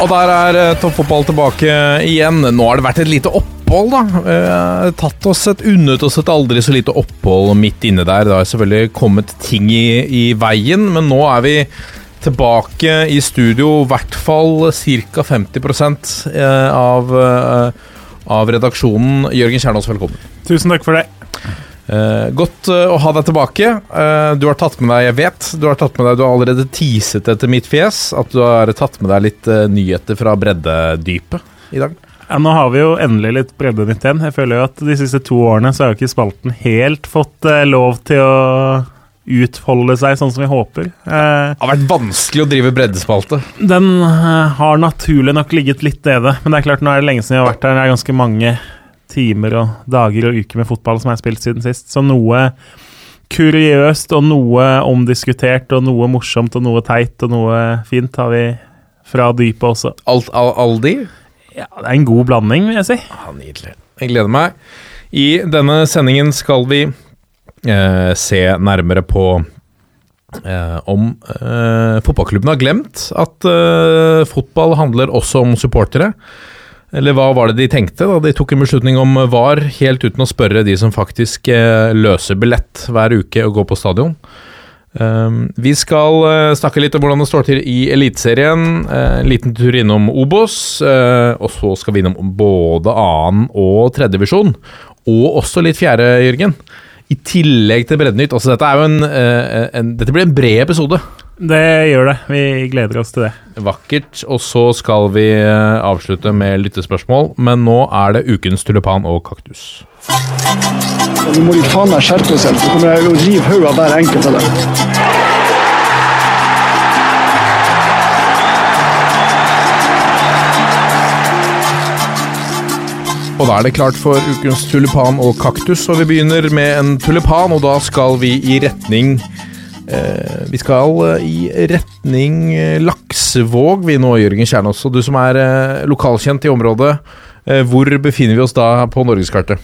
Og der er eh, toppfotball tilbake igjen. Nå har det vært et lite opphold, da. Eh, tatt oss et unnet oss et aldri så lite opphold midt inne der. Det har selvfølgelig kommet ting i, i veien, men nå er vi tilbake i studio. I hvert fall ca. 50 eh, av, eh, av redaksjonen. Jørgen Kjernås, velkommen. Tusen takk for det. Eh, godt uh, å ha deg tilbake. Uh, du har tatt med deg, jeg vet, du har tatt med deg, du har allerede teaset etter mitt fjes at du har tatt med deg litt nyheter fra breddedypet i dag. Ja, nå har vi jo endelig litt breddenytt igjen. Jeg føler jo at de siste to årene så har jo ikke spalten helt fått lov til å utfolde seg sånn som vi håper. Eh, Det har vært vanskelig å drive breddespalte. den eh, har naturlig nok ligget litt nede, men det er klart nå er det lenge siden jeg har vært her. Det er ganske mange timer og dager og uker med fotball som er spilt siden sist, så noe kuriøst og noe omdiskutert og noe morsomt og noe teit og noe fint har vi fra dypet også. Alt, al, Aldi? Ja, det er en god blanding, vil jeg si. Ah, Nydelig. Jeg gleder meg. I denne sendingen skal vi eh, se nærmere på eh, om eh, fotballklubben har glemt at eh, fotball handler også om supportere. Eller hva var det de tenkte da de tok en beslutning om VAR, helt uten å spørre de som faktisk eh, løser billett hver uke og går på stadion? Um, vi skal eh, snakke litt om hvordan det står til i Eliteserien. eh, en liten tur innom Obos. og så skal vi innom både annen- og tredjevisjon. Og også litt fjerde, Jørgen. I tillegg til Breddenytt. Altså, dette, en, en, dette blir en bred episode. Det gjør det. Vi gleder oss til det. Vakkert. Og så skal vi eh, avslutte med lyttespørsmål, men nå er det ukens tulipan og kaktus. Nå må de faen meg skjerpe seg, så kommer jeg å rive hodet av hver enkelt av dem. Og da er det klart for ukens tulipan og kaktus, og vi begynner med en tulipan, og da skal vi i retning Vi skal eh, i retning eh, Laksevåg, vi nå, Jørgen Kjernås. Og du som er eh, lokalkjent i området, eh, hvor befinner vi oss da på norgeskartet?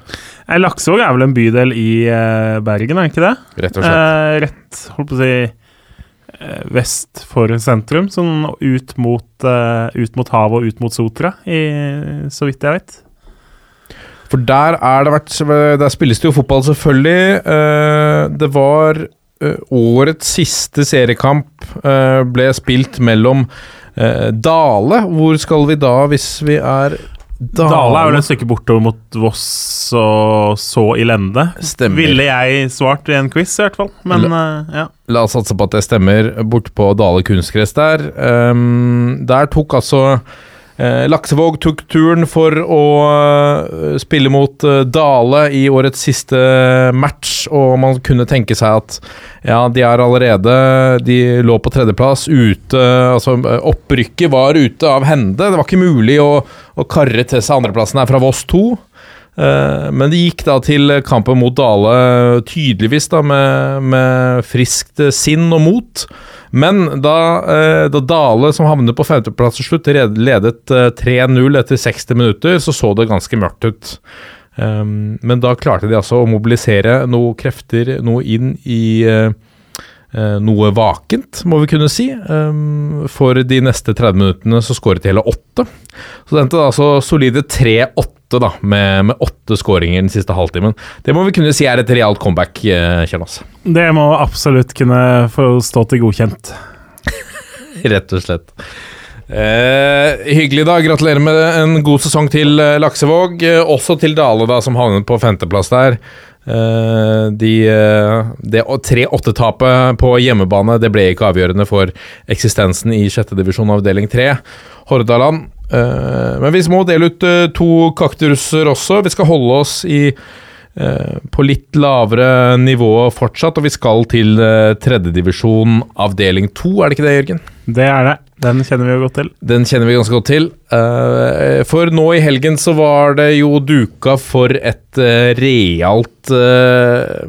Laksevåg er vel en bydel i eh, Bergen, er ikke det? Rett og slett. Eh, rett, holdt på å si eh, Vest for sentrum, sånn ut mot, eh, ut mot havet og ut mot Sotra, i, så vidt jeg vet. For der er det vært Der spilles det jo fotball, selvfølgelig. Eh, det var eh, årets siste seriekamp eh, ble spilt mellom eh, Dale Hvor skal vi da, hvis vi er Dale er vel et stykke bortover mot Voss og så i Lende. Stemmer. Ville jeg svart i en quiz, i hvert fall. Men eh, ja. La oss satse på at det stemmer, bort på Dale kunstgress der. Um, der tok altså eh, Laksevåg tok turen for å eh, spille mot eh, Dale i årets siste match, og man kunne tenke seg at ja, de er allerede De lå på tredjeplass, ute Altså, eh, opprykket var ute av hende. Det var ikke mulig å, å karre til seg andreplassen her fra Voss 2. Eh, Men det gikk da til kampen mot Dale tydeligvis da med, med friskt sinn og mot. Men da, eh, da Dale, som havnet på femteplass til slutt, ledet eh, 3-0 etter 60 minutter, så så det ganske mørkt ut. Um, Men da klarte de altså å mobilisere noen krefter, noe inn i eh, eh, noe vakent, må vi kunne si. Um, For de neste 30 minuttene så skåret de hele åtte. Så det endte altså solide 3-8 da, med, med åtte skåringer den siste halvtimen. Det må vi kunne si er et realt comeback, Kjernas. Det må absolutt kunne få stå til godkjent. Rett og slett. Eh, hyggelig, da. Gratulerer med en god sesong til eh, Laksevåg. Eh, også til Dale, da, som havnet på femteplass der. Eh, de, eh, det 3-8-tapet på hjemmebane det ble ikke avgjørende for eksistensen i sjette divisjon avdeling 3. Hordaland. Eh, men vi må dele ut eh, to kaktuser også. Vi skal holde oss i på litt lavere nivå fortsatt, og vi skal til eh, tredjedivisjon avdeling to, er det ikke det, Jørgen? Det er det. Den kjenner vi jo godt til. Den kjenner vi ganske godt til. Eh, for nå i helgen så var det jo duka for et eh, realt eh,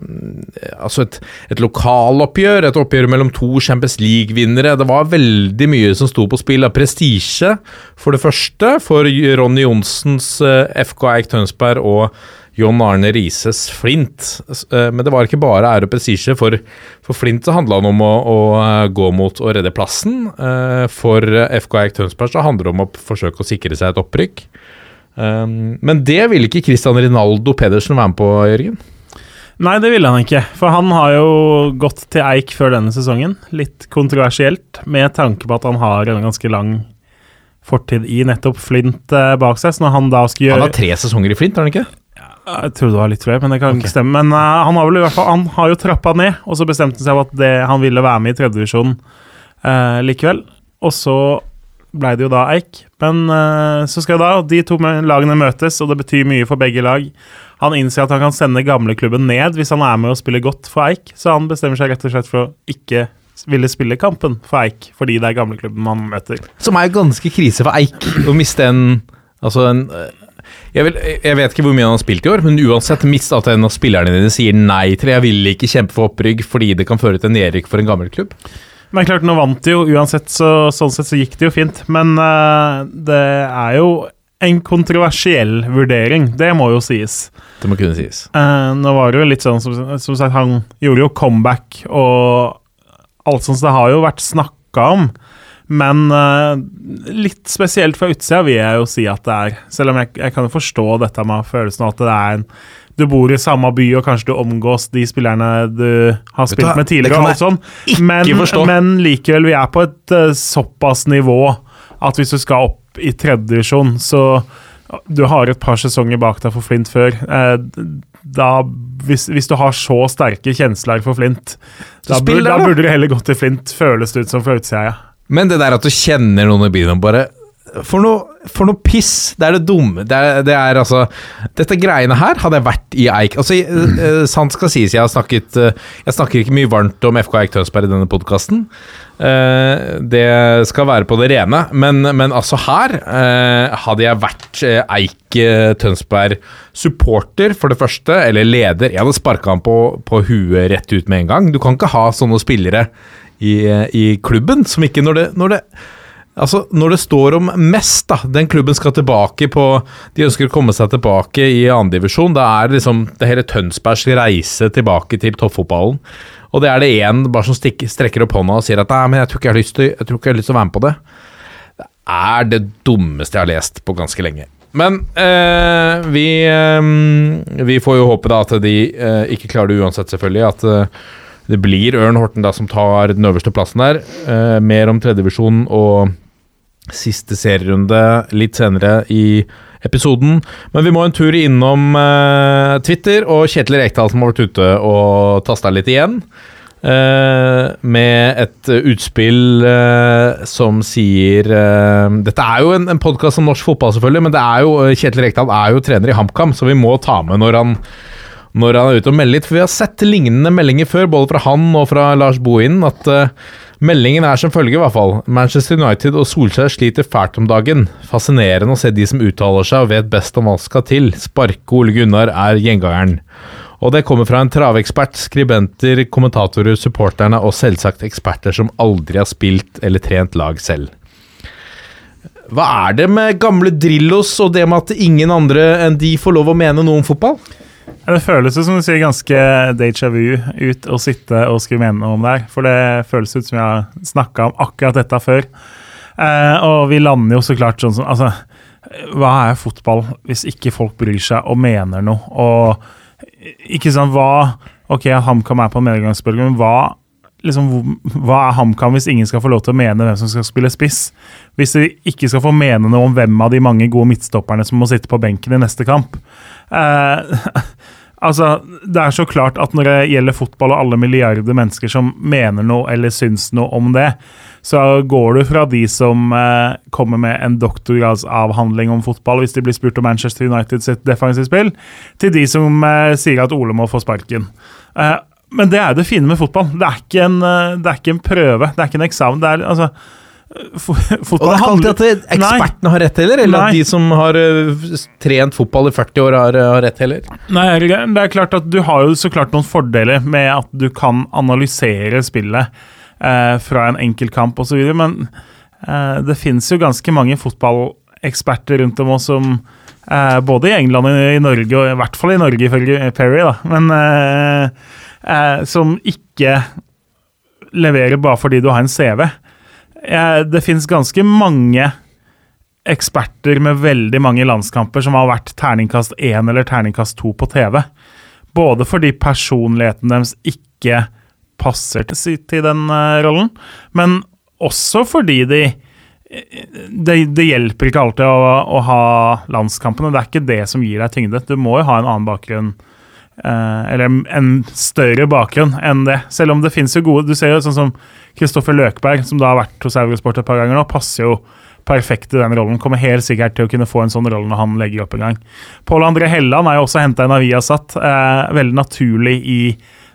Altså et, et lokaloppgjør. Et oppgjør mellom to Champions League-vinnere. Det var veldig mye som sto på spill av prestisje, for det første, for Ronny Johnsens FK Eik Tønsberg og John Arne Rises Flint. Eh, men det var ikke bare ære og prestisje. For, for, Flint så handla det om å, å, eh, gå mot å redde plassen. Eh, for FK Eik Tønsberg så handler det om å forsøke å sikre seg et opprykk. Men det ville ikke Christian Rinaldo Pedersen være med på, Jørgen? Nei, det ville han ikke. For han har jo gått til Eik før denne sesongen. Litt kontroversielt, med tanke på at han har en ganske lang fortid i nettopp Flint bak seg. Så når han da skal gjøre Han har tre sesonger i Flint, har han ikke? Jeg trodde det var litt flere, men det kan okay. ikke stemme. Men uh, han har vel i hvert fall Han har jo trappa ned, og så bestemte han seg for at det, han ville være med i tredjedivisjon uh, likevel. Og så ble det jo da Eik. Men uh, så skal da de to lagene møtes, og det betyr mye for begge lag. Han innser at han kan sende gamleklubben ned hvis han er med og spiller godt for Eik, så han bestemmer seg rett og slett for å ikke ville spille kampen for Eik, fordi det er gamleklubben man møter. Som er ganske krise for Eik å miste en Altså en jeg, vil, jeg, vet ikke hvor mye han har spilt i år, men uansett, mist at en av spillerne dine sier nei til Jeg vil ikke kjempe for opprygg fordi det kan føre til nedrykk for en gammel klubb. Men klart, nå vant de jo uansett, så sånn sett så gikk det jo fint. Men uh, det er jo en kontroversiell vurdering, det må jo sies. Det må kunne sies. Uh, nå var det jo litt sånn, som, som, sagt, han gjorde jo comeback, og alt sånt, så det har jo vært snakka om. Men uh, litt spesielt fra utsida vil jeg jo si at det er. Selv om jeg, jeg kan jo forstå dette med følelsen av at det er en du bor i samme by, og kanskje du omgås de spillerne du har spilt med tidligere. og sånn. Men, men, likevel, vi er på et uh, såpass nivå at hvis du skal opp i tredjedivisjon, så Du har et par sesonger bak deg for Flint før. Uh, da, hvis, hvis, du har så sterke kjensler for Flint, da, bur, da, burde du heller gått til Flint, føles det ut som fra utsida. Ja. Men det der at du kjenner noen i byen og bare for noe, for noe, piss! Det er det dumme. Det er, det er, altså Dette greiene her hadde jeg vært i Eik Altså, uh, Sant skal sies, jeg har snakket uh, Jeg snakker ikke mye varmt om FK Eik Tønsberg i denne podkasten. Det skal være på det rene. Men, men altså, her hadde jeg vært Eik Tønsberg supporter, for det første, eller leder Jeg hadde sparka han på, på huet rett ut med en gang. Du kan ikke ha sånne spillere i, i klubben. Som ikke Når det, når det Altså, Når det står om mest, da Den klubben skal tilbake på De ønsker å komme seg tilbake i andredivisjon. Da er det liksom det hele Tønsbergs reise tilbake til toppfotballen. Og det er det én bare som stikker, strekker opp hånda og sier at nei, men jeg tror ikke jeg har lyst til, jeg tror ikke jeg har lyst til å være med på det. Det er det dummeste jeg har lest på ganske lenge. Men eh, vi, eh, vi får jo håpe da at de eh, ikke klarer det uansett, selvfølgelig. At det blir Ørn Horten da som tar den øverste plassen der. Eh, mer om tredjevisjon og siste serierunde litt senere i episoden. Men vi må en tur innom eh, Twitter og Kjetil Rekdal som har vært ute og tasta litt igjen. Uh, med et utspill uh, som sier uh, Dette er jo en, en podkast om norsk fotball, selvfølgelig, men det er jo, Kjetil Rekdal er jo trener i HamKam, så vi må ta med når han når han er ute og melder litt. For vi har sett lignende meldinger før, både fra han og fra Lars Bohinen, at uh, meldingen er som følger, i hvert fall. Manchester United og Solskjær sliter fælt om dagen. Fascinerende å se de som uttaler seg og vet best om hva som skal til. Sparke Ole Gunnar er gjengangeren. Og det kommer fra en travekspert, skribenter, kommentatorer, supporterne og selvsagt eksperter som aldri har spilt eller trent lag selv. Hva er det med gamle Drillos og det med at ingen andre enn de får lov å mene noe om fotball? Det føles jo som du sier ganske déjà vu ut å sitte og skrive mene noe om det her. For det føles ut som jeg har snakka om akkurat dette før. Eh, og vi lander jo så klart sånn som Altså, hva er fotball hvis ikke folk bryr seg og mener noe? Og ikke sånn hva Ok, HamKam er på medgangsbølgen, men hva liksom, hva er HamKam hvis ingen skal få lov til å mene hvem som skal spille spiss? Hvis de ikke skal få mene noe om hvem av de mange gode midtstopperne som må sitte på benken i neste kamp? Eh, Altså, Det er så klart at når det gjelder fotball og alle milliarder mennesker som mener noe eller syns noe om det, så går du fra de som eh, kommer med en doktorgradsavhandling om fotball hvis de blir spurt om Manchester United sitt defensive spill, til de som eh, sier at Ole må få sparken. Eh, men det er det fine med fotball. Det er ikke en, eh, det er ikke en prøve, det er ikke en eksamen. det er altså Fo- Og det er ikke alltid at ekspertene ekspertene har rett heller, eller Nei. at de som har eh, trent fotball i 40 år, har, har rett heller. Nei, det er klart at du har jo så klart noen fordeler med at du kan analysere spillet eh, fra en enkeltkamp osv., men eh, det finnes jo ganske mange fotballeksperter rundt om oss som eh, både i England og i Norge, og i hvert fall i Norge ifølge Perry, da, men eh, eh, som ikke leverer bare fordi du har en CV. Eh, det finnes ganske mange eksperter med veldig mange landskamper som har vært terningkast én eller terningkast to på TV. Både fordi personligheten deres ikke passer til, den eh, rollen, men også fordi de det, det hjelper ikke alltid å, å ha landskampene. Det er ikke det som gir deg tyngde. Du må jo ha en annen bakgrunn. Eh, eller en- større bakgrunn enn det. Selv om det finnes jo gode Du ser jo sånn som Kristoffer Løkberg, som da har vært hos Eurosport et par ganger nå, passer jo perfekt i den rollen. Kommer helt sikkert til å kunne få en sånn rolle når han legger opp en gang. Pål André Helland er jo også henta inn av Viasat. Eh, veldig naturlig i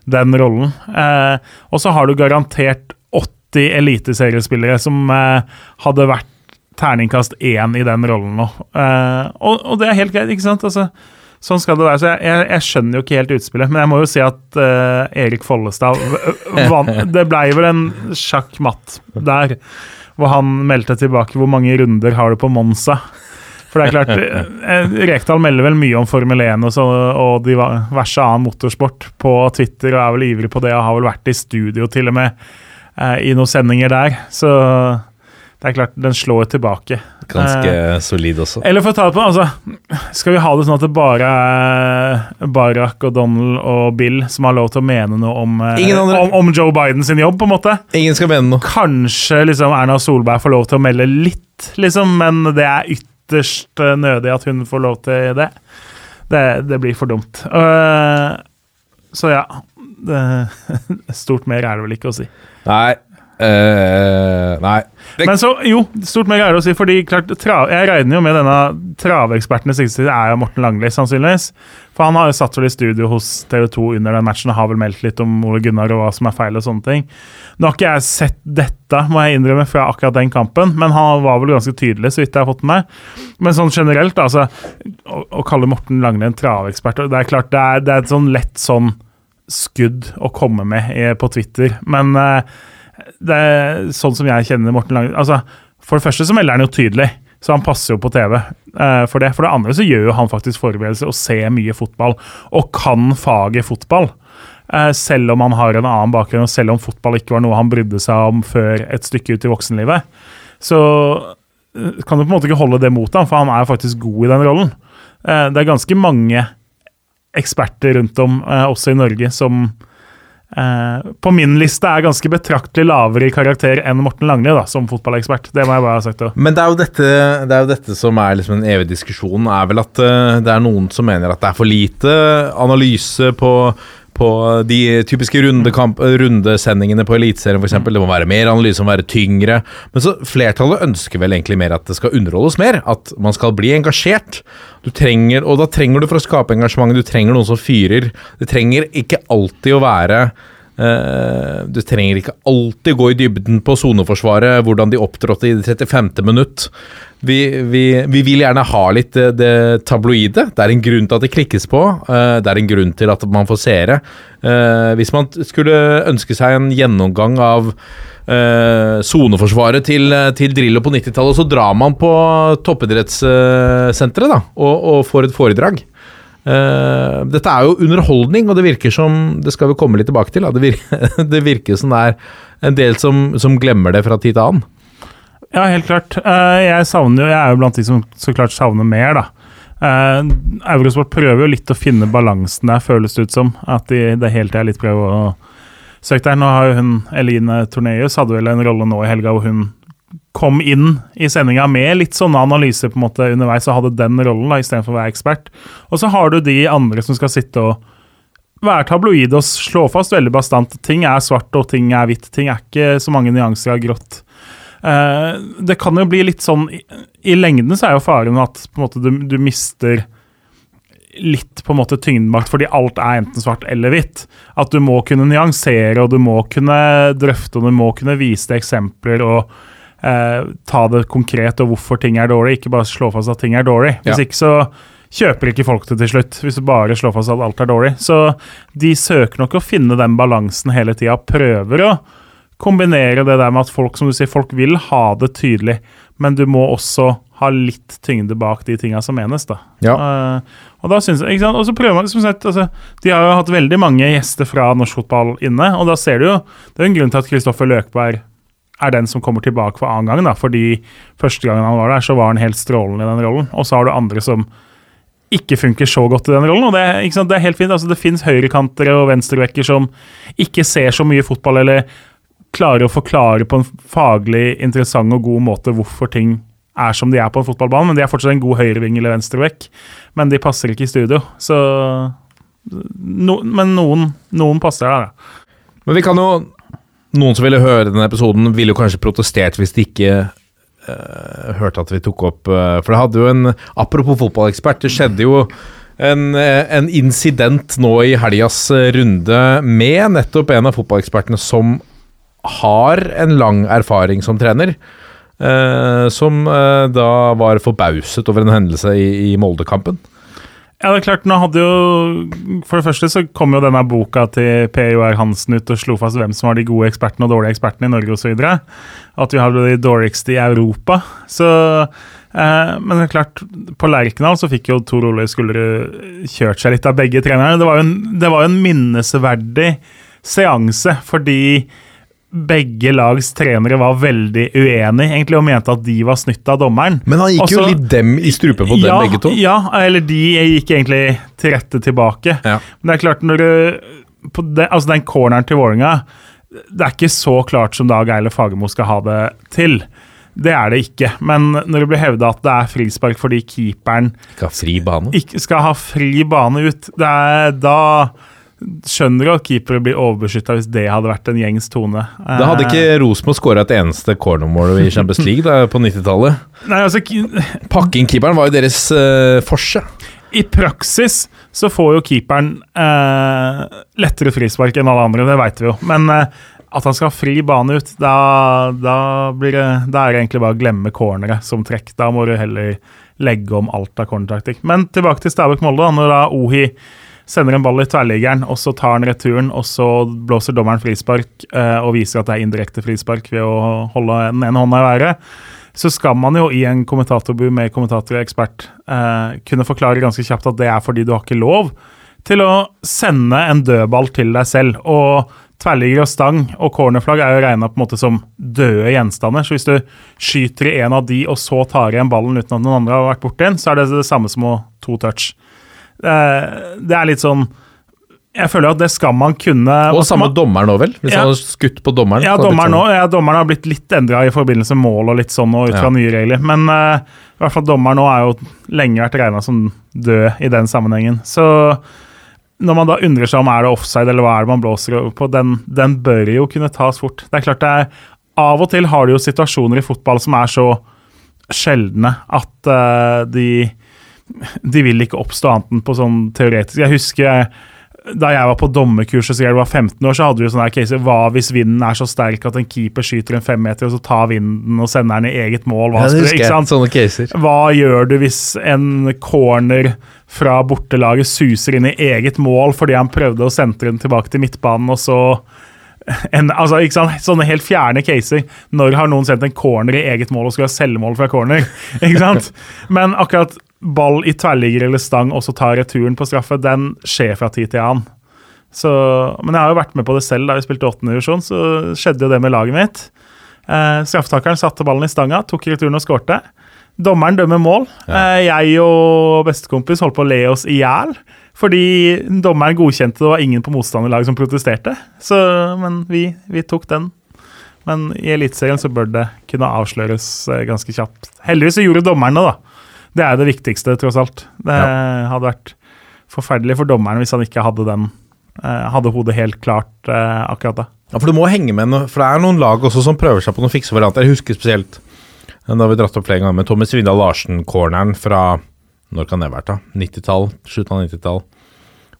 den rollen. Eh, og så har du garantert 80 eliteseriespillere som eh, hadde vært terningkast én i den rollen nå. Eh, og, og det er helt greit, ikke sant? Altså, sånn skal det være. Så jeg, jeg, jeg skjønner jo ikke helt utspillet, men jeg må jo si at uh, Erik Follestad vant Det blei vel en sjakk-matt der, hvor han meldte tilbake hvor mange runder har du på Monza. For det er klart, eh, Rekdal melder vel mye om Formel 1 og, så, og diverse annen motorsport på Twitter, og er vel ivrig på det, og har vel vært i studio til og med eh, i noen sendinger der. Så det er klart, den slår tilbake. Ganske Eh, solid også. eller for å ta det på, altså Skal vi ha det sånn at det bare er Barack og Donald og Bill som har lov til å mene noe om, eh, om, om Joe Biden sin jobb, på en måte? Ingen skal mene noe. Kanskje liksom Erna Solberg får lov til å melde litt, liksom, men det er ytterst eh, nødig at hun får lov til det. Det, det blir for dumt. Uh, så ja. Det, stort mer er det vel ikke å si. Nei. Eh, nei. Det, Men så, jo, stort mer er det å si, fordi klart, tra, jeg regner jo med denne traveksperten i siste tid er jo Morten Langli, sannsynligvis. For han har jo satt vel i studio hos TV 2 under den matchen og har vel meldt litt om Ole Gunnar og hva som er feil og sånne ting. Nå har ikke jeg sett dette, må jeg innrømme, fra akkurat den kampen, men han var vel ganske tydelig, så vidt jeg har fått med meg. Men sånn generelt, altså, å, å kalle Morten Langli en travekspert Det er klart, det er, det er et sånn lett sånn skudd å komme med i, på Twitter, men eh, det er sånn som jeg kjenner Morten Lange altså, For det første så melder han jo tydelig, så han passer jo på TV uh, for det. For det andre så gjør jo han faktisk forberedelser og ser mye fotball, og kan faget fotball. Uh, selv om han har en annen bakgrunn, og selv om fotball ikke var noe han brydde seg om før et stykke ut i voksenlivet. Så uh, kan du på en måte ikke holde det mot ham, for han er faktisk god i den rollen. Eh, det er ganske mange eksperter rundt om, eh, også i Norge, som eh, på min liste er ganske betraktelig lavere i karakter enn Morten Langli som fotballekspert. Det må jeg bare ha sagt. Da. Men det er, dette, det er jo dette som er liksom en evig diskusjon, er vel at eh, det er noen som mener at det er for lite analyse på, på de typiske rundekamp, rundesendingene på Eliteserien f.eks. Det må være mer analyse, må være tyngre. Men så flertallet ønsker vel egentlig mer at det skal underholdes mer. At man skal bli engasjert. Du trenger, og da trenger du for å skape engasjement, du trenger noen som fyrer. Det trenger ikke alltid å være du trenger ikke alltid gå i dybden på soneforsvaret, hvordan de opptrådte i det 35. minutt. Vi, vi, vi vil gjerne ha litt det, det tabloide. Det er en grunn til at det klikkes på. eh, det er en grunn til at man får seere. Eh, hvis man skulle ønske seg en gjennomgang av eh, soneforsvaret til, til Drillo på 90-tallet, så drar man på toppidrettssenteret da, og, og får et foredrag. Eh, dette er jo underholdning, og det virker som Det skal vi komme litt tilbake til. Det, virker, det virker som det er en del som, som glemmer det fra tid til annen. Ja, helt klart. Eh, jeg, savner, jo- jeg er jo blant de som så klart savner mer, da. Eh, Eurosport prøver jo litt å finne balansen der, føles det ut som. At de, det hele tida litt prøver å søke der. Nå har jo hun Eline Torneus hadde vel en rolle nå i helga hvor hun kom inn i sendinga med litt sånne analyser på en måte underveis og hadde den rollen da, istedenfor å være ekspert. Og så har du de andre som skal sitte og være tabloid og slå fast veldig bastant ting er svart og ting er hvitt. Ting er ikke så mange nyanser av grått. Eh, det kan jo bli litt sånn I, i lengden så er jo faren at måte, du, du mister litt på en måte tyngdemakt fordi alt er enten svart eller hvitt. At du må kunne nyansere og du må kunne drøfte og du må kunne vise til eksempler og eh, ta det konkret og hvorfor ting er dårlig, ikke bare slå fast at ting er dårlig. Hvis Ja. ikke så kjøper ikke folk det til slutt, hvis du bare slår fast at alt er dårlig. Så de søker nok å finne den balansen hele tida, prøver å kombinere det der med at folk som du sier, folk vil ha det tydelig, men du må også ha litt tyngde bak de tinga som menes. da. Ja. Uh, og da synes jeg, ikke sant? Og så prøver man, som sagt, altså, De har jo hatt veldig mange gjester fra norsk fotball inne, og da ser du jo Det er jo en grunn til at Kristoffer Løkberg er den som kommer tilbake for annen gang. da, fordi Første gangen han var der, så var han helt strålende i den rollen. Og så har du andre som ikke funker så godt i den rollen. og Det, er- det er helt fint. altså Det fins høyrekantere og venstrevekker som ikke ser så mye fotball, eller klarer å forklare på en faglig interessant og god måte hvorfor ting er som de er på en fotballbane, men de er fortsatt en god høyreving eller venstrevekk. Men de passer ikke i studio. Så no, Men noen, noen passer der, da. Men vi kan jo Noen som ville høre denne episoden, ville jo kanskje protestert hvis de ikke uh, hørte at vi tok opp uh, For det hadde jo en Apropos fotballekspert, det skjedde jo en, eh, en incident nå i helgas runde med nettopp en av fotballekspertene som har en lang erfaring som trener. Uh, som uh, da var forbauset over en hendelse i, i Molde-kampen. Ja, det er klart, nå hadde jo For det første så kom jo denne boka til P.O.R. Hansen ut og slo fast hvem som var de gode ekspertene og dårlige ekspertene i Norge osv. At vi hadde de dårligste i Europa. Så eh, Men det er klart, på Lerkendal så fikk jo Tor Ole Skullerud kjørt seg litt av begge trenerne. Det var jo en, var jo en minnesverdig seanse fordi begge lags trenere var veldig uenige egentlig og mente at de var snytt av dommeren. Men han gikk jo litt dem i strupe på dem, begge to. Ja, eller de gikk egentlig til rette tilbake. Ja. Men det er klart, når du på det, Altså, den corneren til Vålerenga Det er ikke så klart som Dag Eiler Fagermo skal ha det til. Det er det ikke. Men når det blir hevda at det er frispark fordi keeperen Ikke ha fri bane. ikke skal ha fri bane ut, det er, da skjønner du at keepere blir overbeskytta hvis det hadde vært en gjengs tone. Da hadde ikke Rosenborg skåra et eneste cornermål i Champions League da, på 90-tallet. Nei, altså, ki- Pakking-keeperen var jo deres uh, forse. I praksis så får jo keeperen uh, lettere frispark enn alle andre, det veit vi jo. Men uh, at han skal ha fri bane ut, da, da, blir det, da er det egentlig bare å glemme corneret som trekk. Da må du heller legge om alt av cornertaktikk. Men tilbake til Stabæk-Molde, når da Ohi sender en ball i tverrliggeren, og så tar han returen, og så blåser dommeren frispark eh, og viser at det er indirekte frispark ved å holde den ene hånda i været så skal man jo i en kommentatorbu med kommentator og ekspert eh, kunne forklare ganske kjapt at det er fordi du har ikke lov til å sende en dødball til deg selv. Og tverrligger og stang og cornerflagg er jo regna som døde gjenstander. Så hvis du skyter i en av de, og så tar igjen ballen uten at noen andre har vært borti den, så er det det samme som å to touch. Det er litt sånn Jeg føler at det skal man kunne Og man- samme dommeren nå, vel? Hvis Ja. han hadde skutt på dommeren. ja, dommeren, blitt ja, dommeren har blitt litt endra i forbindelse med mål og litt sånn, og ut fra Ja. nye regler. Men uh, i hvert fall dommeren nå er jo lenge vært regna som død i den sammenhengen. Så når man da undrer seg om er det offside eller hva er det man blåser på, den, den bør jo kunne tas fort. Det er klart det er Av og til har du jo situasjoner i fotball som er så sjeldne at uh, de de vil ikke oppstå annet enn på sånn teoretisk Jeg husker da jeg var på dommerkurset så jeg var 15 år, så hadde vi sånne caser. Hva hvis vinden er så sterk at en keeper skyter en femmeter, og så tar vinden og sender den i eget mål? Hva, Ja, det husker jeg. Sånne caser. Hva gjør du hvis en corner fra bortelaget suser inn i eget mål fordi han prøvde å sentre den tilbake til midtbanen, og så en, altså, ikke sant? Sånne helt fjerne caser. Når har noen sendt en corner i eget mål og skulle ha selvmål fra corner? Ikke sant? Men akkurat ball i tverrligger eller stang og så tar returen på straffe, den skjer fra tid til annen. Så, men jeg har jo vært med på det selv da vi spilte åttende divisjon, så skjedde jo det med laget mitt. Eh, Straffetakeren satte ballen i stanga, tok returen og skårte. Dommeren dømmer mål. Eh, jeg og bestekompis holdt på å le oss i hjel. Fordi dommeren godkjente det, og det var ingen på motstanderlaget som protesterte. Så, men vi, vi tok den. Men i Eliteserien så bør det kunne avsløres eh, ganske kjapt. Heldigvis så gjorde dommerne det, da. Det er det viktigste, tross alt. Det hadde vært forferdelig for dommeren hvis han ikke hadde den eh, hadde hodet helt klart eh, akkurat da. Ja, for du må henge med, for det er noen lag også som prøver seg på noen fikse varianter. Jeg husker spesielt eh, da vi dratt opp flere ganger med Tommy Svindal Larsen-corneren fra Når kan det vært, da? 90-tall? Slutten av 90-tall.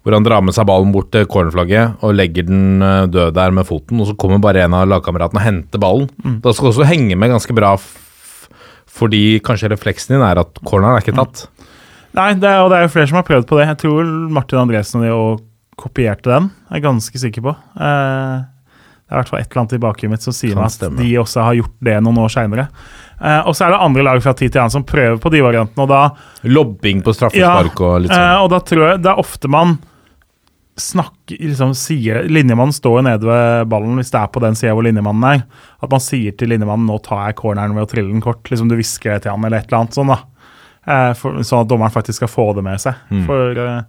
Hvor han drar med seg ballen bort til cornerflagget og legger den død der med foten, og så kommer bare en av lagkameratene og henter ballen. Da skal du også henge med ganske bra, fordi kanskje refleksen din er at corneren er ikke tatt. Nei, det er, og det er jo flere som har prøvd på det. Jeg tror Martin Andresen og de òg kopierte den. Jeg er ganske sikker på. Eh, det er i hvert fall et eller annet i bakhuet mitt som sier meg at de også har gjort det noen år seinere. Eh, og så er det andre lag fra tid til annen som prøver på de variantene, og da Lobbing på straffespark og litt Eh, sånn. og da tror jeg det er ofte man snakker liksom sier Linjemannen står jo nede ved ballen hvis det er på den sida hvor linjemannen er. At man sier til linjemannen 'nå tar jeg corneren ved å trille den kort'. liksom Du hvisker det til han eller et eller annet sånn, da. Eh, for, sånn at dommeren faktisk skal få det med seg. For eh,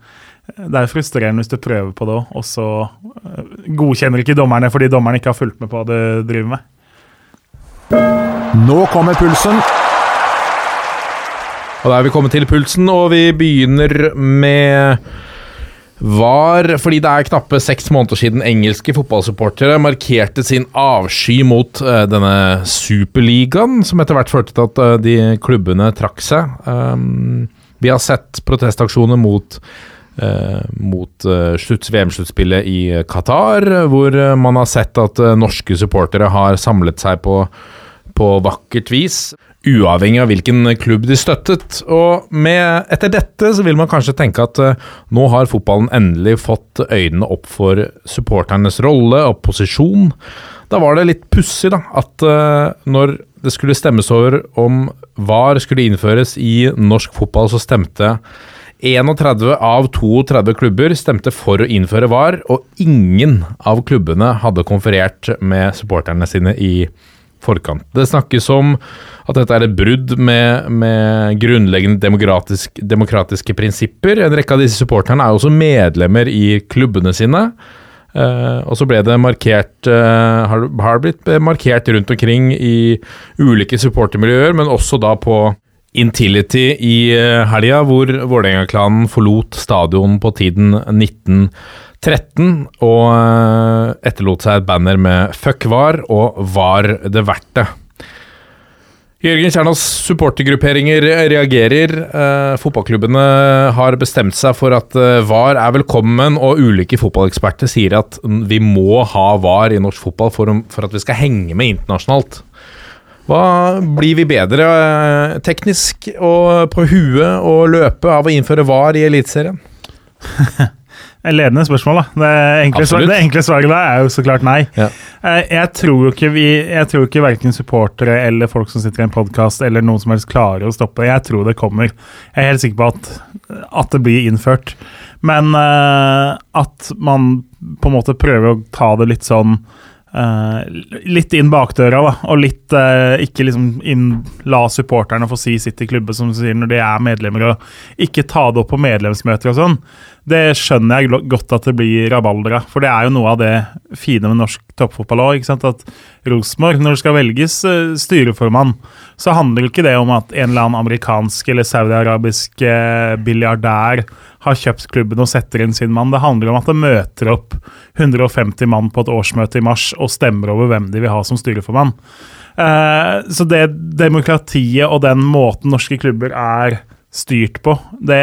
det er frustrerende hvis du prøver på det òg, og så eh, godkjenner ikke dommerne fordi dommeren ikke har fulgt med på hva du driver med. Nå kommer pulsen. Og da er vi kommet til pulsen, og vi begynner med VAR, fordi det er knappe seks måneder siden engelske fotballsupportere markerte sin avsky mot uh, denne superligaen, som etter hvert førte til at uh, de klubbene trakk seg. Um, vi har sett protestaksjoner mot Uh, mot uh, VM-sluttspillet i Qatar, hvor uh, man har sett at norske supportere har samlet seg på på vakkert vis, uavhengig av hvilken klubb de støttet. Og med, etter dette så vil man kanskje tenke at uh, nå har fotballen endelig fått øynene opp for supporternes rolle og posisjon. Da var det litt pussig at uh, når det skulle stemmes over om VAR skulle innføres i norsk fotball, så stemte 31 av 32 klubber stemte for å innføre VAR, og ingen av klubbene hadde konferert med supporterne sine i forkant. Det snakkes om at dette er et brudd med, med grunnleggende demokratisk, demokratiske prinsipper. En rekke av disse supporterne er også medlemmer i klubbene sine. Uh, og så ble det markert uh, har, har blitt markert rundt omkring i ulike supportermiljøer, men også da på Intility i eh, helga, hvor Vålerenga-klanen forlot stadion på tiden 1913 og eh, etterlot seg et banner med 'fuck var' og 'var det verdt det'. Jørgen Kjernas supportergrupperinger reagerer. Eh, fotballklubbene har bestemt seg for at VAR er velkommen, og ulike fotballeksperter sier at vi må ha VAR i norsk fotball for at vi skal henge med internasjonalt. Hva Blir vi bedre eh, teknisk og på huet og løpe av å innføre VAR i Eliteserien? Ledende spørsmål, da. Det enkle, svar, det enkle svaret der er jo så klart nei. Ja. Eh, Jeg tror jo ikke vi Jeg tror ikke verken supportere eller folk som sitter i en podkast eller noen som helst klarer å stoppe det. Jeg tror det kommer. Jeg er helt sikker på at, at det blir innført. Men uh, at man på en måte prøver å ta det litt sånn eh, litt inn bakdøra, da, og litt uh, ikke liksom inn, la supporterne få si sitt i klubben, som sier, når de er medlemmer, og ikke ta det opp på medlemsmøter og sånn. Det skjønner jeg godt at det blir rabalder av, for det er jo noe av det fine med norsk toppfotball òg. At Rosenborg, når det skal velges eh, styreformann, så handler ikke det om at en eller annen amerikansk eller saudiarabisk biljardær har kjøpt klubben og setter inn sin mann. Det handler om at det møter opp 150 mann på et årsmøte i mars og stemmer over hvem de vil ha som styreformann. Uh, så det demokratiet og den måten norske klubber er styrt på, det,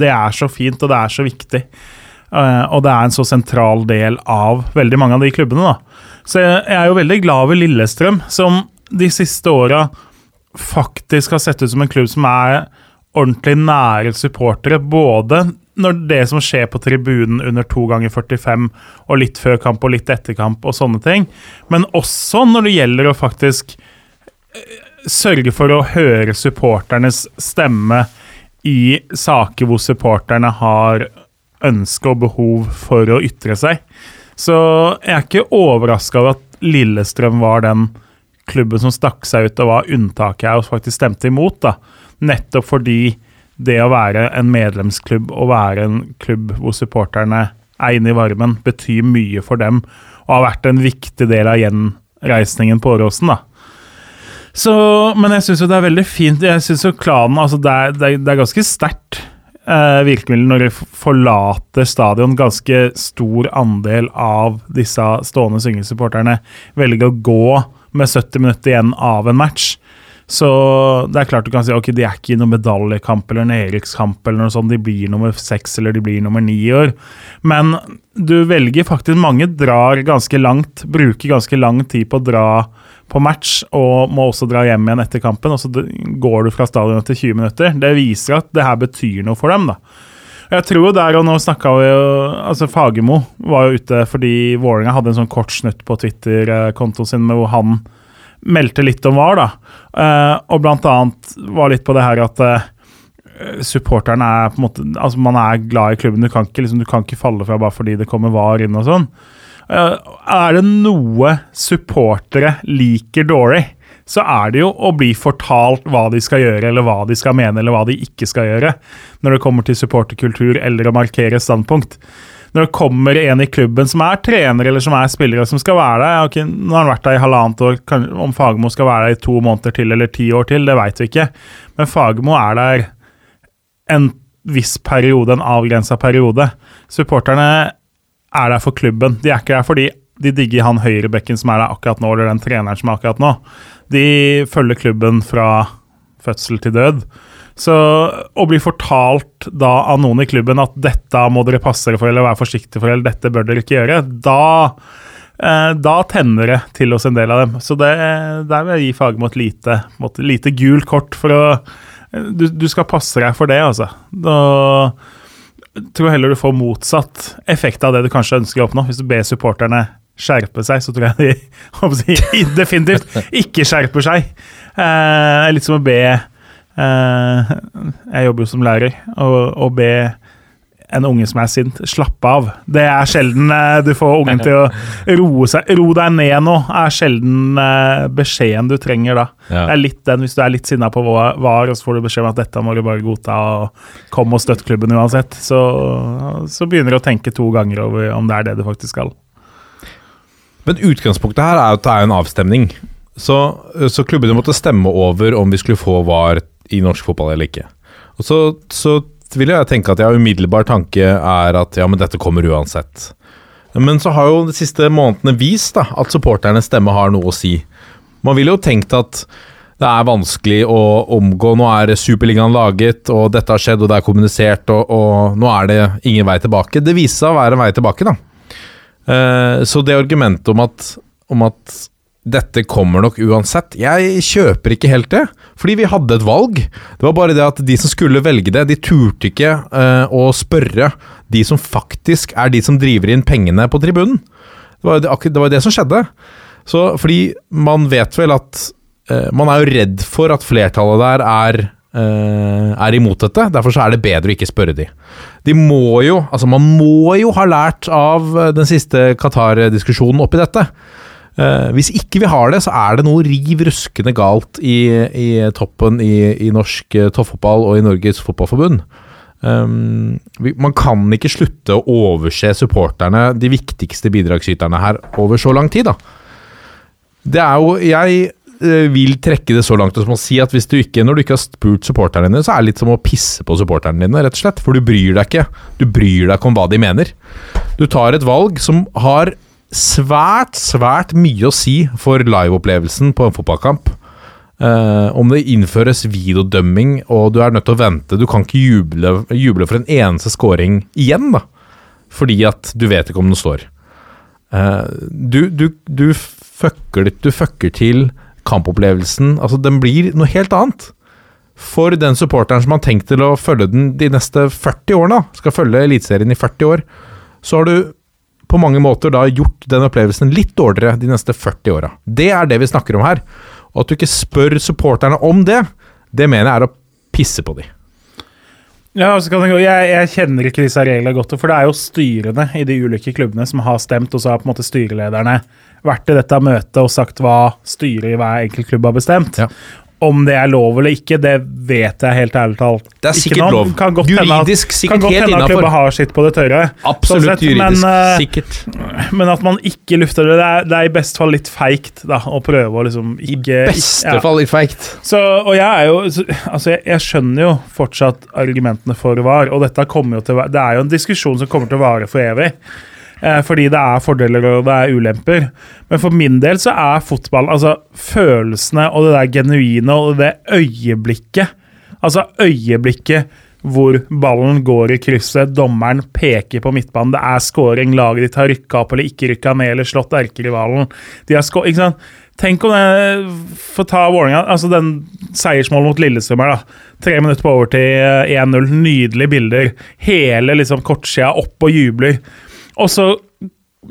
det er så fint, og det er så viktig. Uh, og det er en så sentral del av veldig mange av de klubbene, da. Så jeg er jo veldig glad ved Lillestrøm, som de siste åra faktisk har sett ut som en klubb som er ordentlig nære supportere. Både når det som skjer på tribunen under to ganger 45, og litt før kamp og litt etter kamp og sånne ting, men også når det gjelder å faktisk eh, sørge for å høre supporternes stemme i saker hvor supporterne har ønske og behov for å ytre seg. Så jeg er ikke overraska over at Lillestrøm var den klubben som stakk seg ut og var unntaket og faktisk stemte imot. da. Nettopp fordi det å være en medlemsklubb og være en klubb hvor supporterne er inne i varmen, betyr mye for dem og har vært en viktig del av gjenreisningen på Åråsen. da. Så, men jeg syns jo det er veldig fint. Jeg synes jo klanen altså det, er, det, er, det er ganske sterkt eh, virkemiddel når de forlater stadion. Ganske stor andel av disse stående syngesupporterne velger å gå med 70 minutter igjen av en match. Så det er klart du kan si ok, de er ikke i noen medaljekamp eller en Erikskamp eller noe sånt. De blir nummer seks eller de blir nummer ni i år. Men du velger faktisk Mange drar ganske langt, bruker ganske lang tid på å dra på match og må også dra hjem igjen etter kampen. Og så går du fra stadion etter 20 minutter. Det viser at det her betyr noe for dem, da. Jeg tror der, og nå snakka vi jo altså Fagermo var jo ute fordi Vålerenga hadde en sånn kort snutt på Twitter-kontoen sin med hvor han meldte litt om VAR, da. Eh, og blant annet var litt på det her at eh, supporterne er på en måte Altså, man er glad i klubben. Du kan ikke, liksom, du kan ikke falle fra bare fordi det kommer VAR inn og sånn. Eh, er det noe supportere liker dårlig, så er det jo å bli fortalt hva de skal gjøre, eller hva de skal mene, eller hva de ikke skal gjøre, når det kommer til supporterkultur eller å markere standpunkt. Når det kommer en i klubben som er trener eller som er spillere som skal være der okay, Nå har han vært der i halvannet år, kan, om Fagermo skal være der i to måneder til eller ti år til, det veit vi ikke. Men Fagermo er der en viss periode, en avgrensa periode. Supporterne er der for klubben. De er ikke der fordi de digger han høyrebekken som er der akkurat nå, eller den treneren som er akkurat nå. De følger klubben fra fødsel til død. Så å bli fortalt da av noen i klubben at dette må dere passe dere for, eller være forsiktige for, eller dette bør dere ikke gjøre, da, eh, da tenner det til oss en del av dem. Så det, der vil jeg gi Fagermo et lite, måte, lite gult kort for å du, du skal passe deg for det, altså. Da tror jeg heller du får motsatt effekt av det du kanskje ønsker å oppnå. Hvis du ber supporterne skjerpe seg, så tror jeg de definitivt ikke skjerper seg. Eh, litt som å be eh, Jeg jobber jo som lærer, og be en unge som er sint, slappe av. Det er sjelden eh, du får ungen til å roe seg. Ro deg ned nå, er sjelden eh, beskjeden du trenger da. Ja. Det er litt den hvis du er litt sinna på VAR, og så får du beskjed om at dette må du bare godta, og kom og støtt klubben uansett. Så, så begynner du å tenke to ganger over om det er det du faktisk skal. Men utgangspunktet her er jo at det er en avstemning. Så, så klubbene måtte stemme over om vi skulle få VAR i norsk fotball eller ikke. Og så, så vil jeg tenke at ja, umiddelbar tanke er at ja, men dette kommer uansett. Men så har jo de siste månedene vist da, at supporternes stemme har noe å si. Man ville jo tenkt at det er vanskelig å omgå Nå er Superligaen laget, og dette har skjedd, og det er kommunisert, og, og nå er det ingen vei tilbake. Det viser seg å være en vei tilbake, da. Uh, så det argumentet om at, om at dette kommer nok uansett, jeg kjøper ikke helt det. Fordi vi hadde et valg. Det var bare det at de som skulle velge det, de turte ikke uh, å spørre de som faktisk er de som driver inn pengene på tribunen. Det var det, det det som skjedde. Så fordi man vet vel at uh, Man er jo redd for at flertallet der er eh, er imot dette. Derfor så er det bedre å ikke spørre de. De må jo, altså Man må jo ha lært av den siste Qatar-diskusjonen oppi dette. Eh, hvis ikke vi har det, så er det noe riv ruskende galt i, i toppen i, i norsk tofffotball toppfotball og i Norges Fotballforbund. Um, vi, man kan ikke slutte å overse supporterne, de viktigste bidragsyterne her, over så lang tid. da. Det er jo Jeg eh, vil trekke det så langt som å si at hvis du ikke, når du ikke har spurt supporterne dine, så er det litt som å pisse på supporterne dine, rett og slett. For du bryr deg ikke. Du bryr deg ikke om hva de mener. Du tar et valg som har svært, svært mye å si for liveopplevelsen på en fotballkamp. Uh, om det innføres videodømming og du er nødt til å vente Du kan ikke juble, juble for en eneste scoring igjen, da. Fordi at du vet ikke om den står. Uh, du, du, du, fucker, du fucker til kampopplevelsen. Altså, den blir noe helt annet. For den supporteren som har tenkt til å følge den de neste 40 årene, skal følge Eliteserien i 40 år, så har du på mange måter da gjort den opplevelsen litt dårligere de neste 40 åra. Det er det vi snakker om her. Og at du ikke spør supporterne om det, det mener jeg er å pisse på de. Ja, altså jeg, jeg kjenner ikke disse reglene godt, for det er jo styrene i de ulike klubbene som har stemt, og så har på en måte styrelederne vært i dette møtet og sagt hva styret i hver enkelt klubb har bestemt. Ja. Om det er lov eller ikke, det vet jeg helt ærlig talt Det er sikkert lov. Kan godt hende at- Juridisk kan sikkert godt helt hende at klubba har sitt på det tørre. Absolutt sånn sett, juridisk men, eh, sikkert. Men at man ikke lufter det, det er, det er i best fall litt feigt da, å prøve å liksom I ikke beste ja. fall litt feigt. Og jeg er jo Altså, jeg, jeg skjønner jo fortsatt argumentene for VAR, og dette kommer jo til Det er jo en diskusjon som kommer til å vare for evig. Eh, fordi det er fordeler og det er ulemper. Men for min del så er fotball Altså, følelsene og det der genuine og det øyeblikket Altså øyeblikket hvor ballen går i krysset, dommeren peker på midtbanen, det er scoring, laget ditt har rykka opp eller ikke rykka ned eller slått erkerivalen. De har ikke sant? Tenk om det Få ta Vålerenga. Altså den seiersmålet mot Lillestrøm da. Tre minutter på overtid, eh, 1-0. Nydelige bilder. Hele liksom kortsida opp og jubler. Og så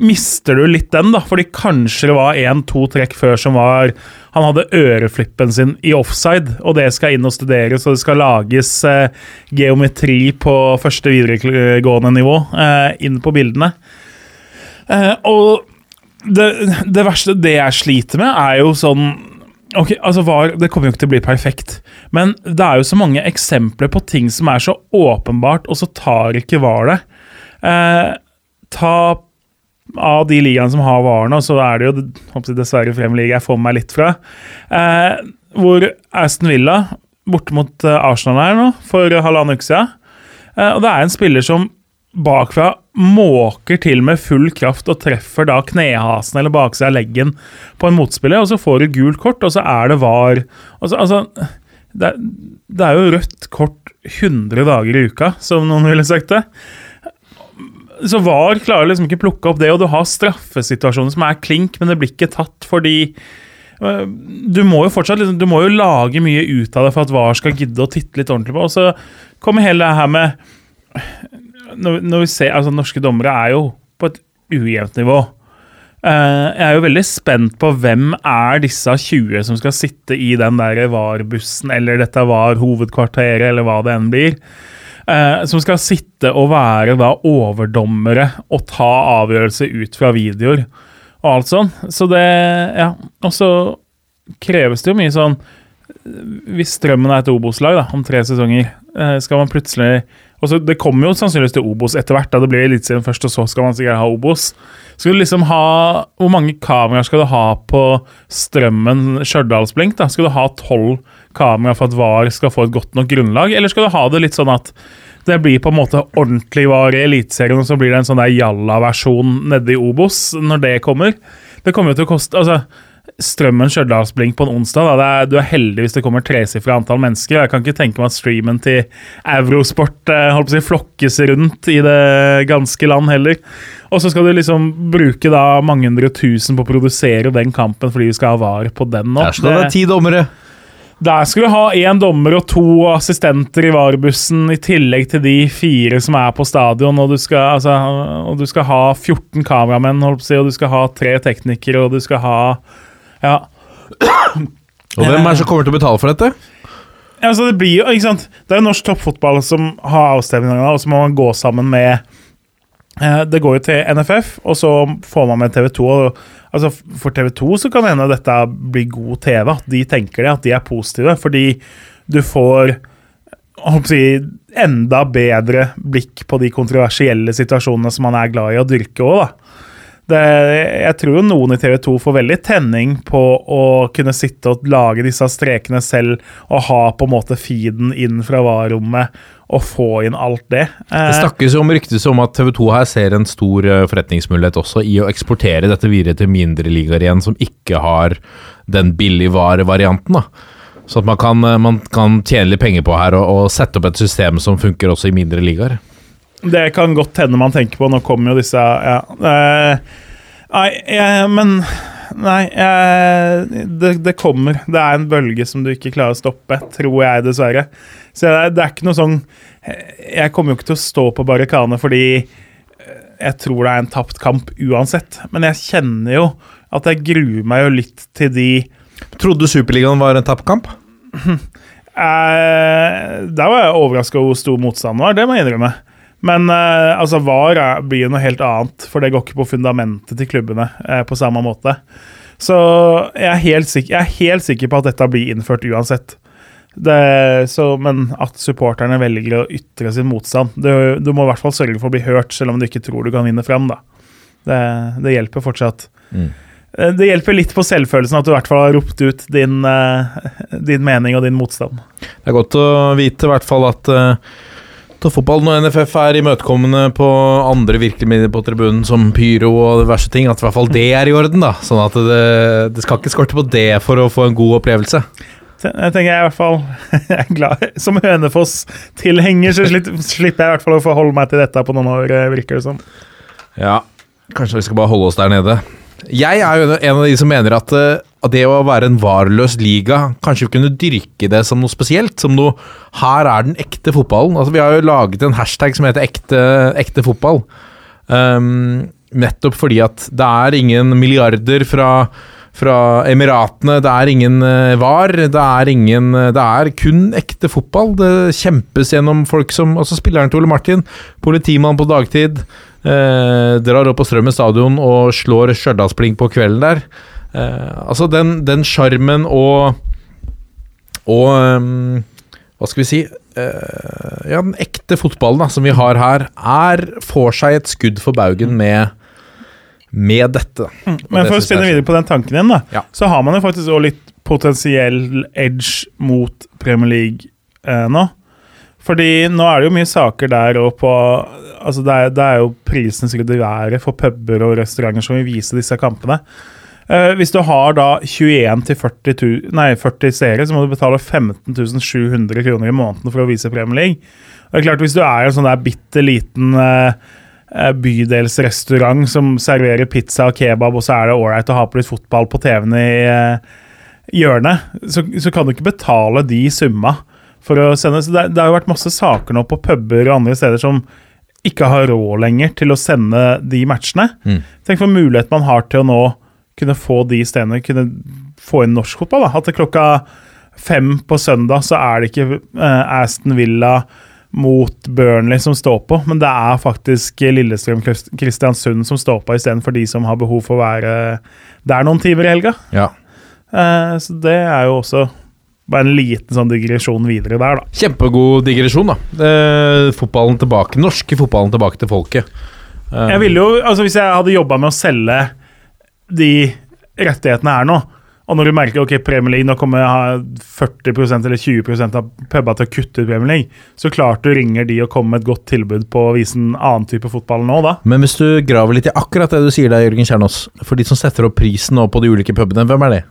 mister du litt den, da, fordi kanskje det var én-to trekk før som var Han hadde øreflippen sin i offside, og det skal inn og studeres, og det skal lages eh, geometri på første videregående nivå eh, inn på bildene. Eh, og det, det verste, det jeg sliter med, er jo sånn Ok, altså var, Det kommer jo ikke til å bli perfekt, men det er jo så mange eksempler på ting som er så åpenbart, og så tar ikke VAR det. Eh, ta av de ligaene som har VAR nå, så er det jo håper dessverre fremlig, jeg får meg litt fra. Eh, hvor Aston Villa, borte mot eh, Arsenal her nå, for halvannen uke siden. Eh, og det er en spiller som bakfra måker til med full kraft og treffer da knehasen eller baksida av leggen på en motspiller, og så får du gult kort, og så er det VAR. Altså, altså det, det er jo rødt kort 100 dager i uka, som noen ville sagt det. Så VAR klarer liksom ikke plukke opp det, og du har straffesituasjoner som er klink, men det blir ikke tatt fordi øh, du må jo fortsatt liksom, Du må jo lage mye ut av det for at VAR skal gidde å titte litt ordentlig på. Og så kommer hele det her med når, når vi ser, altså Norske dommere er jo på et ujevnt nivå. Eh, jeg er jo veldig spent på hvem er disse 20 som skal sitte i den der VAR-bussen, eller dette VAR-hovedkvarteret, eller hva det enn blir. Eh, som skal sitte og være da overdommere og ta avgjørelser ut fra videoer og alt sånn. Så det Ja. Og så kreves det jo mye sånn Hvis Strømmen er et Obos-lag da, om tre sesonger, eh, skal man plutselig og så Det kommer jo sannsynligvis til Obos etter hvert. da Det blir Eliteserien først, og så skal man sikkert ha Obos. Skal du liksom ha Hvor mange kameraer skal du ha på Strømmen Stjørdalsblink? da? Skal du ha tolv kameraer for at VAR skal få et godt nok grunnlag, eller skal du ha det litt sånn at det blir på en måte ordentlig VAR i Eliteserien, og så blir det en sånn der jalla-versjon nede i Obos når det kommer? Det kommer jo til å koste altså Strømmen Stjørdalsblink på en onsdag. Er, du er heldig hvis det kommer tresifra antall mennesker. Jeg kan ikke tenke meg at streamen til Eurosport eh, si, flokkes rundt i det ganske land heller. Og så skal du liksom bruke da mange hundre tusen på å produsere den kampen fordi vi skal ha var på den nå. Der står det ti dommere. Der skal du ha én dommer og to assistenter i varebussen, i tillegg til de fire som er på stadion. Og du skal, altså, og du skal ha 14 kameramenn, holdt på å si, og du skal ha tre teknikere, og du skal ha Ja. Og hvem er det som kommer til å betale for dette? Altså, det blir jo, ikke sant Det er jo norsk toppfotball som har avstemninger, og så må man gå sammen med Det går jo til NFF, og så får man med TV 2. Og, altså, for TV 2 så kan det hende dette blir god TV, at de tenker det, at de er positive. Fordi du får si, enda bedre blikk på de kontroversielle situasjonene som man er glad i å dyrke òg, da. Jeg tror jo noen i TV 2 får veldig tenning på å kunne sitte og lage disse strekene selv og ha på en måte feeden inn fra VAR-rommet og få inn alt det. Det Eh, snakkes jo om ryktes om at TV 2 her ser en stor eh, forretningsmulighet også i å eksportere dette videre til mindre ligaer igjen, som ikke har den billigvarevarianten. Så at man kan, eh, man kan tjene litt penger på her og, og sette opp et system som funker også i mindre ligaer. Det kan godt hende man tenker på. Nå kommer jo disse ja. Eh, Nei, jeg, men Nei, jeg, det, det kommer. Det er en bølge som du ikke klarer å stoppe, tror jeg, dessverre. Så det, er- det er ikke noe sånn Jeg kommer jo ikke til å stå på barrikadene fordi jeg tror det er en tapt kamp uansett. Men jeg kjenner jo at jeg gruer meg jo litt til de Trodde Superligaen var en tappkamp? Eh, der var jeg overraska over hvor stor motstanden var, det må jeg innrømme. Men uh, altså, VAR er, blir noe helt annet, for det går ikke på fundamentet til klubbene uh, på samme måte. Så jeg er, helt sikker, jeg er helt sikker på at dette blir innført uansett. Det, så, men at supporterne velger å ytre sin motstand Du, Du må i hvert fall sørge for å bli hørt, selv om du ikke tror du kan vinne fram. Da. Det, det hjelper fortsatt. Mm. Eh, Det hjelper litt på selvfølelsen at du i hvert fall har ropt ut din, din mening og din motstand. Det er godt å vite i hvert fall at uh, Toppfotballen og NFF er imøtekommende på andre virkemidler på tribunen, som pyro og diverse ting. At i hvert fall det er i orden, da. Sånn at det, det skal ikke skorte på det for å få en god opplevelse. Det Jeg tenker jeg i hvert fall jeg er glad. Som Hønefoss-tilhenger så slipper jeg i hvert fall å forholde meg til dette på noen år, eh, virker det som. Ja, kanskje vi skal bare holde oss der nede. Jeg er jo en av de som mener eh, at det å være en varløs liga Kanskje vi kunne dyrke det som noe spesielt. Som noe Her er den ekte fotballen. Altså Vi har jo laget en hashtag som heter ekte, ekte fotball. Um, nettopp fordi at det er ingen milliarder fra fra Emiratene. Det er ingen eh, VAR. Det er ingen eh, Det er kun ekte fotball. Det kjempes gjennom folk som Altså spilleren til Ole Martin, politimann på dagtid, eh, drar opp på Strømmen stadion og slår Stjørdalsblink på kvelden der. Eh, altså den den sjarmen og Og um, hva skal vi si eh, Ja, den ekte fotballen da, som vi har her, er får seg et skudd for baugen med med dette. Men det for å spinne er videre på den tanken din, da, Ja. så har man jo faktisk også litt potensiell edge mot Premier League eh, nå. Fordi nå er det jo mye saker der og på Altså, det er, det er jo prisen som skal være for puber og restauranter som vil vise disse kampene. Eh, hvis du har da 21 til 40, tu- nei, 40 seere, så må du betale 15 700 kroner i måneden for å vise Premier League. Det er klart, Hvis du er en sånn der bitte liten eh, bydelsrestaurant som serverer pizza og kebab, og så er det ålreit å ha på litt fotball på TV-en i uh, hjørnet, så, så kan du ikke betale de summa for å sende. Så det, det har jo vært masse saker nå på puber og andre steder som ikke har råd lenger til å sende de matchene. Mm. Tenk for mulighet man har til å nå kunne få de stedene, kunne få inn norsk fotball. Da. At klokka fem på søndag så er det ikke eh, Aston Villa mot Burnley som står på, men det er faktisk Lillestrøm Kristiansund som står på istedenfor de som har behov for å være der noen timer i helga. Ja. Eh, så det er jo også bare en liten sånn digresjon videre der, da. Kjempegod digresjon, da. Eh, fotballen tilbake, norske fotballen tilbake til folket. Eh, Jeg ville jo, altså Hvis jeg hadde jobba med å selge de rettighetene er nå, og når du merker ok, Premier League nå kommer jeg ha 40% eller 20% av puba til å kutte ut Premier League, så klart du ringer de og kommer med et godt tilbud på å vise en annen type fotball nå, da. Men hvis du graver litt i akkurat det du sier der, Jørgen Kjernås For de som setter opp prisen nå på de ulike pubene, hvem er det?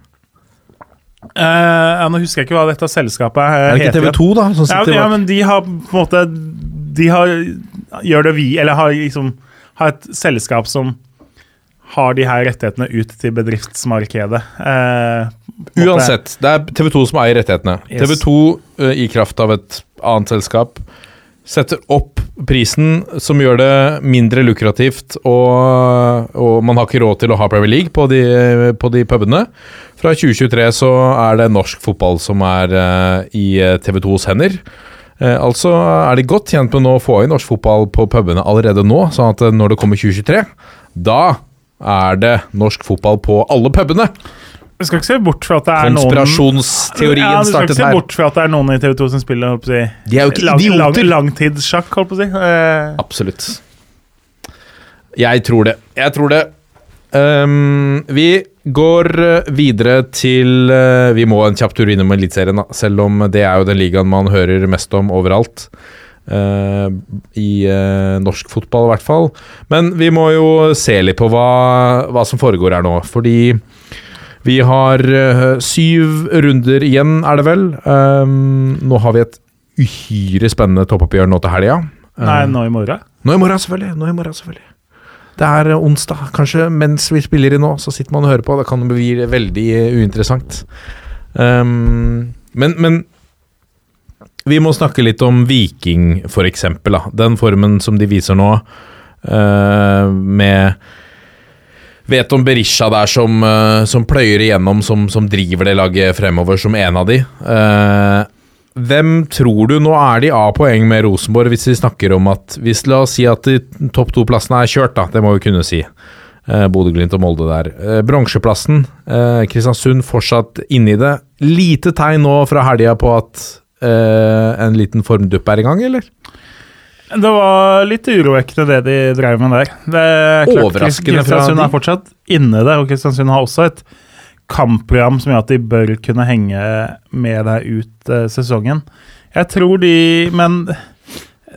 Uh, nå husker jeg ikke hva dette selskapet heter. Er det ikke heter. TV 2, da? Som Ja, sitter ja, men de har på en måte De har gjør det vi Eller har liksom Har et selskap som har de her rettighetene ut til bedriftsmarkedet. Eh, Uansett, det er TV 2 som eier rettighetene. Yes. TV 2, uh, i kraft av et annet selskap, setter opp prisen som gjør det mindre lukrativt, og, og man har ikke råd til å ha Premier League på de, på de pubene. Fra 2023 så er det norsk fotball som er uh, i TV 2s hender. Eh, altså er de godt tjent med nå å få inn norsk fotball på pubene allerede nå, sånn at eh, når det kommer 2023, da er det norsk fotball på alle pubene. Du skal ikke se bort fra at det er noen Konspirasjonsteorien ja, du skal ikke se bort fra at det er noen i TV 2 som spiller holdt på å si, De er jo ikke lang, lang, langtidssjakk, holdt på å si. Uh. Absolutt. Jeg tror det. Jeg tror det. Um, vi går eh, videre til uh, Vi må en kjapp tur innom Eliteserien, selv om det er jo den ligaen man hører mest om overalt. Eh, I uh, norsk fotball, i hvert fall. Men vi må jo se litt på hva, hva som foregår her nå. Fordi vi har uh, syv runder igjen, er det vel. Um, nå har vi et uhyre spennende toppoppgjør nå til helga. nei, nå i morgen. nå i morgen, selvfølgelig. Nå i morgen, selvfølgelig. Det er onsdag. Kanskje mens vi spiller i nå, så sitter man og hører på. Det kan bli veldig uinteressant. Um, men, men vi må snakke litt om Viking. Da. Den formen som de viser nå, eh, med Vet om Berisha der som, eh, som pløyer igjennom, som, som driver det laget fremover som en av de. Eh, hvem tror du Nå er de av poeng med Rosenborg, hvis vi snakker om at hvis La oss si at de topp to-plassene er kjørt, da. Det må vi kunne si. Eh, Bodø-Glimt og Molde der. Eh, Bronseplassen. Kristiansund fortsatt inni det. Lite tegn nå fra helga på at en liten formdupp her i gang, eller? Det var litt urovekkende det de drev med der. Det er klart, Overraskende Kristiansund er fortsatt inne der, og Kristiansund har også et kampprogram som gjør at de bør kunne henge med deg ut eh, sesongen. Jeg tror de Men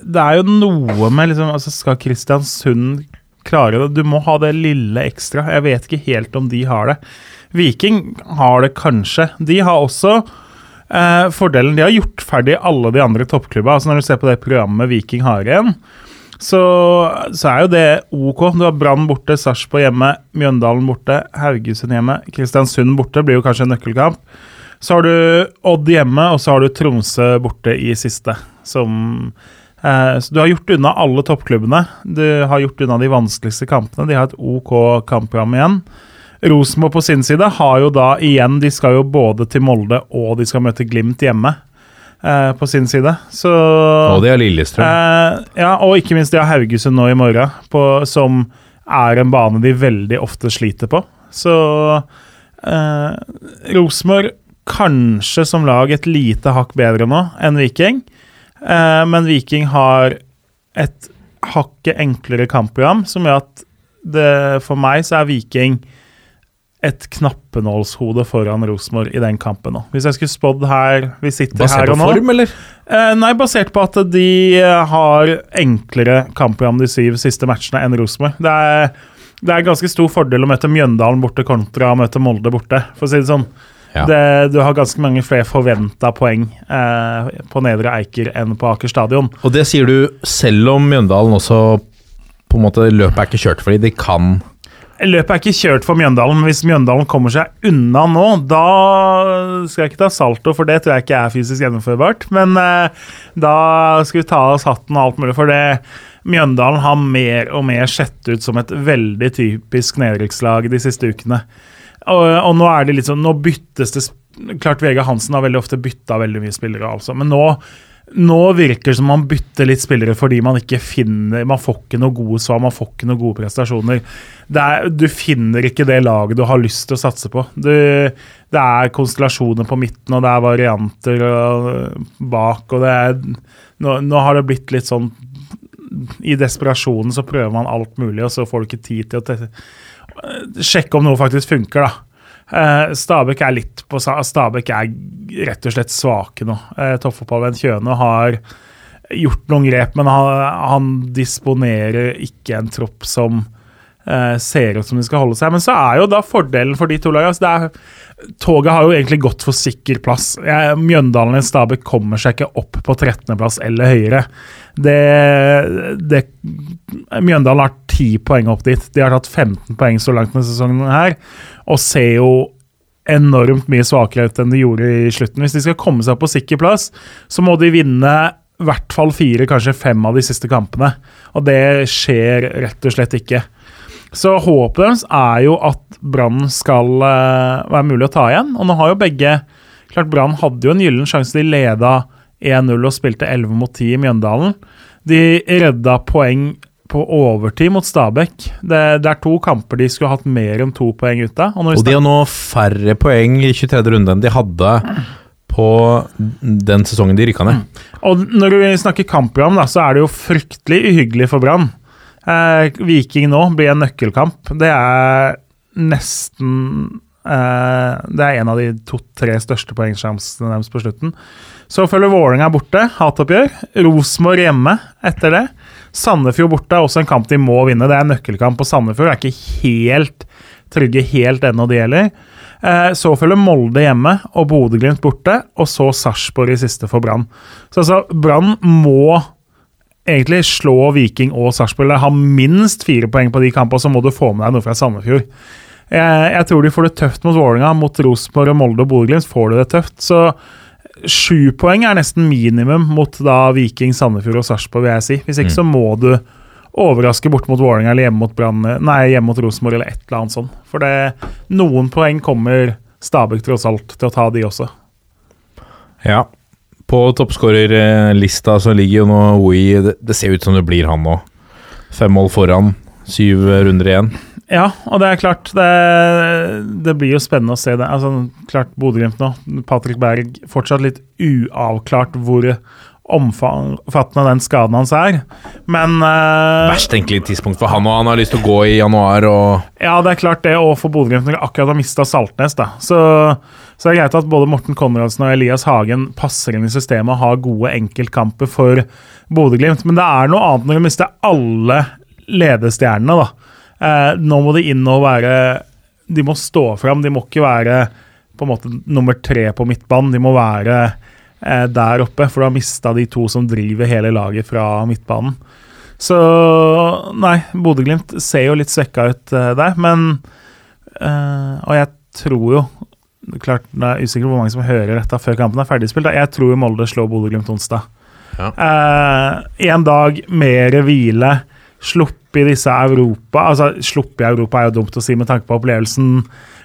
det er jo noe med liksom altså Skal Kristiansund klare det? Du må ha det lille ekstra. Jeg vet ikke helt om de har det. Viking har det kanskje. De har også Eh, fordelen De har gjort ferdig alle de andre toppklubba. Altså Når du ser på det programmet Viking har igjen, så, så er jo det ok. Du har Brann borte, Sarpsborg hjemme, Mjøndalen borte, Haugesund hjemme, Kristiansund borte. Blir jo kanskje en nøkkelkamp. Så har du Odd hjemme, og så har du Tromsø borte i siste. Som eh, Så du har gjort unna alle toppklubbene. Du har gjort unna de vanskeligste kampene. De har et ok kampprogram igjen. Rosenborg på sin side har jo da igjen De skal jo både til Molde og de skal møte Glimt hjemme. Eh, på sin side. Så Og de har Lillestrøm. Eh, ja, og ikke minst de har Haugesund nå i morgen, på, som er en bane de veldig ofte sliter på. Så eh, Rosenborg kanskje som lag et lite hakk bedre nå enn Viking. Eh, men Viking har et hakket enklere kampprogram, som gjør at det, for meg så er Viking et knappenålshode foran Rosenborg i den kampen nå. Hvis jeg skulle spådd her Vi sitter Basert her og nå. Basert på form, eller? Eh, nei, basert på at de eh, har enklere kampprogram de syv siste matchene enn Rosenborg. Det er, det er ganske stor fordel å møte Mjøndalen borte kontra å møte Molde borte, for å si det sånn. Ja. Det, du har ganske mange flere forventa poeng eh, på Nedre Eiker enn på Aker stadion. Og det sier du selv om Mjøndalen også på en måte Løpet er ikke kjørt fordi de kan Løpet er ikke kjørt for Mjøndalen, men hvis Mjøndalen kommer seg unna nå, da skal jeg ikke ta salto, for det tror jeg ikke er fysisk gjennomførbart. Men eh, da skal vi ta oss hatten og alt mulig, for det Mjøndalen har mer og mer sett ut som et veldig typisk nedrykkslag de siste ukene. Og, og nå er det litt sånn, nå byttes det Klart Vegard Hansen har veldig ofte bytta veldig mye spillere, altså. Men nå, nå virker det som man bytter litt spillere fordi man ikke finner Man får ikke noe gode svar, man får ikke noen gode prestasjoner. Er, du finner ikke det laget du har lyst til å satse på. Du, det er konstellasjoner på midten, og det er varianter bak, og det er nå, nå har det blitt litt sånn I desperasjonen så prøver man alt mulig, og så får du ikke tid til å sjekke om noe faktisk funker, da. Eh, Stabæk er litt på Stabæk er rett og slett svake nå. Uh, Toppfotballen Kjøne har gjort noen grep, men han, han disponerer ikke en tropp som uh, ser ut som de skal holde seg. Men så er jo da fordelen for de to lagene altså det er, Toget har jo egentlig gått for sikker plass. Mjøndalen i Stabæk kommer seg ikke opp på 13.-plass eller høyere. Det, det Mjøndalen har 10 poeng opp dit. De har tatt 15 poeng så langt denne sesongen her, og ser jo enormt mye svakere ut enn de gjorde i slutten. Hvis de skal komme seg på sikker plass, så må de vinne i hvert fall fire, kanskje fem av de siste kampene. Og det skjer rett og slett ikke. Så håpet deres er jo at Brann skal eh, være mulig å ta igjen. Og nå har jo begge Klart Brann hadde jo en gyllen sjanse. De leda 1-0 og spilte 11 mot 10 i Mjøndalen. De redda poeng på overtid mot Stabæk. Det, det er to kamper de skulle hatt mer enn to poeng ut av. Og Og de har nå færre poeng i 23. runde enn de hadde på den sesongen de rykka ned. Og når vi snakker kampprogram, da, så er det jo fryktelig uhyggelig for Brann. Eh, Viking nå blir en nøkkelkamp. Det er nesten eh, Det er en av de to-tre største poengsjansene deres på slutten. Så følger Vålerenga borte, hatoppgjør. Rosenborg hjemme etter det. Sandefjord borte er også en kamp de må vinne. Det er en nøkkelkamp, og Sandefjord er ikke helt trygge helt ennå det gjelder. Eh, så følger Molde hjemme og Bodø-Glimt borte, og så Sarpsborg i siste for Brann. Så altså, Brann må egentlig slå Viking og Sarpsborg. eller Ha minst fire poeng på de kampene, så må du få med deg noe fra Sandefjord. Jeg, jeg tror de får det tøft mot Vålerenga. Mot Rosenborg, og Molde og Bodø-Glimt får de det tøft. Så sju poeng er nesten minimum mot da Viking, Sandefjord og Sarpsborg, vil jeg si. Hvis ikke så må du overraske bort mot Vålerenga eller hjemme mot, nei, hjemme mot Rosenborg eller et eller annet sånt. For det, noen poeng kommer Stabæk tross alt til å ta, de også. Ja. På toppskårerlista så ligger jo nå Oi det, det ser ut som det blir han nå. Fem mål foran, syv runder igjen. Ja, og det er klart Det, det blir jo spennende å se det. Altså, klart Bodø-Glimt nå. Patrick Berg fortsatt litt uavklart hvor omfattende den skaden hans er. Men uh, Verst tenkelig tidspunkt for han, og han har lyst til å gå i januar og Ja, det er klart det, og for Bodø-Glimt akkurat har mista Saltnes, da. Så, så det er greit at både Morten Konradsen og Elias Hagen passer inn i systemet og har gode enkeltkamper for Bodø-Glimt, men det er noe annet når de mister alle ledestjernene, da. Eh, nå må de inn og være De må stå fram, de må ikke være på en måte nummer tre på midtbanen. De må være eh, der oppe, for du har mista de to som driver hele laget fra midtbanen. Så nei, Bodø-Glimt ser jo litt svekka ut eh, der, men eh, Og jeg tror jo Klart, Det er usikker hvor mange som hører dette før kampen er ferdigspilt. Jeg tror Molde slår Bodø-Glimt onsdag. Ja. Eh, en dag mer hvile, sluppe i disse Europa Altså, sluppe i Europa er jo dumt å si med tanke på opplevelsen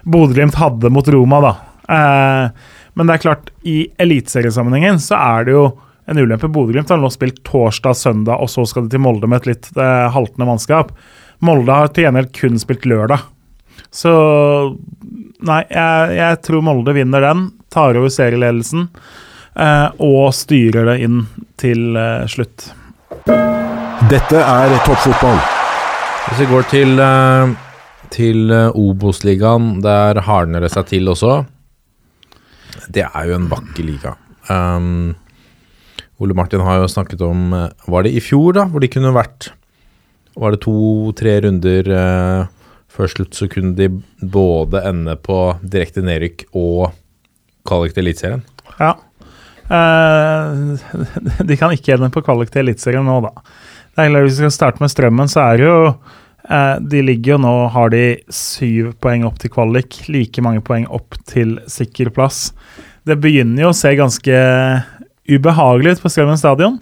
Bodø-Glimt hadde mot Roma, da. Eh, men det er klart, i eliteseriesammenhengen så er det jo en ulempe. Bodø-Glimt har nå spilt torsdag, søndag, og så skal de til Molde med et litt eh, haltende mannskap. Molde har til gjengjeld kun spilt lørdag. Så nei, jeg, jeg tror Molde vinner den, tar over serieledelsen eh, og styrer det inn til eh, slutt. Dette er toppfotball. Hvis vi går til, eh, til eh, Obos-ligaen, der hardner det seg til også. Det er jo en vakker liga. Um, Ole Martin har jo snakket om eh, Var det i fjor, da? Hvor de kunne vært Var det to-tre runder uh, før slutt, så kunne de både ende på direkte nedrykk og kvalik til Eliteserien? Ja. Eh, de kan ikke ende på kvalik til Eliteserien nå, da. Det er klart, Hvis vi skal starte med Strømmen, så er det jo eh, De ligger jo nå har de syv poeng opp til kvalik, like mange poeng opp til sikker plass. Det begynner jo å se ganske ubehagelig ut på Strømmen stadion.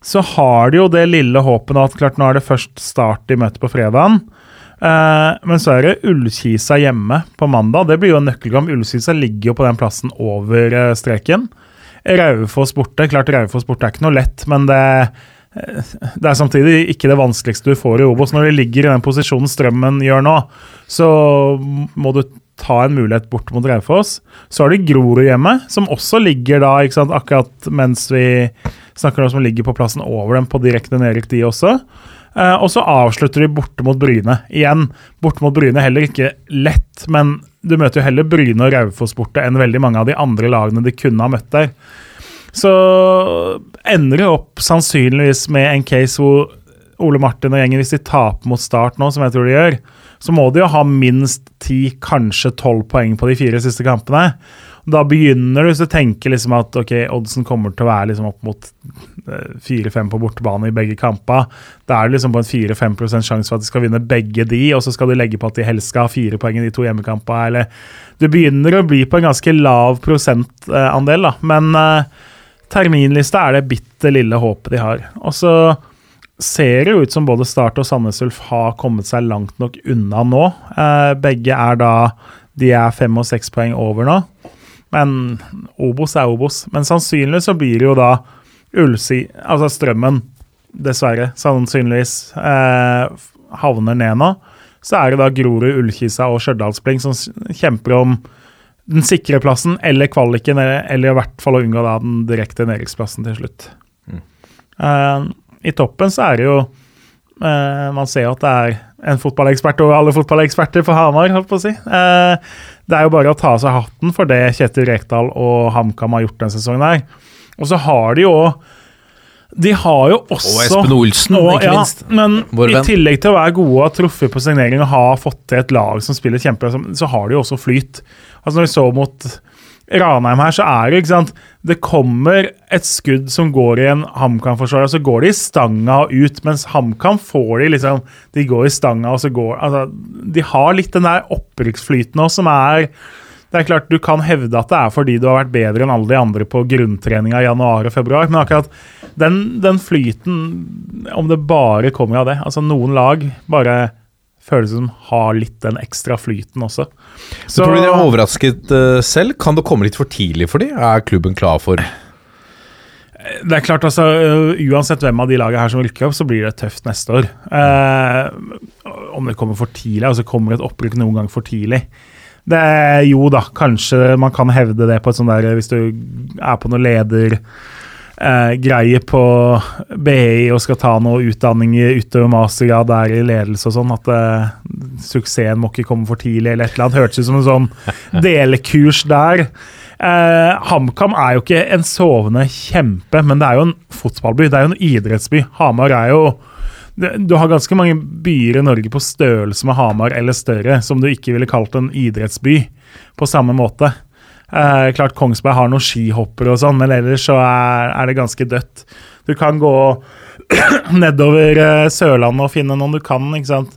Så har de jo det lille håpet nå at klart nå er det først start i møtet på fredagen. Eh, men så er det Ullkisa hjemme på mandag. Det blir jo en nøkkelkamp. Ullkisa ligger jo på den plassen over uh, streken. Raufoss borte. Klart Raufoss borte er ikke noe lett, men det, uh, det er samtidig ikke det vanskeligste du får i Obos. Når de ligger i den posisjonen Strømmen gjør nå, så må du ta en mulighet bort mot Raufoss. Så har de Grorud hjemme, som også ligger da, ikke sant, akkurat mens vi snakker om som ligger på plassen over dem på direkte nedrykk, de også. Eh, og så avslutter de borte mot Bryne. Igjen, borte mot Bryne heller ikke lett, men du møter jo heller Bryne og Raufoss borte enn veldig mange av de andre lagene de kunne ha møtt der. Så ender det opp sannsynligvis med en case hvor Ole Martin og gjengen, hvis de taper mot Start nå, som jeg tror de gjør, så må de jo ha minst ti, kanskje tolv poeng på de fire siste kampene. Da begynner du å tenke liksom at ok, oddsen kommer til å være liksom opp mot fire-fem på bortebane i begge kamper. Da er det liksom på en 4-5 sjanse for at de skal vinne begge de, og så skal du legge på at de helst skal ha fire poeng i de to hjemmekampene. Eller Du begynner å bli på en ganske lav prosentandel, da. Men eh, terminlista er det bitte lille håpet de har. Og så ser det jo ut som både Start og Sandnes Ulf har kommet seg langt nok unna nå. Eh, begge er da De er fem og seks poeng over nå. Men Obos er Obos. Men sannsynligvis så blir det jo da Ulsi, altså Strømmen, dessverre, sannsynligvis eh, havner ned nå. Så er det da Grorud, Ullkisa og Stjørdalsblink som kjemper om den sikre plassen eller kvaliken, eller, eller i hvert fall å unngå da den direkte nedrykksplassen til slutt. Mm. Eh, I toppen så er det jo eh, Man ser jo at det er en fotballekspert over alle fotballeksperter for Hamar, holdt på å si. Det er jo bare å ta av seg hatten for det Kjetil Rekdal og HamKam har gjort denne sesongen her. Og så har de jo De har jo også Og Espen Olsen, og, ikke ja. Men Vår i venn. tillegg til å være gode og ha truffet på signering og ha fått til et lag som spiller kjempe, så har de jo også flyt. Altså Når vi så mot Ranheim her, så er det ikke sant? Det kommer et skudd som går i en HamKam-forsvarer, og så går de i stanga og ut, mens HamKam får de liksom De går i stanga, og så går Altså, de har litt den der opprykksflyten òg, som er det er klart Du kan hevde at det er fordi du har vært bedre enn alle de andre på grunntreninga i januar og februar, men akkurat den, den flyten, om det bare kommer av det altså Noen lag bare føles som har litt den ekstra flyten også. Så, tror du de er overrasket uh, selv? Kan det komme litt for tidlig for de? Er klubben klar for Det er klart, altså Uansett hvem av de lagene her som rykker opp, så blir det tøft neste år. Uh, om det kommer for tidlig, altså kommer et opprykk noen gang for tidlig. Det jo da, kanskje man kan hevde det på et sånt der Hvis du er på noe leder eh, greie på BI og skal ta noe utdanning utover mastergrad der i ledelse og sånn, at eh, suksessen må ikke komme for tidlig, eller et eller annet. Hørtes ut som en sånn delekurs der. Eh, HamKam er jo ikke en sovende kjempe, men det er jo en fotballby. Det er jo en idrettsby. Hamar er jo Du har ganske mange byer i Norge på størrelse med Hamar eller større som du ikke ville kalt en idrettsby på samme måte. Eh, klart Kongsberg har noen skihoppere og sånn, men ellers så er, er det ganske dødt. Du kan gå nedover eh, Sørlandet og finne noen du kan, ikke sant.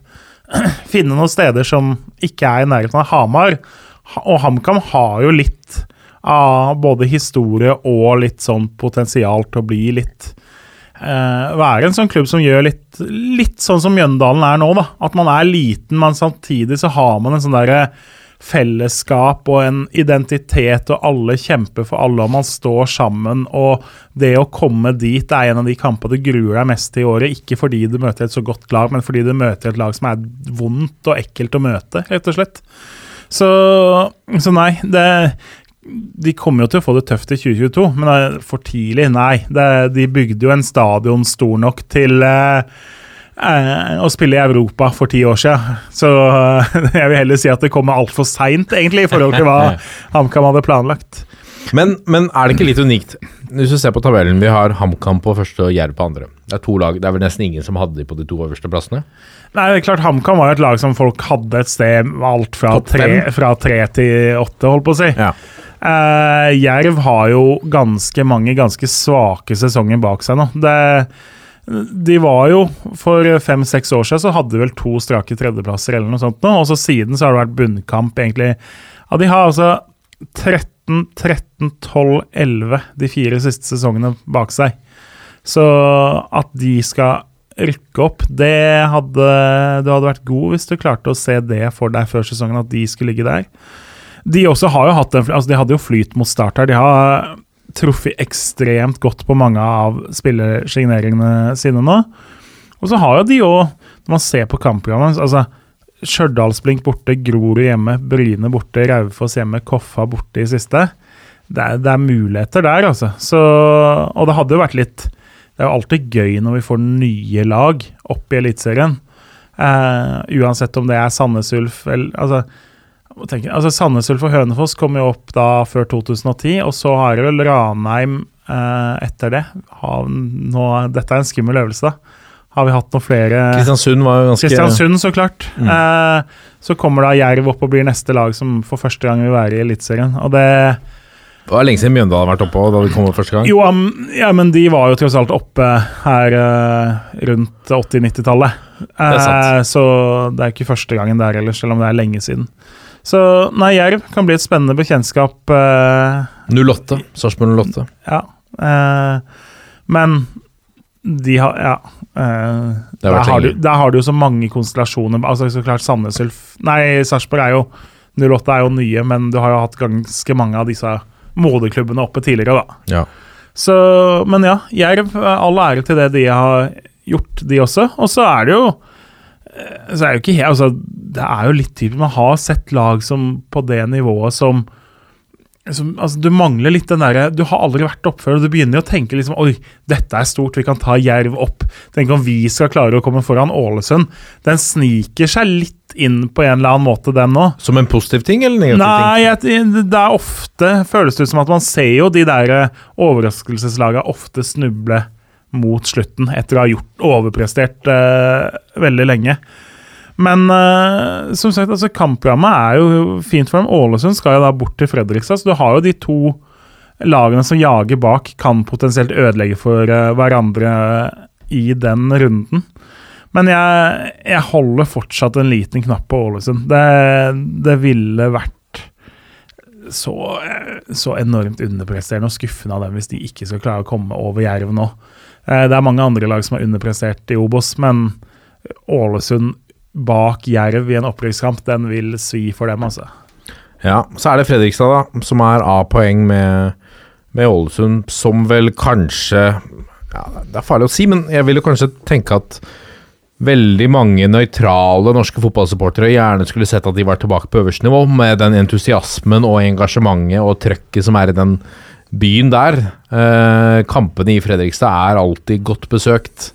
Finne noen steder som ikke er i nærheten av Hamar. Ha- Og HamKam har jo litt av både historie og litt sånn potensial til å bli litt eh, Være en sånn klubb som gjør litt, litt sånn som Mjøndalen er nå, da. At man er liten, men samtidig så har man en sånn derre fellesskap og en identitet, og alle kjemper for alle, og man står sammen. Og det å komme dit er en av de kampene du gruer deg mest til i året. Ikke fordi du møter et så godt lag, men fordi du møter et lag som er vondt og ekkelt å møte, rett og slett. Så, så nei, det de kommer jo til å få det tøft i 2022, men det er for tidlig. Nei, det, de bygde jo en stadion stor nok til eh, å spille i Europa for ti år siden. Så eh, jeg vil heller si at det kommer altfor seint, egentlig, i forhold til hva HamKam hadde planlagt. Men, men er det ikke litt unikt? Hvis du ser på tabellen, vi har HamKam på første og Jerv på andre. Det er to lag, det er vel nesten ingen som hadde de på de to øverste plassene. Nei, det er klart HamKam var jo et lag som folk hadde et sted alt fra tre, fra tre til åtte, holdt på å si. Ja. Uh, Jerv har jo ganske mange ganske svake sesonger bak seg nå. Det, de var jo For fem-seks år siden så hadde de vel to strake tredjeplasser, eller noe sånt nå, og så siden så har det vært bunnkamp, egentlig. Ja, de har altså 13, 13, 12, 11 de fire siste sesongene bak seg. Så at de skal rykke opp, det hadde Du hadde vært god hvis du klarte å se det for deg før sesongen, at de skulle ligge der. De også har jo hatt en, altså de hadde jo flyt mot start her. De har truffet ekstremt godt på mange av spillersigneringene sine nå. Og så har jo de òg, når man ser på kampprogrammet altså Stjørdalsblink borte, Grorud hjemme, Bryne borte, Raufoss hjemme, Koffa borte i siste. Det er, det er muligheter der, altså. Så, og det hadde jo vært litt Det er jo alltid gøy når vi får nye lag opp i Eliteserien. Eh, uansett om det er Sandnes Ulf eller altså, altså Sandnes Ulf og Hønefoss kom jo opp da før 2010, og så har det vel Ranheim eh, etter det. Nå, dette er en skummel øvelse, da. Har vi hatt noen flere Kristiansund var jo ganske Kristiansund, så klart. Eh, så kommer da Jerv opp og blir neste lag som for første gang vil være i Eliteserien. Og det Det var lenge siden Mjøndalen har vært oppe da de kom opp første gang. Jo, ja, men de var jo tross alt oppe her eh, rundt 80-90-tallet. er. Eh, så det er ikke første gangen der heller, selv om det er lenge siden. Så nei, Jerv kan bli et spennende bekjentskap. eh, 08. Sarpsborg 08. ja. Eh, men de har Ja. eh, der, har du, der har du jo så mange konstellasjoner. Altså Så klart Sandnes Nei, Sarpsborg er jo 08 er jo nye, men du har jo hatt ganske mange av disse moderklubbene oppe tidligere, da. Ja. Så, men ja, Jerv, all ære til det de har gjort, de også. Og så er det jo så er det jo ikke helt, altså, Det er jo litt typisk. Man har sett lag som på det nivået som, som altså, Du mangler litt den derre Du har aldri vært oppe før, og du begynner å tenke liksom Oi, dette er stort, vi kan ta Jerv opp. Tenk om vi skal klare å komme foran Ålesund. Den sniker seg litt inn på en eller annen måte, den nå. Som en positiv ting eller negativ Nei, ting? Nei, det er ofte føles det ut som at man ser jo de der eh, overraskelseslagene ofte snuble mot slutten etter å ha gjort overprestert uh, veldig lenge. Men uh, som sagt, altså kampprogrammet er jo fint for dem. Ålesund skal jo da bort til Fredrikstad, så du har jo de to lagene som jager bak, kan potensielt ødelegge for uh, hverandre i den runden. Men jeg, jeg holder fortsatt en liten knapp på Ålesund. Det, det ville vært så, så enormt underpresterende og skuffende av dem hvis de ikke skal klare å komme over Jerv nå. Eh, Det er mange andre lag som har underprestert i Obos, men Ålesund bak Jerv i en opprykkskamp, den vil svi for dem, altså. Ja, så er det Fredrikstad, da, som er A-poeng med, med Ålesund, som vel kanskje ja, Det er farlig å si, men jeg vil jo kanskje tenke at veldig mange nøytrale norske fotballsupportere gjerne skulle sett at de var tilbake på øverste nivå, med den entusiasmen og engasjementet og trøkket som er i den byen der. Eh, kampene i Fredrikstad er alltid godt besøkt.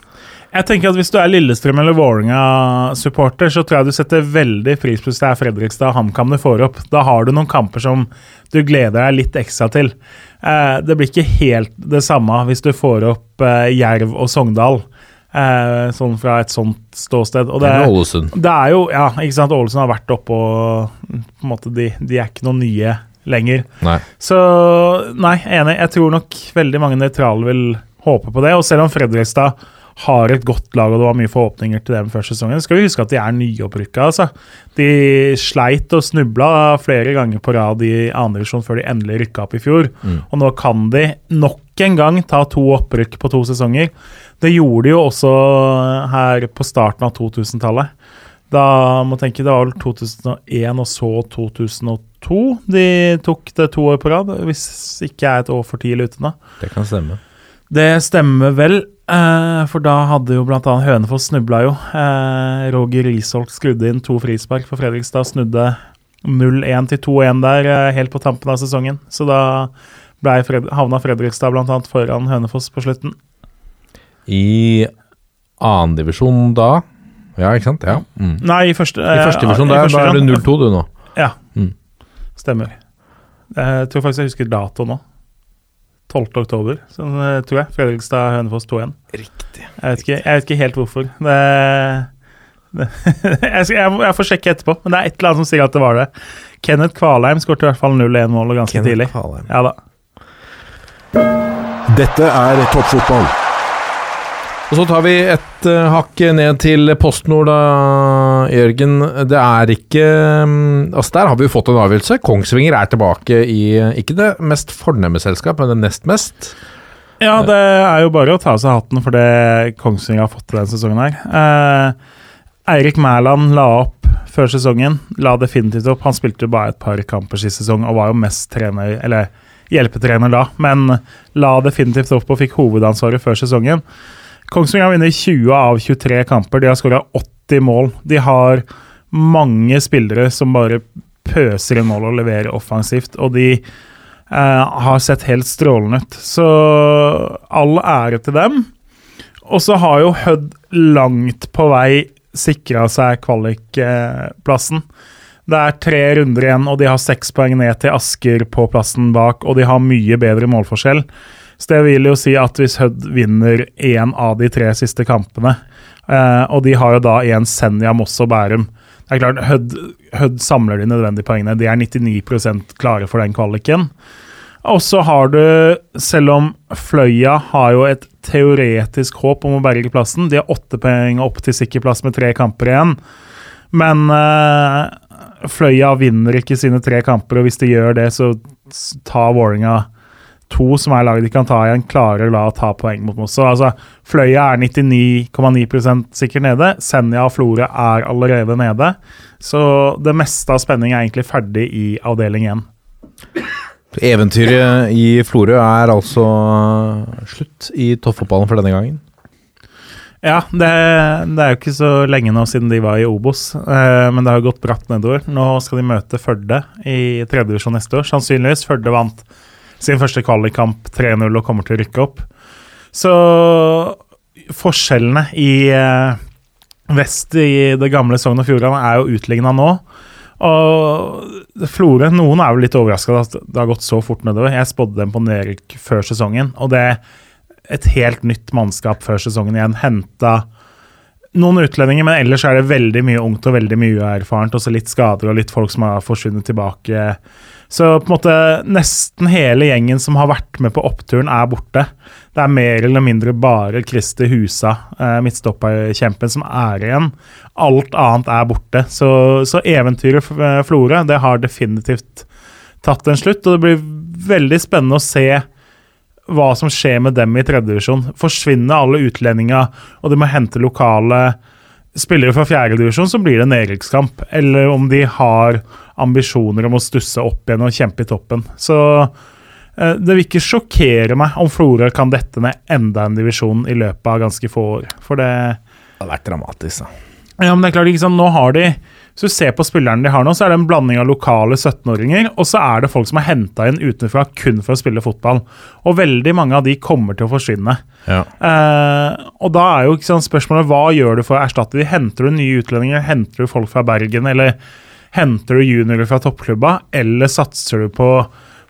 Jeg tenker at Hvis du er Lillestrøm eller Vålerenga-supporter, så tror jeg du setter veldig pris på hvis det er Fredrikstad og HamKam du får opp. Da har du noen kamper som du gleder deg litt ekstra til. Eh, det blir ikke helt det samme hvis du får opp eh, Jerv og Sogndal. Eh, sånn fra et sånt ståsted. Og det, er Ålesund. det er jo Ja, ikke sant. Ålesund har vært oppe og på en måte, de, de er ikke noen nye lenger. Nei. Så nei, enig. Jeg tror nok veldig mange nøytrale vil håpe på det. Og selv om Fredrikstad har et godt lag og det var mye forhåpninger til dem før sesongen, skal vi huske at de er nyopprykka. Altså. De sleit og snubla flere ganger på rad i andredivisjon før de endelig rykka opp i fjor. Og nå kan de nok en gang ta to opprykk på to sesonger. Det gjorde de jo også her på starten av 2000-tallet. Da må tenke, Det var vel 2001 og så 2002 de tok det to år på rad. Hvis ikke jeg er et år for tidlig ute nå. Det kan stemme. Det stemmer vel, eh, for da hadde jo bl.a. Hønefoss snubla jo. Eh, Roger Risholt skrudde inn to frispark for Fredrikstad. Snudde 0-1 til 2-1 der eh, helt på tampen av sesongen. Så da Fred havna Fredrikstad bl.a. foran Hønefoss på slutten. I annendivisjon da Ja, ikke sant? Ja. Mm. Nei, i første I første divisjon, da, da er det 0-2 du nå. Ja. Stemmer. Jeg tror faktisk jeg husker dato nå. 12. oktober, så eh, tror jeg. Fredrikstad-Hønefoss 2-1. Riktig. Jeg vet, ikke, jeg vet ikke helt hvorfor. Det, det, jeg, skal, jeg, jeg får sjekke etterpå, men det er et eller annet som sier at det var det. Kenneth Kvalheim skåret i hvert fall 0-1-mål ganske tidlig. Kvalheim. Ja da. Dette er toppfotball. Og så tar vi et uh, hakk ned til PostNord, da, Jørgen. Det er ikke um, Altså, der har vi jo fått en avgjørelse. Kongsvinger er tilbake i ikke det mest fornemme selskap, men det nest mest. Ja, det er jo bare å ta av seg hatten for det Kongsvinger har fått til denne sesongen her. Uh, Eirik Mæland la opp før sesongen. La definitivt opp. Han spilte jo bare et par kamper sist sesong og var jo mest trener, eller hjelpetrener da, men la definitivt opp og fikk hovedansvaret før sesongen. Kongsvinger har vunnet 20 av 23 kamper. De har skåra 80 mål. De har mange spillere som bare pøser inn mål og leverer offensivt. Og de eh, har sett helt strålende ut. Så all ære til dem. Og så har jo Hødd langt på vei sikra seg kvalikplassen. Det er tre runder igjen, og de har seks poeng ned til Asker på plassen bak, og de har mye bedre målforskjell. Så det vil jo si at hvis Hødd vinner én av de tre siste kampene, eh, og de har jo da igjen Senja, Moss og Bærum Det er klart, Hødd, Hødd samler de nødvendige poengene. De er 99% klare for den kvaliken. Og så har du, selv om Fløya har jo et teoretisk håp om å berge plassen De har åtte poeng opp til sikker plass med tre kamper igjen. Men eh, Fløya vinner ikke sine tre kamper, og hvis de gjør det, så tar Vålerenga to, som er laget de kan ta igjen, klarer da å ta poeng mot Mosso. Så altså, Fløya er 99,9% sikkert nede. Senja og Florø er allerede nede. Så det meste av spenning er egentlig ferdig i avdeling 1. Eventyret i Florø er altså slutt i toppfotballen for denne gangen. Ja, det, det er jo ikke så lenge nå siden de var i Obos, eh, men det har gått bratt nedover. Nå skal de møte Førde i tredje divisjon neste år. Sannsynligvis. Førde vant sin første kvalikkamp 3-0 og kommer til å rykke opp. Så forskjellene i eh, vest i det gamle Sogn og Fjordane er jo utligna nå. Og Florø Noen er jo litt overraska at det har gått så fort nedover. Jeg spådde dem på nedrykk før sesongen, og det er et helt nytt mannskap før sesongen igjen. Henta noen utlendinger, men ellers er det veldig mye ungt og veldig mye uerfarent. Også litt skader og litt folk som har forsvunnet tilbake. Så på en måte nesten hele gjengen som har vært med på oppturen, er borte. Det er mer eller mindre bare Christer Husa, eh, midtstopperkjempen, som er igjen. Alt annet er borte. Så, så eventyret eh, Florø, det har definitivt tatt en slutt. Og det blir veldig spennende å se hva som skjer med dem i tredjedivisjon. Forsvinner alle utlendinga, og de må hente lokale spillere fra fjerdedivisjon, så blir det en nedrykkskamp. Eller om de har ambisjoner om å stusse opp igjen og kjempe i toppen. Så Eh, Det vil ikke sjokkere meg om Florø kan dette ned enda en divisjon i løpet av ganske få år. For det Det har vært dramatisk, da. Ja, men det er klart, ikke sant, nå har de Hvis du ser på spillerne de har nå, så er det en blanding av lokale 17-åringer, og så er det folk som er henta inn utenfra kun for å spille fotball. Og veldig mange av de kommer til å forsvinne. Ja. Eh, og da er jo sant, spørsmålet hva gjør du for å erstatte de? Henter du nye utlendinger, henter du folk fra Bergen, eller henter du juniorer fra toppklubba, eller satser du på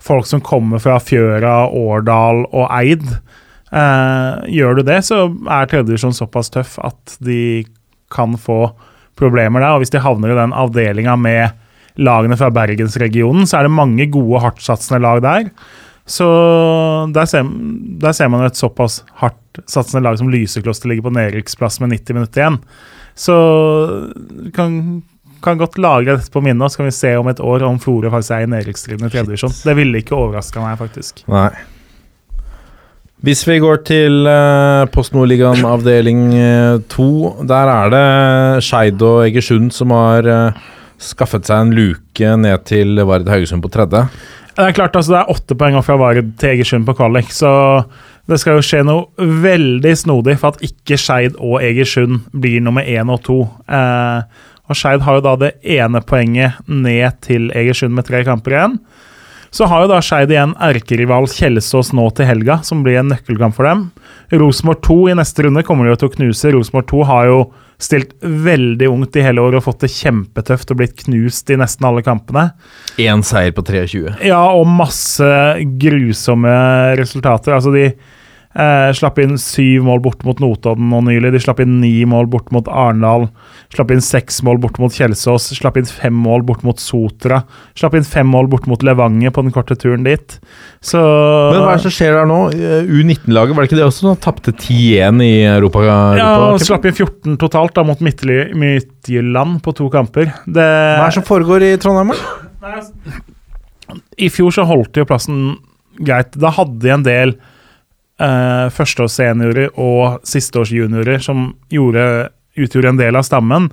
folk som kommer fra Fjøra, Årdal og Eid? Eh, gjør du det, så er tredjedivisjon såpass tøff at de kan få problemer der. Og hvis de havner i den avdelinga med lagene fra bergensregionen, så er det mange gode hardtsatsende lag der. Så der ser, der ser man et såpass hardtsatsende lag som Lysekloster ligger på nedrykksplass med 90 minutter igjen. Så kan, kan godt lagre dette på minnet, og så kan vi se om et år om Florø faktisk er i nedrykksstriden i divisjon. Det ville ikke overraska meg, faktisk. Nei. Hvis vi går til uh, Post Nordligaen avdeling eh, to, der er det Skeid og Egersund som har uh, skaffet seg en luke ned til Vard Haugesund på tredje. Det er klart, altså det er åtte poeng fra Vard til Egersund på kvalik, så det skal jo skje noe veldig snodig for at ikke Skeid og Egersund blir nummer én og to. Eh, og Skeid har jo da det ene poenget ned til Egersund med tre kamper igjen. Så har jo da Skeid igjen erkerival Kjelsås nå til helga, som blir en nøkkelkamp for dem. Rosenborg 2 i neste runde kommer de jo til å knuse. Rosenborg 2 har jo stilt veldig ungt i hele år og fått det kjempetøft og blitt knust i nesten alle kampene. Én seier på 23. Ja, og masse grusomme resultater. Altså, de eh, slapp inn syv mål bort mot Notodden nå nylig. De slapp inn ni mål bort mot Arendal. Slapp inn seks mål bort mot Kjelsås. Slapp inn fem mål bort mot Sotra. Slapp inn fem mål bort mot Levanger på den korte turen dit. Så Men hva er det som skjer der nå? Eh, U19-laget, var det ikke det også som tapte 10-1 i Europa? ja, og slapp inn 14 totalt da mot Midtjylland på to kamper. Det, Hva er det som foregår i Trondheim? I fjor så holdt de jo plassen greit. Da hadde de en del eh, førsteårsseniorer og sisteårsjuniorer som gjorde, utgjorde en del av stammen.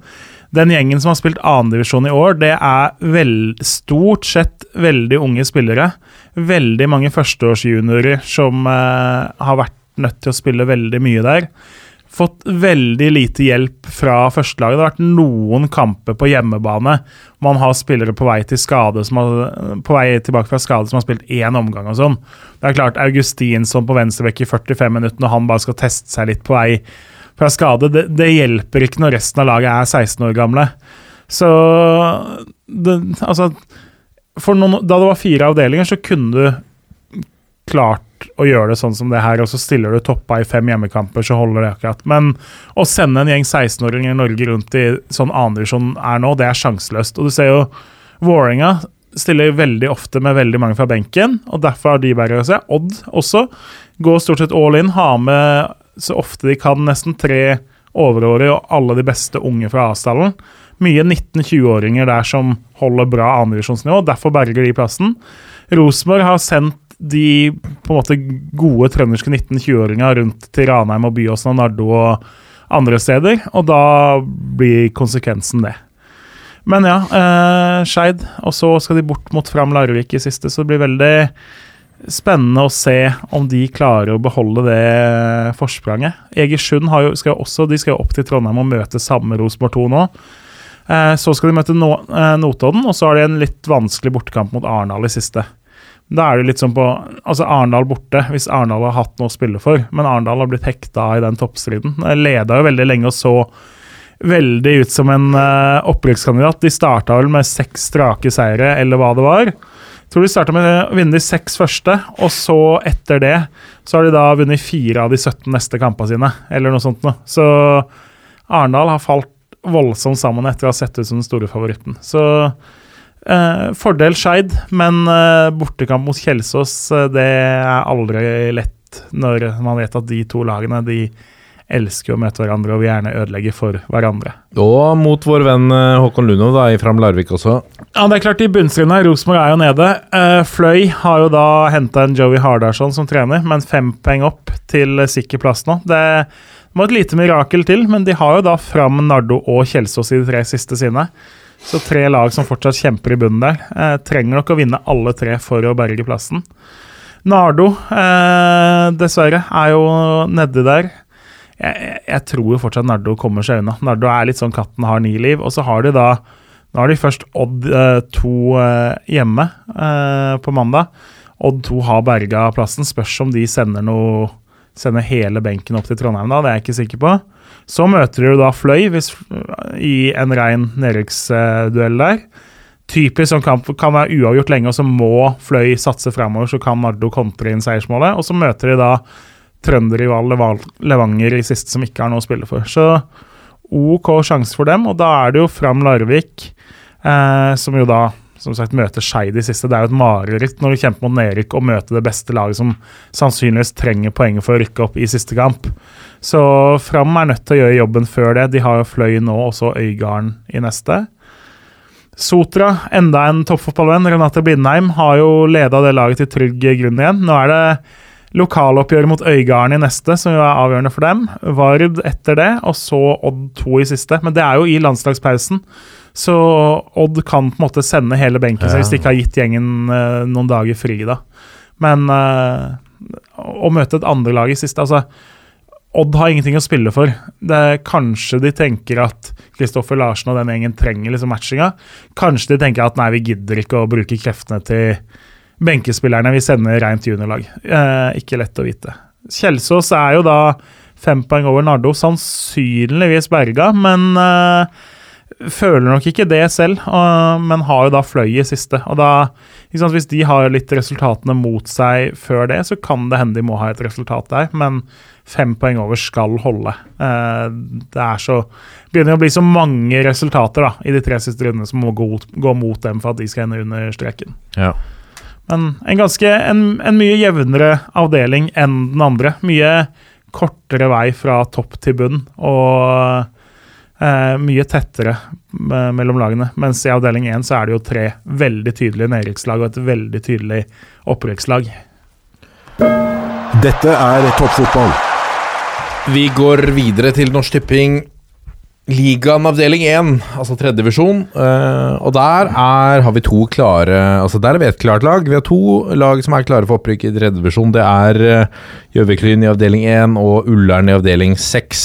Den gjengen som har spilt annendivisjon i år, det er vel, stort sett veldig unge spillere. Veldig mange førsteårsjuniorer som eh, har vært nødt til å spille veldig mye der. Fått veldig lite hjelp fra førstelaget. Det har vært noen kamper på hjemmebane. Man har spillere på vei, skade har, på vei tilbake fra skade som har spilt én omgang og sånn. Det er klart, Augustinsson på venstrebekk i 45 minutter når han bare skal teste seg litt på vei fra skade, det, det hjelper ikke når resten av laget er 16 år gamle. Så det, Altså for noen, Da det var fire avdelinger, så kunne du klart å gjøre det sånn som det her, og så stiller du toppa i fem hjemmekamper, så holder det akkurat. Men å sende en gjeng 16-åringer i Norge rundt i sånn andredivisjon er nå, det er sjanseløst. Og du ser jo Vålerenga stiller veldig ofte med veldig mange fra benken, og derfor har de bare å se. Odd også går stort sett all in, har med så ofte de kan, nesten tre overårige og alle de beste unge fra Asdalen. Mye 19-20-åringer der som holder bra andredivisjonsnivå, derfor berger de plassen. Rosenborg har sendt de på en måte gode trønderske 19-20-åringa rundt til Ranheim og Byåsen og Nardo og andre steder, og da blir konsekvensen det. Men ja, eh, Skeid, og så skal de bort mot Fram Larvik i siste, så det blir veldig spennende å se om de klarer å beholde det forspranget. Egersund jo, skal jo også de skal jo opp til Trondheim og møte samme Rosenborg 2 nå. Eh, så skal de møte eh, Notodden, og så har de en litt vanskelig bortekamp mot Arendal i siste. Da er det litt sånn på Altså Arendal borte, hvis Arendal har hatt noe å spille for. Men Arendal har blitt hekta i den toppstriden. De Leda jo veldig lenge og så veldig ut som en uh, opprykkskandidat. De starta vel med seks strake seire, eller hva det var. Jeg tror de starta med å vinne de seks første, og så etter det så har de da vunnet fire av de 17 neste kampene sine, eller noe sånt noe. Så Arendal har falt voldsomt sammen etter å ha sett ut som den store favoritten. Så Eh, fordel Skeid, men eh, bortekamp mot Kjelsås eh, det er aldri lett når man vet at de to lagene de elsker å møte hverandre og vil gjerne ødelegge for hverandre. Og mot vår venn Håkon Lunov da, i Fram Larvik også. Ja, det er klart I bunnstrinnet. Rosenborg er jo nede. Eh, Fløy har jo da henta en Joey Hardarson som trener, men fem poeng opp til sikker plass nå. Det må et lite mirakel til, men de har jo da Fram, Nardo og Kjelsås i de tre siste sine. Så tre lag som fortsatt kjemper i bunnen der. Eh, trenger nok å vinne alle tre for å berge plassen. Nardo, eh, dessverre, er jo nedi der. Jeg, jeg, tror jo fortsatt Nardo kommer seg unna. Nardo er litt sånn katten har ni liv. Og så har de da Nå har de først Odd eh, 2 eh, hjemme eh, på mandag. Odd 2 har berga plassen. Spørs om de sender noe Sender hele benken opp til Trondheim da, det er jeg ikke sikker på. Så møter jo da Fløy hvis, i en rein nedrykksduell der. Typisk sånn kamp kan være uavgjort lenge, og så må Fløy satse framover, så kan Nardo kontre inn seiersmålet. Og så møter de da trønderrival Levanger i siste, som ikke har noe å spille for. Så OK sjanse for dem, og da er det jo Fram Larvik, eh, som jo da som sagt møter Skeid i siste. Det er jo et mareritt når du kjemper mot nedrykk og møter det beste laget som sannsynligvis trenger poenget for å rykke opp i siste kamp. Så Fram er nødt til å gjøre jobben før det. De har jo Fløy nå, og så Øygarden i neste. Sotra, enda en toppfotballvenn, Renate Blindheim, har jo leda det laget til trygg grunn igjen. Nå er det lokaloppgjøret mot Øygarden i neste, som jo er avgjørende for dem. Vard etter det, og så Odd 2 i siste. Men det er jo i landslagspausen, så Odd kan på en måte sende hele benken sin hvis de ikke har gitt gjengen uh, noen dager fri, da. Men uh, å møte et andre lag i siste altså Odd har ingenting å spille for. Det Kanskje de tenker at Kristoffer Larsen og den gjengen trenger liksom matchinga. Kanskje de tenker at nei, vi gidder ikke å bruke kreftene til benkespillerne, vi sender rent juniorlag. Eh, ikke lett å vite. Kjelsås er jo da fem poeng over Nardo, sannsynligvis berga, men eh, føler nok ikke det selv, og- men har jo da fløyet i siste. Og da, sant, Hvis de har litt resultatene mot seg før det, så kan det hende de må ha et resultat der, men fem poeng over skal holde. Eh, det er så begynner å bli så mange resultater da, i de tre siste rundene som må gå, gå mot dem for at de skal ende under streken. Ja. Men en ganske en, en mye jevnere avdeling enn den andre. Mye kortere vei fra topp til bunn og eh, mye tettere eh, mellom lagene. Mens i avdeling én så er det jo tre veldig tydelige nedrykkslag og et veldig tydelig opprykkslag. Dette er toppfotball. Vi går videre til Norsk Tipping Ligaen avdeling 1, altså tredjedivisjon. Uh, og der er, har vi to klare Altså der er vi et klart lag. Vi har to lag som er klare for opprykk i tredjedivisjon. Det er uh, Gjøviklyn i avdeling 1 og Ullern i avdeling 6.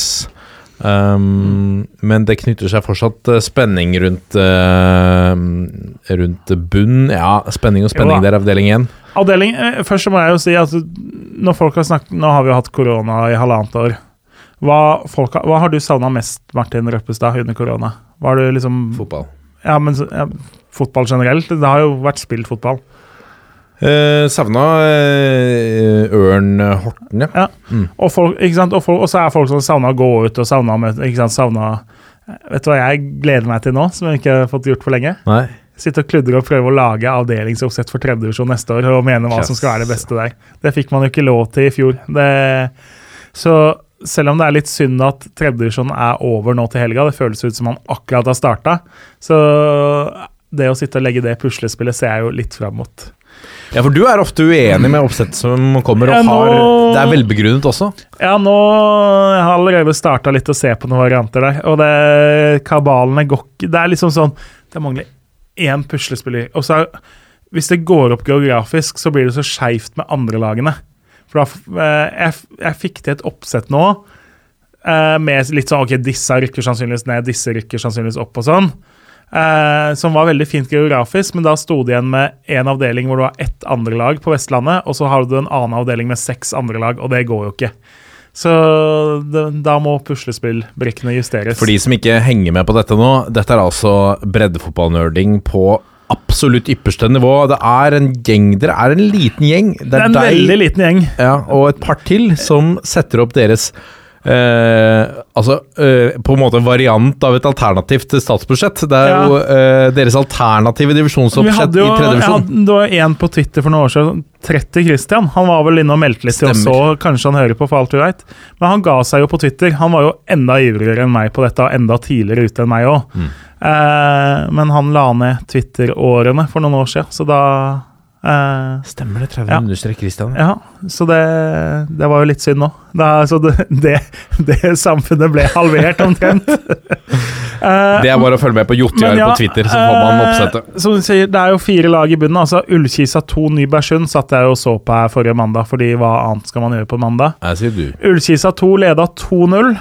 Um, men det knytter seg fortsatt uh, spenning rundt uh, Rundt bunn. Ja, spenning og spenning Jo der, avdeling én. Avdeling, eh, Først må jeg jo si at når folk har snakket Nå har vi jo hatt korona i halvannet år. Hva, folk, har- hva har du savna mest, Martin Røppestad, under korona? Var du liksom Fotball. Ja, men ja, Fotball generelt? Det har jo vært spilt fotball. Uh, savna eh, Ørn Horten, ja. Og, folk, ikke sant? Og, folk, og så er folk som savna å gå ut og savna? Savna, Vet du hva jeg gleder meg til nå, som jeg ikke har fått gjort for lenge? Nei. Sitte og kludre og prøve å lage avdelingsoppsett for tredjedivisjon neste år og mene hva som skal være det beste der. Det fikk man jo ikke lov til i fjor. Det, så selv om det er litt synd at tredjedivisjon er over nå til helga, det føles ut som man akkurat har starta, så det å sitte og legge det puslespillet ser jeg jo litt fram mot. Ja, for du er ofte uenig med oppsettet som kommer, og har Det er velbegrunnet også. Ja, nå jeg har allerede starta litt å se på noen varianter der. Og det kabalene går ikke Det er liksom sånn Det mangler én puslespiller. Og så hvis det går opp geografisk, så blir det så skeivt med andre lagene. For da eh, jeg, jeg fikk til et oppsett nå eh, med litt sånn Ok, disse rykker sannsynligvis ned, disse rykker sannsynligvis opp og sånn. Eh, som var veldig fint geografisk, men da sto det igjen med én avdeling hvor du har ett andre lag på Vestlandet, og så har du en annen avdeling med seks andre lag, og det går jo ikke. Så det, da må puslespillbrikkene justeres. For de som ikke henger med på dette nå, dette er altså breddefotballnerding på absolutt ypperste nivå. Det er en gjeng Dere er en liten gjeng. Det det er er, en deg veldig liten gjeng. ja, og et par til som setter opp deres eh, altså eh, på en måte variant av et alternativt statsbudsjett. Det er Ja. jo eh, deres alternative Vi divisjonsoppsett i tredje divisjon. det var en på Twitter for noen år siden, 30 Christian. Han var vel inne og meldte litt til oss så kanskje han hører på, for alt du veit. Men han ga seg jo på Twitter. Han var jo enda ivrigere enn meg på dette, og enda tidligere ute enn meg òg. Mm. Eh, men han la ned Twitter-årene for noen år siden, så da eh, Stemmer det. 30 Ja. minutter, Christian. Ja, så det, det var jo litt synd nå. Da, så det, det, det samfunnet ble halvert omtrent. uh, Det er bare å følge med på Jotjar ja, på Twitter, så får man eh, oppsettet. Som du sier, det er jo fire lag i bunnen. altså Ullkisa 2, Nybergsund satt jeg og så på her forrige mandag, fordi hva annet skal man gjøre på mandag? Jeg sier du. Ullkisa 2 leda 2-0.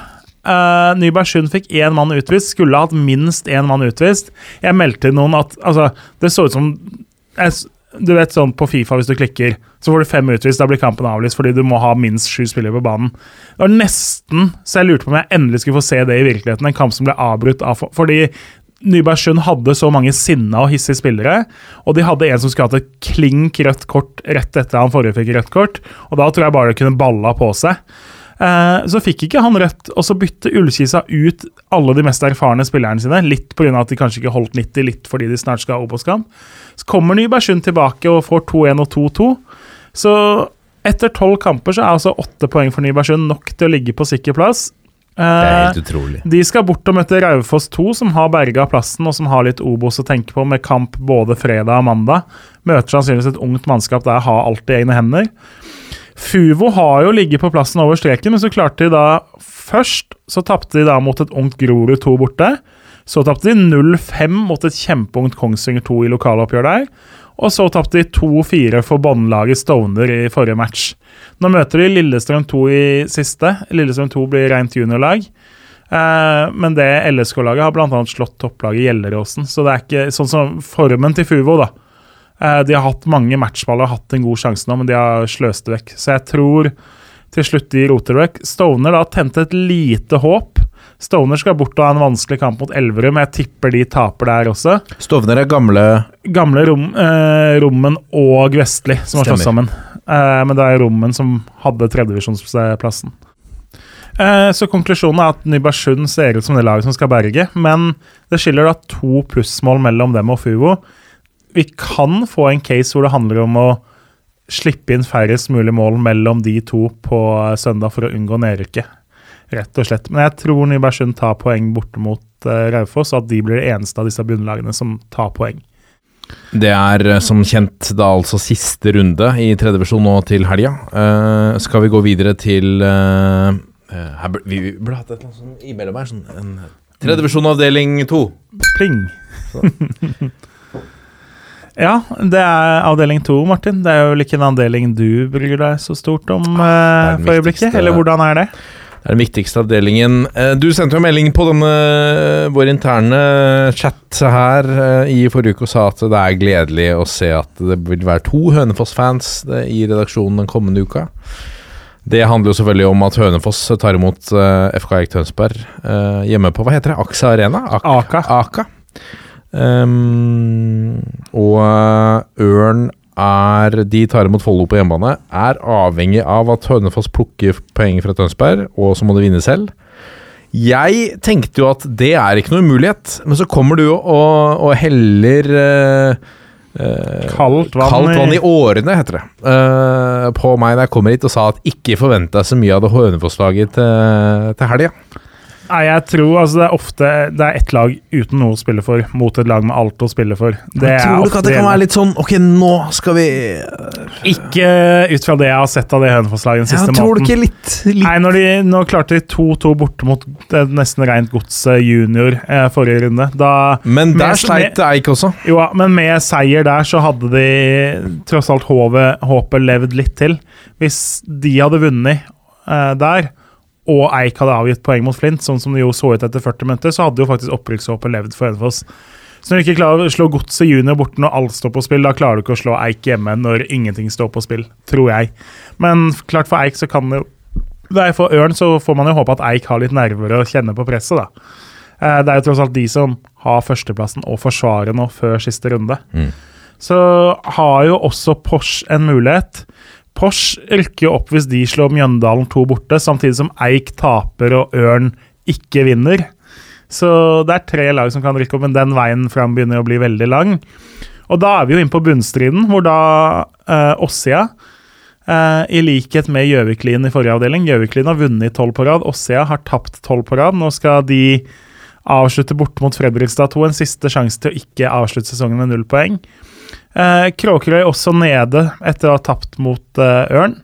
Uh, Nybergsund fikk én mann utvist, skulle ha hatt minst én mann utvist. Jeg meldte noen at Altså, det så ut som jeg, Du vet sånn på Fifa, hvis du klikker, så får du fem utvist, da blir kampen avlyst fordi du må ha minst sju spillere på banen. Det var nesten så jeg lurte på om jeg endelig skulle få se det i virkeligheten, en kamp som ble avbrutt av Fordi Nybergsund hadde så mange sinna og hissige spillere, og de hadde en som skulle hatt et klink rødt kort rett etter han forrige fikk rødt kort, og da tror jeg bare det kunne balla på seg. Eh, Så fikk ikke han rødt, og så bytte Ullkisa ut alle de mest erfarne spillerne sine. Litt pga. at de kanskje ikke holdt 90, litt fordi de snart skal ha Obos-kamp. Så kommer Nybergsund tilbake og får 2-1 og 2-2. Så etter tolv kamper så er altså åtte poeng for Nybergsund nok til å ligge på sikker plass. Det er Eh, helt utrolig. de skal bort og møte Raufoss 2, som har berga plassen og som har litt Obos å tenke på, med kamp både fredag og mandag. Møter sannsynligvis et ungt mannskap der har alt i egne hender. Fuvo har jo ligget på plassen over streken, men så klarte de da Først så tapte de da mot et ungt Grorud 2 borte. Så tapte de 0-5 mot et kjempeungt Kongsvinger 2 i lokaloppgjør der. Og så tapte de 2-4 for båndlaget Stovner i forrige match. Nå møter de Lillestrøm 2 i siste. Lillestrøm 2 blir rent juniorlag. Eh, men det LSK-laget har bl.a. slått topplaget Gjelleråsen. Så det er ikke sånn som formen til Fuvo, da. Eh, de har hatt mange matchballer og hatt en god sjanse nå, men de har sløst det vekk. Så jeg tror til slutt de roter det vekk. Stovner da tente et lite håp. Stovner skal bort og ha en vanskelig kamp mot Elverum. Jeg tipper de taper der også. Stovner er gamle Gamle rom, eh, Rommen og Vestli som har slått sammen. Eh, men det er Rommen som hadde tredjevisjonsplassen. Eh, så konklusjonen er at Nybergsund ser ut som det laget som skal berge, men det skiller da to plussmål mellom dem og Fuvo. Vi kan få en case hvor det handler om å slippe inn færrest mulig mål mellom de to på søndag for å unngå nedrykket. Rett og slett. Men jeg tror Nybergsund tar poeng borte mot uh, Raufoss, og at de blir det eneste av disse bunnlagene som tar poeng. Det er eh, som kjent da altså siste runde i tredjevisjon nå til helga. Uh, skal vi gå videre til eh, eh, her Vi burde hatt et eller annet sånn imellom her. Sånn en Tredjevisjon avdeling to. Pling! ja, det er avdeling to, Martin. Det er jo ikke en avdeling du bryr deg så stort om er uh, for øyeblikket. Eller hvordan er det? Det er den viktigste avdelingen. Eh, Du sendte jo melding på denne vår interne chat her eh, i forrige uke og sa at det er gledelig å se at det vil være to Hønefoss-fans eh, i redaksjonen den kommende uka. Det handler jo selvfølgelig om at Hønefoss tar imot eh, FK Eik Tønsberg eh, hjemme på hva heter det? Aksa Arena? Ak Aka. Aka. Ehm, og eh, Ørn er De tar imot Follo på hjemmebane. Er avhengig av at Hønefoss plukker poeng fra Tønsberg, og så må de vinne selv. Jeg tenkte jo at det er ikke noe umulighet, men så kommer du og, og heller uh, Uh, Kaldt vann, kaldt vann i årene, heter det, Uh, på meg da jeg kommer hit og sa at ikke forvent deg så mye av det Hønefoss-laget til, til helga. Nei, jeg tror altså det er ofte Det er ett lag uten noe å spille for, mot et lag med alt å spille for. Det er Tror du ikke at det kan være litt sånn Ok, nå skal vi Ikke ut fra det jeg har sett av det Hønefoss-laget den siste Tror du måneden. ikke litt, litt Nei, når de, nå klarte de 2-2 borte mot nesten rent gods junior eh, forrige runde. Da Men der Med- sleit Eik også. Jo, ja, men med seier der så hadde de tross alt håpet, håpet levd litt til. Hvis de hadde vunnet eh, der, og Eik hadde avgitt poeng mot Flint, sånn som det jo så ut etter 40 minutter, så hadde jo faktisk opprykkshåpet levd for Hønefoss. Så når du ikke klarer å slå Godset junior borte når alt står på spill, da klarer du ikke å slå Eik hjemme når ingenting står på spill, tror jeg. Men klart for Eik så kan det jo Nei, For Ørn så får man jo håpe at Eik har litt nerver og kjenner på presset, da. Eh, Det er jo tross alt de som har førsteplassen og forsvarer nå før siste runde. Mm. Så har jo også Porsche en mulighet. Porsche rykker jo opp hvis de slår Mjøndalen 2 borte, samtidig som Eik taper og Ørn ikke vinner. Så det er tre lag som kan rykke opp, men den veien fram begynner å bli veldig lang. Og da er vi jo inne på bunnstriden, hvor da eh, Åssia, Eh, I likhet med Gjøviklin i forrige avdeling. Gjøviklin har vunnet tolv på rad. Åssia har tapt tolv på rad. Nå skal de avslutte borte mot Fredrikstad 2. En siste sjanse til å ikke avslutte sesongen med null poeng. Eh, Kråkerøy også nede etter å ha tapt mot eh, Ørn.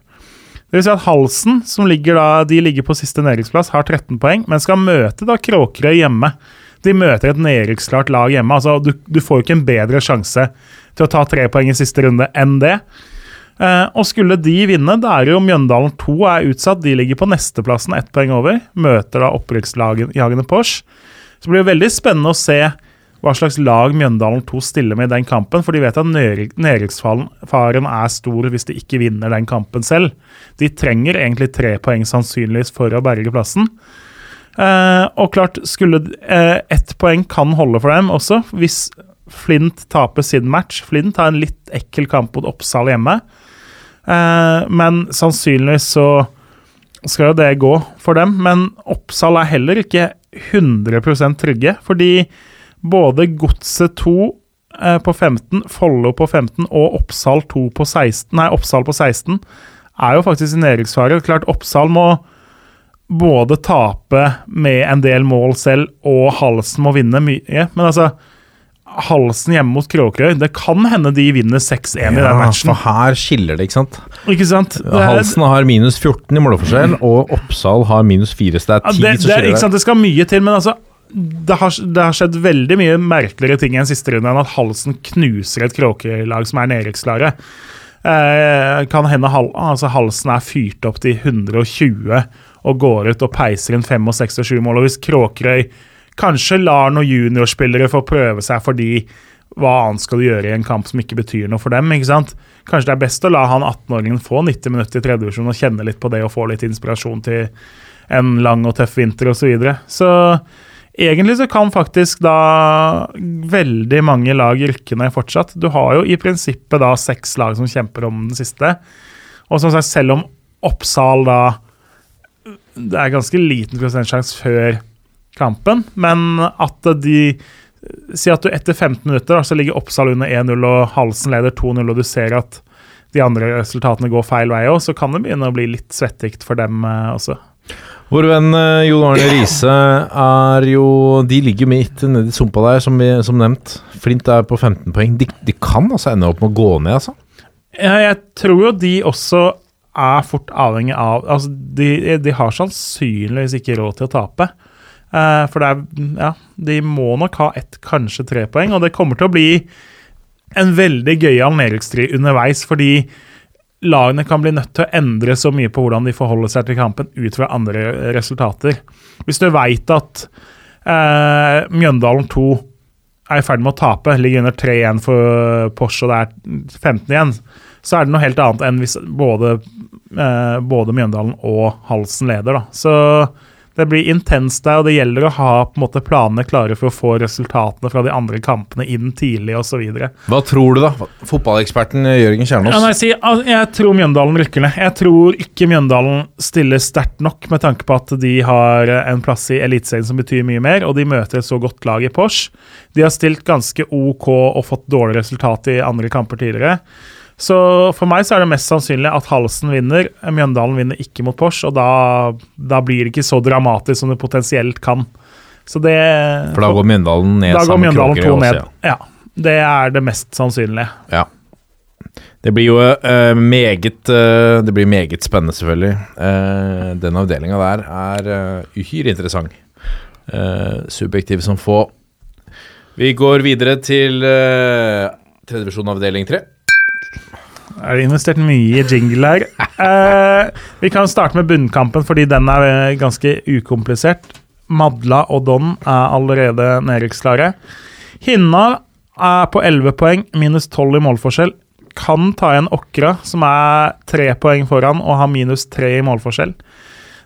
Det vil si at Halsen, som ligger da, de ligger på siste nedrykksplass, har 13 poeng, men skal møte da Kråkerøy hjemme. De møter et nedrykksklart lag hjemme. altså Du, du får jo ikke en bedre sjanse til å ta tre poeng i siste runde enn det. Eh, og skulle de vinne, da er jo Mjøndalen 2 er utsatt. De ligger på nesteplassen, ett poeng over. Møter da opprykksjagende Porsch. Så blir det veldig spennende å se hva slags lag Mjøndalen 2 stiller med i den kampen. For de vet at nedrykksfaren er stor hvis de ikke vinner den kampen selv. De trenger egentlig tre poeng sannsynligvis for å berge plassen. Eh, og klart, skulle eh, ett poeng kan holde for dem også, hvis Flint taper sin match. Flint har en litt ekkel kamp mot Oppsal hjemme. Eh, men sannsynligvis så skal jo det gå for dem. Men Oppsal er heller ikke 100% trygge, fordi både Godset 2 eh, på 15, Follo på 15 og Oppsal 2 på 16, nei, Oppsal på 16 er jo faktisk i nedrykksfare. Klart Oppsal må både tape med en del mål selv, og Halsen må vinne mye. Men altså Halsen hjemme mot Kråkerøy. Det kan hende de vinner 6-1 i den matchen. for her skiller det, ikke sant? Ikke sant? Det er- Halsen har minus 14 i målforskjell, og Oppsal har minus 4, så det er 10 det, som det, er, skiller ikke sant, det skal mye til, men altså det har, det har skjedd veldig mye merkeligere ting i en siste runde enn at Halsen knuser et Kråkerøy-lag som er nedrykksklare. Eh, kan hende hal, altså Halsen er fyrt opp til 120 og går ut og peiser inn 5 og 6 og 7 mål. Og hvis Kråkerøy kanskje lar noen juniorspillere få prøve seg fordi hva annet skal du gjøre i en kamp som ikke betyr noe for dem? ikke sant? Kanskje det er best å la han 18-åringen få 90 minutter i tredje divisjon og kjenne litt på det og få litt inspirasjon til en lang og tøff vinter osv. Så, videre. så egentlig så kan faktisk da veldig mange lag rykke ned fortsatt. Du har jo i prinsippet da seks lag som kjemper om den siste. Og som sagt, selv om Oppsal da Det er ganske liten prosentsjanse før kampen, men at de Si at du etter 15 minutter da, så ligger Oppsal under 1-0 og Halsen leder 2-0, og du ser at de andre resultatene går feil vei òg, så kan det begynne å bli litt svettigt for dem eh, også. Vår venn eh, Jon Arne Riise er jo De ligger midt nedi sumpa der, som, vi, som nevnt. Flint er på 15 poeng. De, de kan altså ende opp med å gå ned, altså. Ja, jeg tror jo de også er fort avhengig av Altså, de, de har sannsynligvis ikke råd til å tape. Eh, for det er Ja, de må nok ha ett, kanskje tre poeng, og det kommer til å bli en veldig gøyal nedrykkstrid underveis, fordi lagene kan bli nødt til å endre så mye på hvordan de forholder seg til kampen ut fra andre resultater. Hvis du veit at eh, Mjøndalen 2 er i ferd med å tape, ligger under 3-1 for Porsche og det er 15 igjen, så er det noe helt annet enn hvis både, eh, både Mjøndalen og Halsen leder. Da. Så det blir intenst der, og det gjelder å ha på en måte planene klare for å få resultatene fra de andre kampene inn tidlig osv. Hva tror du, da? Fotballeksperten eh, Jørgen Ja, Kjernås. nei, si, jeg tror Mjøndalen rykker ned. Jeg tror ikke Mjøndalen stiller sterkt nok med tanke på at de har eh, en plass i Eliteserien som betyr mye mer, og de møter et så godt lag i Porsch. De har stilt ganske OK og fått dårlig resultat i andre kamper tidligere. Så for meg så er det mest sannsynlig at Halsen vinner. Mjøndalen vinner ikke mot Porsch, og da, da blir det ikke så dramatisk som det potensielt kan. Så det For da går Mjøndalen ned da går Mjøndalen to også, ja. Ja. Det er det mest sannsynlige. Ja. Det blir jo uh, meget uh, Det blir meget spennende, selvfølgelig. Uh, den avdelinga der er uh, uhyre interessant. Subjektiv som få. Vi går videre til uh, tredjevisjon avdeling tre. Er det investert mye i jingle her? Eh, vi kan starte med bunnkampen, fordi den er eh, ganske ukomplisert. Madla og Don er allerede nedrykksklare. Hinna er på 11 poeng, minus 12 i målforskjell. Kan ta igjen Åkra, som er tre poeng foran og har minus 3 i målforskjell.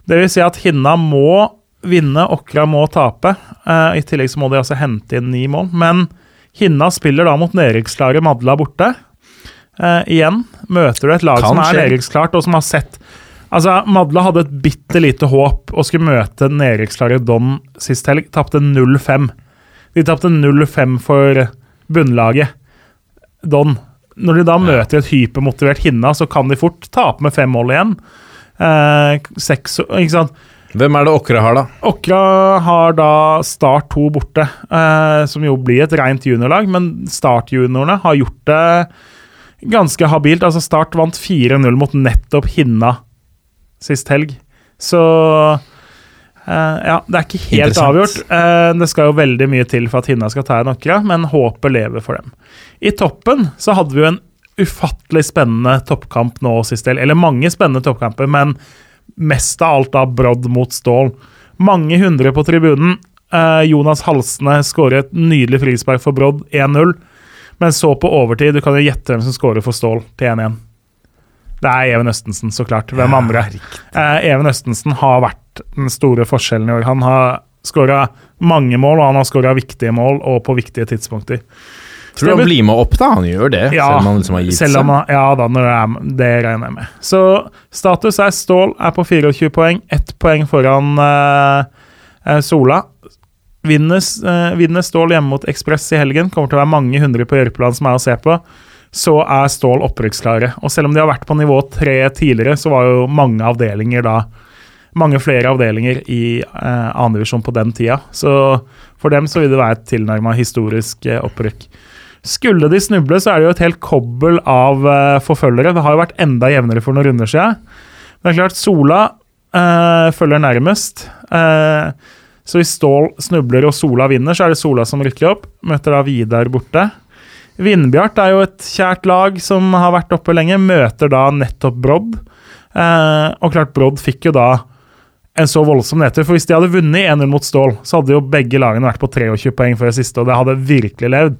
Det vil si at Hinna må vinne, Åkra må tape. Eh, I tillegg så må de altså hente inn ni mål. Men Hinna spiller da mot nedrykksklare Madla borte. Eh, igjen møter du et lag Kan som er nedrykksklart, og som har sett Altså, Madla hadde et bitte lite håp og skulle møte nedrykksklare Don sist helg. Tapte 0-5. De tapte 0-5 for bunnlaget Don. Når de da møter et hypermotivert Hinna, så kan de fort tape med fem mål igjen. Uh, seks, ikke sant? Hvem er det Åkra har, da? Åkra har da Start 2 borte, eh, som jo blir et rent juniorlag, men Start-juniorene har gjort det ganske habilt. Altså Start vant 4-0 mot nettopp Hinna sist helg. Så Uh, ja, det er ikke helt avgjort. Uh, det skal jo veldig mye til for at Hinna skal ta en Åkra, men håpet lever for dem. I toppen så hadde vi jo en ufattelig spennende toppkamp nå sist del. Eller mange spennende toppkamper, men mest av alt da Brodd mot Stål. Mange hundre på tribunen. Eh, Jonas Halsne skårer et nydelig frispark for Brodd, 1-0. Men så på overtid, du kan jo gjette hvem som skårer for Stål til 1-1. Det er Even Østensen, så klart. Hvem andre? Eh, Even Østensen har vært den store forskjellen i år. Han har skåra mange mål, og han har skåra viktige mål, og på viktige tidspunkter. Tror du han blir med opp, da? Han gjør det, Ja, selv om han liksom har gitt selv om seg. ja da, det, er, det regner jeg med. Så status er Stål er på 24 poeng, ett poeng foran eh, eh, Sola. Vinner, eh, Vinnes Stål hjemme mot Ekspress i helgen, kommer til å være mange hundre på Jørpeland som er å se på, så er Stål opprykksklare. Og selv om de har vært på nivå tre tidligere, så var jo mange avdelinger da mange flere avdelinger i eh, annendivisjon på den tida. Så for dem så vil det være et tilnærma historisk eh, opprykk. Skulle de snuble, så er det jo et helt kobbel av eh, forfølgere. Det har jo vært enda jevnere for noen runder siden. Men det er klart, Sola eh, følger nærmest. Eh, så hvis Stål snubler og Sola vinner, så er det Sola som rykker opp. Møter da Vidar borte. Vindbjart er jo et kjært lag som har vært oppe lenge. Møter da nettopp Brodd. Eh, og klart, Brodd fikk jo da en så voldsom nedtur. For hvis de hadde vunnet 1-0 mot Stål, så hadde jo begge lagene vært på 23 poeng før siste, og det hadde virkelig levd.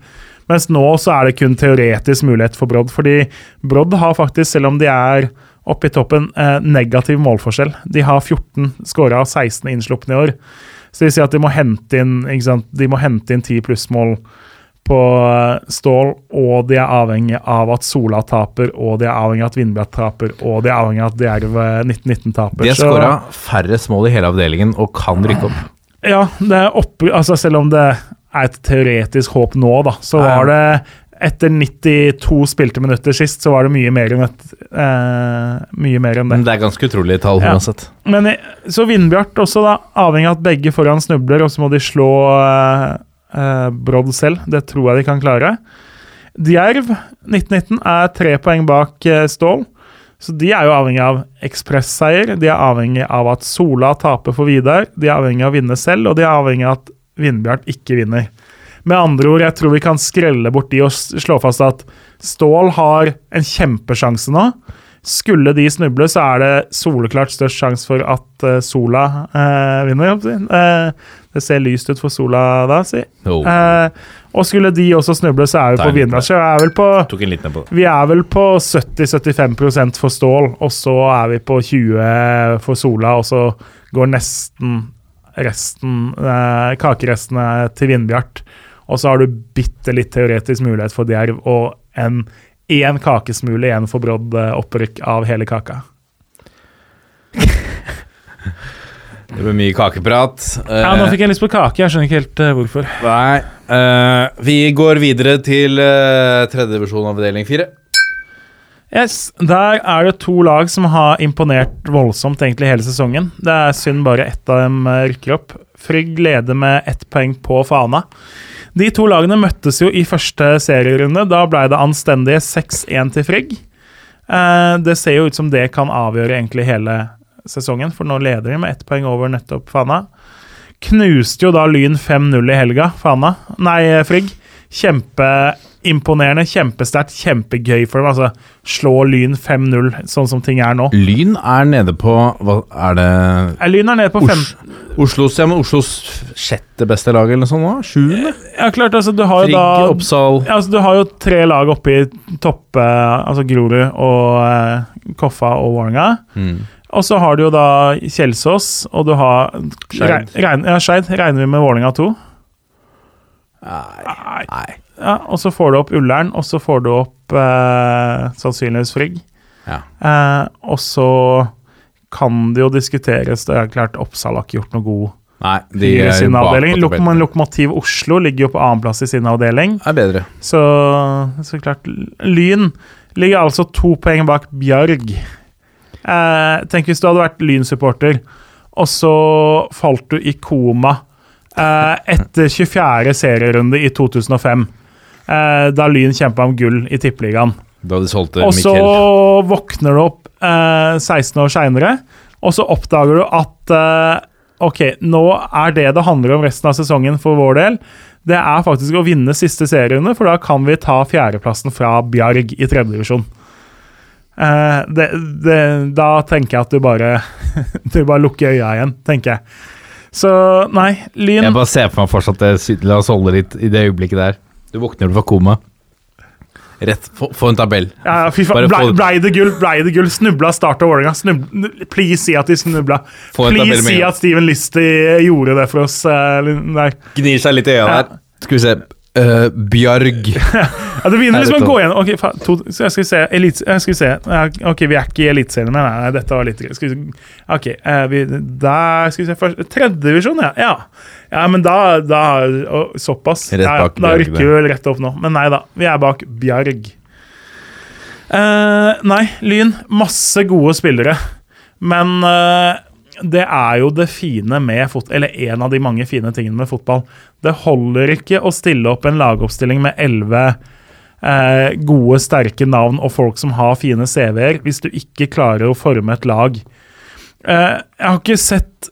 Mens nå så er det kun teoretisk mulighet for Brodd, fordi Brodd har faktisk, selv om de er oppe i toppen, eh, negativ målforskjell. De har 14 skåra av 16 innslupne i år. Så de sier at de må hente inn? De må hente inn 10 plussmål på eh, Stål, og de er avhengig av at Sola taper, og de er avhengig av at Vindbjart taper, og de er avhengig av at Jerv eh, 1919 taper. De har skåra færrest mål i hele avdelingen og kan rykke opp. Ja, det oppe, altså selv om det er et teoretisk håp nå, da, så var det etter 92 spilte minutter sist, så var det mye mer enn, et, eh, mye mer enn det. Men det er ganske utrolige tall Ja. uansett. Men så Vindbjart også, da, avhengig av at begge foran snubler, og så må de slå eh, eh, Brodd selv. Det tror jeg de kan klare. Djerv 1919 er tre poeng bak eh, Stål. Så de er jo avhengig av ekspresseier. De er avhengig av at Sola taper for Vidar. De er avhengig av å vinne selv, og de er avhengig av at Vindbjart ikke vinner. Med andre ord, jeg tror vi kan skrelle bort de og slå fast at Stål har en kjempesjanse nå. Skulle de snuble, så er det soleklart størst sjanse for at eh, Sola eh, vinner. Eh, det ser lyst ut for Sola da, si. Oh. Eh, og skulle de også snuble, så er vi på. Så jeg er vel på vi på 70-75% for Stål, og så er vi på 20 for Sola, og så går nesten resten, eh, kakerestene til Vindbjart. Og så har du bitte litt teoretisk mulighet for Djerv, og en én kakesmule igjen for Brodd eh, opprykk av hele kaka. Det ble mye kakeprat. Ja, nå fikk jeg lyst på kake, jeg skjønner ikke helt eh, hvorfor. Nei. uh, vi går videre til uh, tredjedivisjon avdeling fire. Yes, Der er det to lag som har imponert voldsomt egentlig hele sesongen. Det er synd bare ett av dem eh, rykker opp. Frygg leder med ett poeng på Fana. De to lagene møttes jo i første serierunde. Da ble det anstendige 6-1 til Frigg. Eh, det ser jo ut som det kan avgjøre egentlig hele sesongen, for nå leder de med ett poeng over nettopp Fana. Knuste jo da Lyn 5-0 i helga, Fana. Nei, Frigg. Frigg. Kjempeimponerende, kjempesterkt, kjempegøy for dem. Altså, slå Lyn 5-0, sånn som ting er nå. Lyn er nede på Hva er det Eh, Lyn er nede på fem... Os Oslos, ja, men Oslos sjette beste lag, eller noe sånt? Da? Sjuende? Ja, klart, altså, du har jo Frigg, da Oppsal ja, altså, Du har jo tre lag oppe i toppe, altså Grorud og eh, Koffa og Vålerenga. mm. Og så har du jo da Kjelsås, og du har Skeid. Regn- Ja, Skeid. Regner vi med Vålerenga 2? Nei. Nei. Ja, og så får du opp Ullern, og så får du opp eh, sannsynligvis Frigg. Ja. Eh, og så kan det jo diskuteres Det er klart Oppsal har ikke gjort noe god Nei, de i sin avdeling. Lok. Lokomotiv Oslo ligger jo på annenplass i sin avdeling. er bedre. Så, så klart Lyn ligger altså to poeng bak Bjørg. Eh, tenk hvis du hadde vært Lyn-supporter, og så falt du i koma eh, etter 24. serierunde i 2005. Eh, da Lyn kjempa om gull i Tippeligaen. Da de solgte Og så våkner du opp eh, 16 år seinere, og så oppdager du at eh, ok, nå er det det handler om resten av sesongen for vår del. Det er faktisk å vinne siste serierunde, for da kan vi ta fjerdeplassen fra Bjarg i tredjedivisjon. Uh, det, det, da tenker jeg at du bare Du bare lukker øya igjen, tenker jeg. Så nei, Lyn Jeg bare ser for meg fortsatt det La oss holde litt i det øyeblikket der. Du våkner fra koma. Rett, få, få en tabell. Ja, fy faen. Blei ble det gull? Blei det gull? Snubla Start og Vålerenga? Please si at de snubla. Please si at Steven Listy gjorde det for oss. eh. Gnir seg litt i øya Ja. der. Skal vi se Eh, Bjørg. Ja, det begynner liksom å gå igjen. Ok, fa, to, så jeg skal se, elite, jeg skal se. Ok, vi er ikke i Eliteserien. Nei, nei, dette var litt skal. Ok, eh, vi, der skal vi se først. Tredjedivisjon, ja. ja. Ja, men da, da Såpass. Ja, da rykker vi vel rett opp nå. Men nei da, vi er bak Bjarg. Uh, nei, Lyn. Masse gode spillere. Men eh, det er jo det fine med fot... Eller en av de mange fine tingene med fotball. Det holder ikke å stille opp en lagoppstilling med elleve eh, gode, sterke navn og folk som har fine CV-er, hvis du ikke klarer å forme et lag. Eh, jeg har ikke sett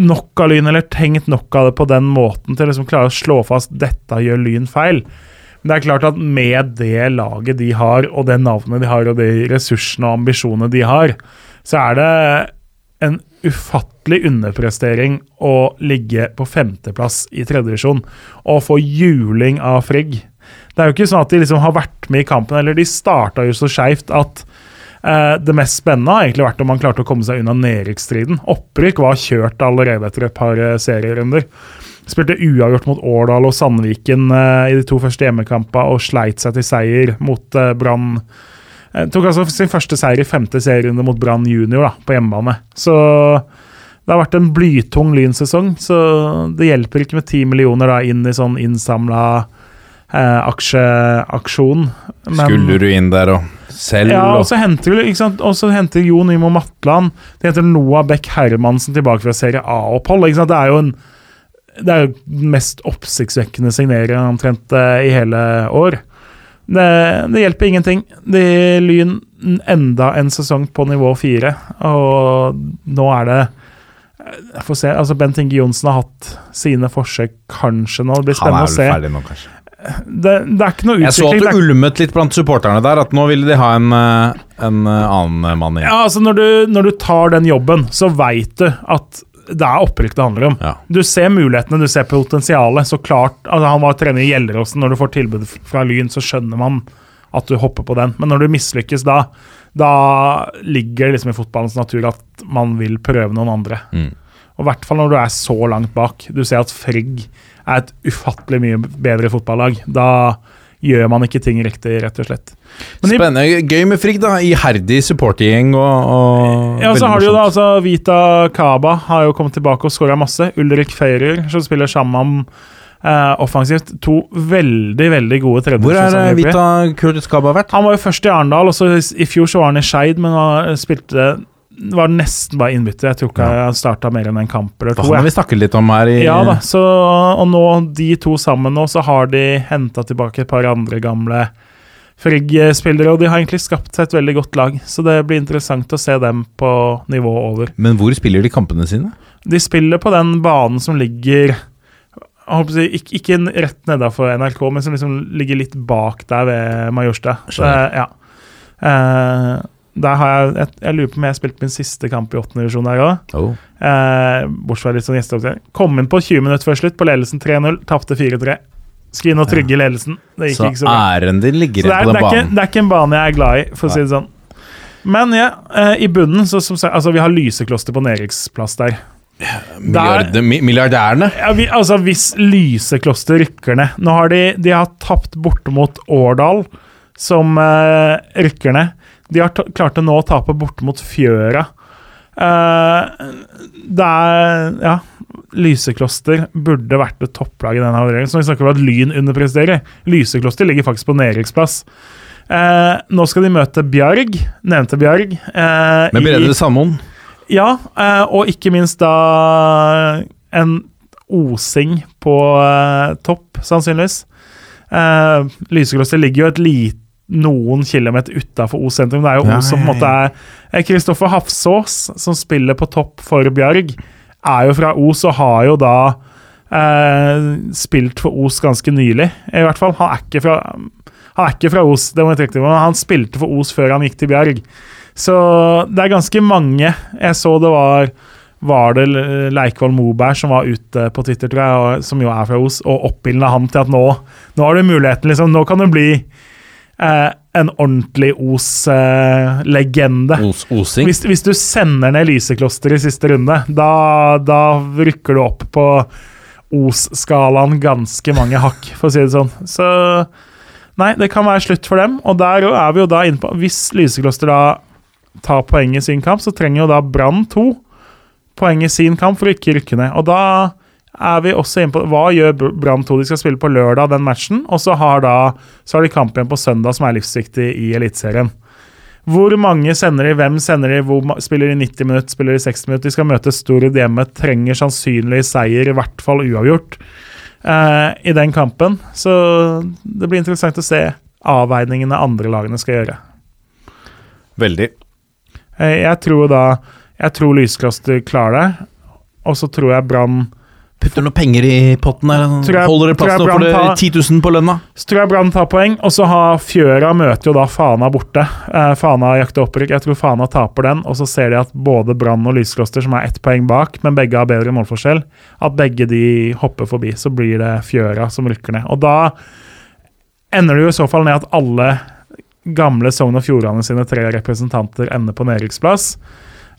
nok av Lyn, eller tenkt nok av det på den måten til å liksom klare å slå fast dette gjør Lyn feil. Men det er klart at med det laget de har, og det navnet de har, og de ressursene og ambisjonene de har, så er det en ufattelig underprestering å ligge på femteplass i tredjedivisjon og få juling av Frigg. Det er jo ikke sånn at de liksom har vært med i kampen, eller de starta jo så skeivt at eh, det mest spennende har egentlig vært om man klarte å komme seg unna nedrykksstriden. Opprykk var kjørt allerede etter et par eh, serierunder. Spilte uavgjort mot Årdal og Sandviken eh, i de to første hjemmekampene og sleit seg til seier mot eh, Brann. Eh, tok altså sin første seier i femte serierunde mot Brann junior da, på hjemmebane. Så det har vært en blytung lynsesong, så det hjelper ikke med ti millioner da, inn i sånn innsamla eh, aksjeaksjon. Men- Skulle du inn der og selv ja, og så henter henter Jo Nymo Matland De henter Noah Beck Hermansen tilbake fra Serie A-opphold. Det er jo en Det er jo den mest oppsiktsvekkende signeringen omtrent eh, i hele år. Det, det hjelper ingenting. De Lyn enda en sesong på nivå fire, og nå er det jeg får se, altså Bent Inge Johnsen har hatt sine forsøk kanskje nå. Det blir Han spennende er å vel se. ferdig nå, kanskje. Det, det er ikke noe utvikling. Jeg så at det er ulmet litt blant supporterne der, at nå ville de ha en, eh, en eh, annen mann igjen. Ja, altså når du, når du tar den jobben, så veit du at det er opprykk det handler om. Ja. Du ser mulighetene, du ser potensialet. Så klart, altså Han var trener i Gjelleråsen. Når du får tilbud fra Lyn, så skjønner man at du hopper på den. Men når du mislykkes da, da ligger det liksom i fotballens natur at man vil prøve noen andre. Mm. Og I hvert fall når du er så langt bak. Du ser at Frigg er et ufattelig mye bedre fotballag. Da gjør man ikke ting riktig, rett og slett. Men i- Spennende. Gøy med Frigg, da. Iherdig supportergjeng og, og Ja, så har du jo da altså Vita Kaba har jo kommet tilbake og skåra masse. Ulrik Feirer, som spiller sammen eh, offensivt. To veldig, veldig gode Hvor er eh. Vita Kaba vært? Han var jo først i Arendal, i fjor så var han i Skeid, men han spilte var nesten bare innbytter. Jeg tror ikke han starta mer enn en kamp eller to. Han har vi snakket litt om her i Ja da, så, og nå de to sammen nå, så har de henta tilbake et par andre gamle Frigg-spillere, og de har egentlig skapt seg et veldig godt lag. Så det blir interessant å se dem på nivå over. Men hvor spiller de kampene sine? De spiller på den banen som ligger jeg ikke, ikke rett nedafor NRK, men som liksom ligger litt bak der ved Majorstua. Så, ja. Eh, der har jeg, jeg, jeg lurer på om jeg har spilt min siste kamp i åttende divisjon der òg. Oh. Eh, bortsett fra litt sånn gjesteopptreden. Kom inn på 20 minutter før slutt på ledelsen 3-0, tapte 4-3. Skulle inn og trygge ledelsen. Det gikk Så ikke så bra. æren din ligger det, igjen på det, den ikke, banen. det er ikke en bane jeg er glad i, for å si det sånn. Men ja, eh, i bunnen så som Altså, vi har Lysekloster på nedrykksplass der. Milliard, mi- milliardærene. Ja, vi, altså, hvis Lysekloster rykker ned Nå har de, de har tapt borte mot Årdal, som eh, rykker ned. De har klart å nå tape borte mot Fjøra. Uh, det er Ja. Lysekloster burde vært et topplag i denne avdelingen. Så vi snakker om at Lyn underpresterer. Lysekloster ligger faktisk på nedrykksplass. Uh, nå skal de møte Bjarg, nevnte Bjarg. Uh, Med bedre Brede ja, eh, og ikke minst da en osing på eh, topp, sannsynligvis. Eh, Lysekloster ligger jo et lit, noen kilometer utafor Os sentrum. Det er jo Os som på en måte er Kristoffer Hafsås, som spiller på topp for Bjarg, er jo fra Os og har jo da eh, spilt for Os ganske nylig, i hvert fall. Han er ikke fra, han er ikke fra Os, det må jeg trekke til, men han spilte for Os før han gikk til Bjørg. Så det er ganske mange. Jeg så det var var det Leikvoll Moberg som var ute på Twitter, tror jeg, og, som jo er fra Os, og oppildna han til at nå, nå har du muligheten, liksom. Nå kan du bli eh, en ordentlig Os-legende. Os Osing. Hvis, hvis du sender ned Lysekloster i siste runde, da, da rykker du opp på Os-skalaen ganske mange hakk, for å si det sånn. Så nei, det kan være slutt for dem. Og der er vi jo da inne på Hvis Lysekloster da tar poeng i sin kamp, så trenger jo da Brann to poeng i sin kamp for å ikke rykke ned. Og da er vi også inne på hva gjør Brann 2? De skal spille på lørdag, den matchen. Og så har, da, så har de kamp igjen på søndag, som er livsviktig i Eliteserien. Hvor mange sender de, hvem sender de, hvor spiller de 90 minutter, spiller de 60 minutter? De skal møte Stord hjemme, trenger sannsynlig seier, i hvert fall uavgjort, eh, i den kampen. Så det blir interessant å se avveiningene andre lagene skal gjøre. Veldig. Eh, jeg tror da Jeg tror Lyskloster klarer det, og så tror jeg Brann Putter noen penger i potten der. Tror jeg- Holder det tror og for det tar- 10 000 på lønna? Så tror jeg Brann tar poeng, og så har Fjøra møter jo da Fana borte. Eh, Fana jakter opprykk. Jeg tror Fana taper den, og så ser de at både Brann og Lyskloster, som er ett poeng bak, men begge har bedre målforskjell, at begge de hopper forbi. Så blir det Fjøra som rykker ned. Og da ender det jo i så fall ned at alle gamle Sogn og Fjordane sine tre representanter ender på nedrykksplass.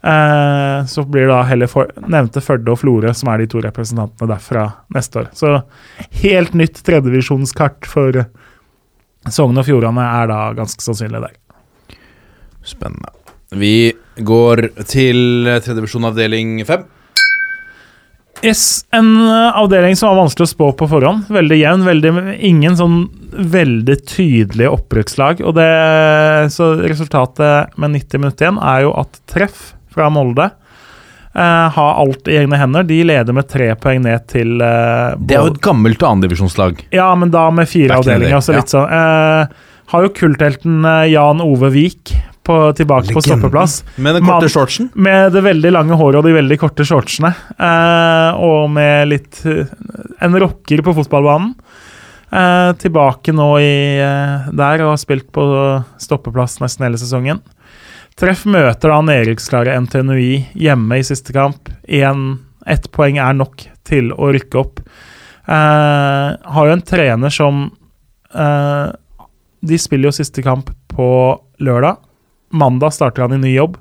Eh, så blir da heller for, nevnte Førde og Florø som er de to representantene derfra neste år. Så helt nytt tredjevisjonskart for Sogn og Fjordane er da ganske sannsynlig der. Spennende. Vi går til tredjevisjon avdeling fem. Yes, En eh, avdeling som var vanskelig å spå på forhånd. Veldig jevn. Veldig, ingen sånn veldig tydelige opprykkslag. Og det, så resultatet med 90 minutter igjen er jo at Treff fra Molde Uh, har alt i egne hender. De leder med tre poeng ned til uh, Det er jo et gammelt annendivisjonslag. Ja, men da med fire avdelinger. Så litt sånn Uh, Har jo kulthelten Jan Ove Vik på, tilbake på stoppeplass. Med den Man- korte shortsen. Med det veldig lange håret og de veldig korte shortsene. Eh, og med litt En rocker på fotballbanen. Eh, tilbake nå i der og har spilt på stoppeplass nesten hele sesongen. Treff møter da nedrykksklare NTNUI hjemme i siste kamp. En, ett poeng er nok til å rykke opp. Eh, har jo en trener som eh, De spiller jo siste kamp på lørdag. Mandag starter han i ny jobb.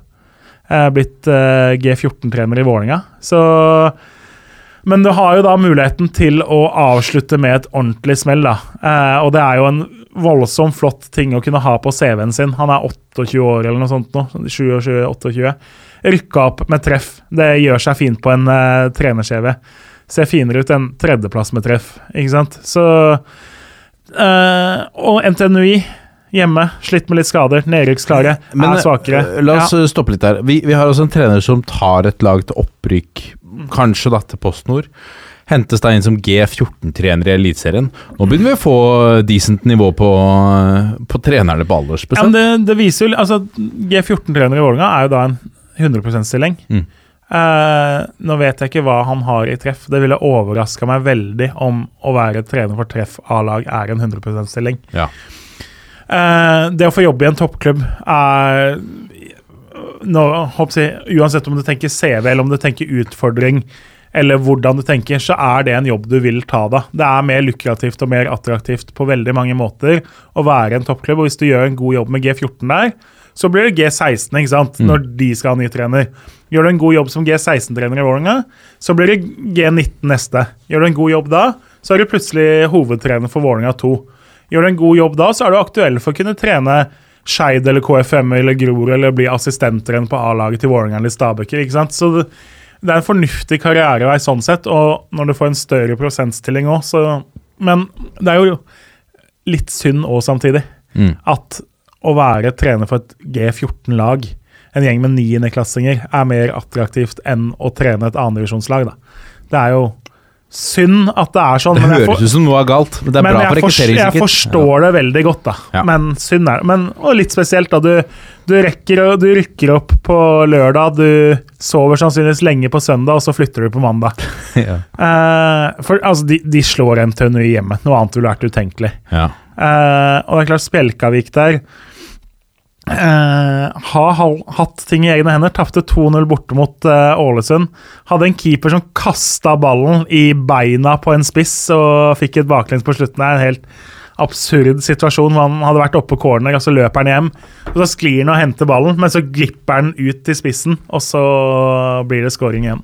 Eh, blitt eh, G14-trener i Vålinga. Så Men du har jo da muligheten til å avslutte med et ordentlig smell, da. Eh, og det er jo en voldsomt flott ting å kunne ha på CV-en sin. Han er 28 år eller noe sånt nå. 27-28. Rykka opp med treff. Det gjør seg fint på en uh, trener-CV. Ser finere ut enn tredjeplass med treff, ikke sant. Så uh, Og NTNUI hjemme, slitt med litt skader. Nedrykksklare, er svakere. eh, La oss ja. stoppe litt der. Vi, vi har også en trener som tar et lag til opprykk, kanskje da til PostNord. Hentes da inn som G14-trener i Eliteserien. Nå begynner vi å få decent nivå på, på trenerne på Ja, men det, det viser jo altså, G14-trener i Vålerenga er jo da en 100 %-stilling. Mm. Eh, nå vet jeg ikke hva han har i treff. Det ville overraska meg veldig om å være trener for treff A-lag er en 100 %-stilling. Ja. Eh, det å få jobbe i en toppklubb er nå, jeg, Uansett om du tenker CV eller om du tenker utfordring, eller hvordan du tenker, så er det en jobb du vil ta da. Det er mer lukrativt og mer attraktivt på veldig mange måter å være en toppklubb. Og hvis du gjør en god jobb med G14 der, så blir det G16 ikke sant? når de skal ha ny trener. Gjør du en god jobb som G16-trener i Vålerenga, så blir det G19 neste. Gjør du en god jobb da, så er du plutselig hovedtrener for Vålerenga 2. Gjør du en god jobb da, så er du aktuell for å kunne trene Skeid eller KFM eller Grorud eller bli assistenttrener på A-laget til Vålerenga eller Stabøker. ikke sant? Så det, er en fornuftig karrierevei sånn sett, og når du får en større prosentstilling òg, så Men det er jo litt synd òg samtidig. Mm. At å være trener for et G14-lag, en gjeng med niendeklassinger, er mer attraktivt enn å trene et annendivisjonslag. da. Det er jo synd at det er sånn. Det høres får- ut som noe er galt, men det er men bra for jeg forstår det veldig godt, da. Ja. Men synd er det. Men, og litt spesielt, da. Du, du, rekker, du rykker opp på lørdag, du sover sannsynligvis lenge på søndag, og så flytter du på mandag. Ja. uh, for altså, de, de slår NTNU hjemme. Noe annet ville vært utenkelig. Ja. Eh, og det er klart, Spjelkavik der eh, har hatt ting i egne hender. Tapte 2-0 borte mot uh, Ålesund. Hadde en keeper som kasta ballen i beina på en spiss og fikk et baklengs på slutten. Det er en helt absurd situasjon. Han hadde vært oppe på corner, og så løper han hjem. Og Så sklir han og henter ballen, men så glipper han ut til spissen, og så blir det scoring igjen.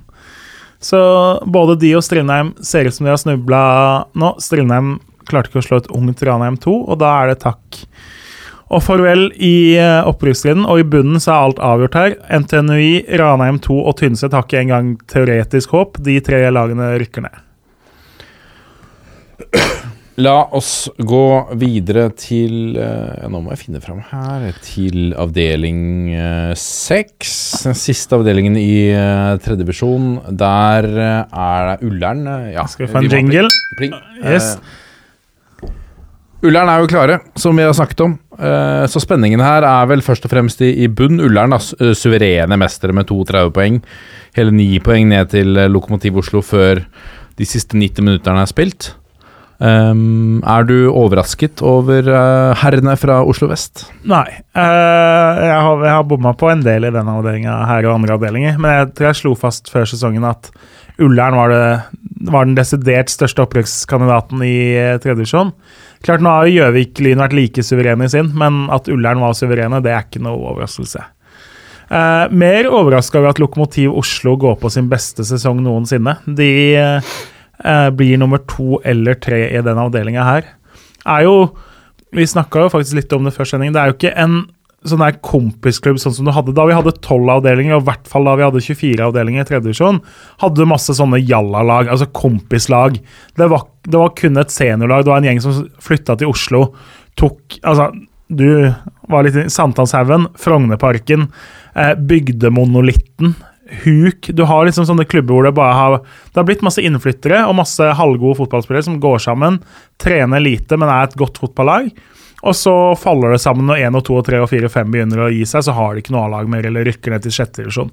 Så både de og Strindheim ser ut som de har snubla nå. Strindheim klarte ikke å slå et ungt Ranheim 2, og da er det takk og farvel i eh, opprykksstriden. Og i bunnen så er alt avgjort her. NTNUI, Ranheim 2 og Tynset har ikke engang teoretisk håp. De tre lagene rykker ned. La oss gå videre til eh, Nå må jeg finne fram her. Til avdeling eh, seks. Den siste avdelingen i tredje tredjedivisjon. Der er det Ullern. ja, Skal vi få en jingle? Pling. Yes. Eh, Ullern er jo klare, som vi har snakket om. Eh, så spenningen her er vel først og fremst i, bunn. Ullern er suverene mestere med 32 poeng. Hele 9 poeng ned til eh, Lokomotiv Oslo før de siste 90 minutterne er spilt. Um, er du overrasket over uh, herrene fra Oslo vest? Nei. Uh, jeg har, jeg har bomma på en del i denne avdelinga her og andre avdelinger, men jeg tror jeg slo fast før sesongen at Ullern var, det, var den desidert største opprykkskandidaten i eh, tredje divisjon. Klart Nå har jo Gjøvik-Lyn vært like suverene i sin, men at Ullern var suverene, det er ikke noe overraskelse. Eh, mer overraska over at Lokomotiv Oslo går på sin beste sesong noensinne. De eh, blir nummer to eller tre i denne avdelinga her. Er jo Vi snakka jo faktisk litt om det før sending. Det er jo ikke en sånn der kompisklubb sånn som du hadde da vi hadde 12 avdelinger, og i hvert fall da vi hadde 24 avdelinger i tredje divisjon. Hadde du masse sånne jallalag, altså kompislag. Det var, det var kun et seniorlag. Det var en gjeng som flytta til Oslo. Tok Altså, du var litt i Sankthanshaugen, Frognerparken, eh, Bygdemonolitten. Huk. Du har liksom sånne klubber hvor det bare har Det har blitt masse innflyttere og masse halvgode fotballspillere som går sammen, trener lite, men er et godt fotballag. Og så faller det sammen når 1 og 2 og 3 og 4 og 5 begynner å gi seg, så har de ikke noe A-lag mer, eller rykker ned til sjette divisjon.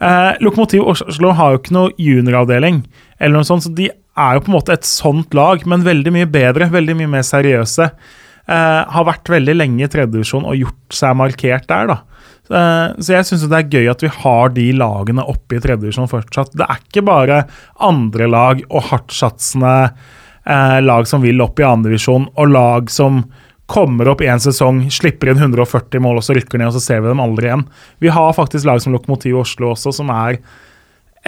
Eh, Lokomotiv Oslo har jo ikke noe junioravdeling, eller noe sånt, så de er jo på en måte et sånt lag, men veldig mye bedre, veldig mye mer seriøse. Eh, har vært veldig lenge i tredjedivisjon og gjort seg markert der, da. Eh, Så jeg syns det er gøy at vi har de lagene oppe i tredjedivisjon fortsatt. Det er ikke bare andre lag og hardtsatsende eh, lag som vil opp i andredivisjon, og lag som kommer opp en sesong, slipper inn 140 mål og så rykker ned, og så ser vi dem aldri igjen. Vi har faktisk lag som Lokomotiv Oslo også, som er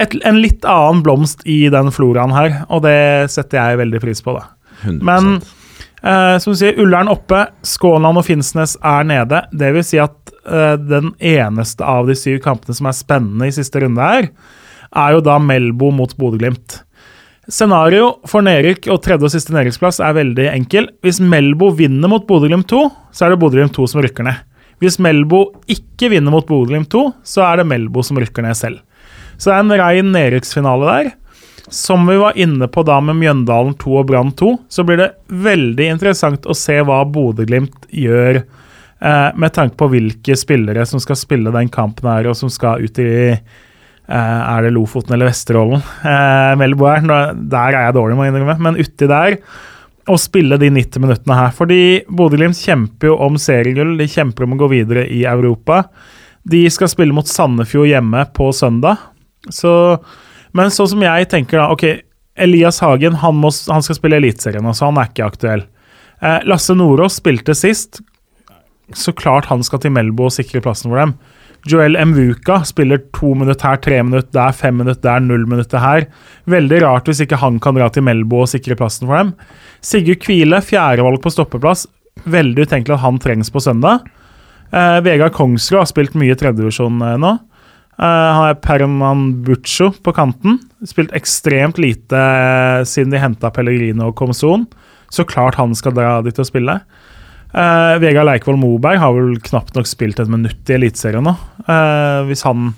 et, en litt annen blomst i den floraen her, og det setter jeg veldig pris på. da. 100%. Men eh, som du sier, Ullern oppe, Skånland og Finnsnes er nede. Det vil si at eh, den eneste av de syv kampene som er spennende i siste runde her, er jo da Melbo mot Bodø-Glimt. Scenario for nedrykk og tredje og siste nedrykksplass er veldig enkel. Hvis Melbo vinner mot Bodø-Glimt 2, så er det Bodø-Glimt 2 som rykker ned. Hvis Melbo ikke vinner mot Bodø-Glimt 2, så er det Melbo som rykker ned selv. Så det er en rein nedrykksfinale der. Som vi var inne på da med Mjøndalen 2 og Brann 2, så blir det veldig interessant å se hva Bodø-Glimt gjør eh, med tanke på hvilke spillere som skal spille den kampen her, og som skal ut i eh, Er det Lofoten eller Vesterålen? Eh, Melbo her. Der er jeg dårlig, må jeg innrømme, men uti der å spille de 90 minuttene her. Fordi Bodø-Glimt kjemper jo om seriegull, de kjemper om å gå videre i Europa. De skal spille mot Sandefjord hjemme på søndag. Så, men sånn som jeg tenker da, ok, Elias Hagen han, må, han skal spille Eliteserien, så han er ikke aktuell. Eh, Lasse Nordås spilte sist. Så klart han skal til Melbo og sikre plassen for dem. Joel Mvuka spiller to minutter her, tre minutter der, fem minutter der, null minutter her. Veldig rart hvis ikke han kan dra til Melbo og sikre plassen for dem. Sigurd Kvile, fjerdevalg på stoppeplass. Veldig utenkelig at han trengs på søndag. Eh, Vegard Kongsrud har spilt mye tredjevisjon eh, nå. Eh, han er Perman Buccio på kanten. Spilt ekstremt lite eh, siden de henta Pellegrino og Komson. Så klart han skal dra dit og spille. Uh, Vegard Leikvoll Moberg har vel knapt nok spilt et minutt i Eliteserien nå. Uh, hvis han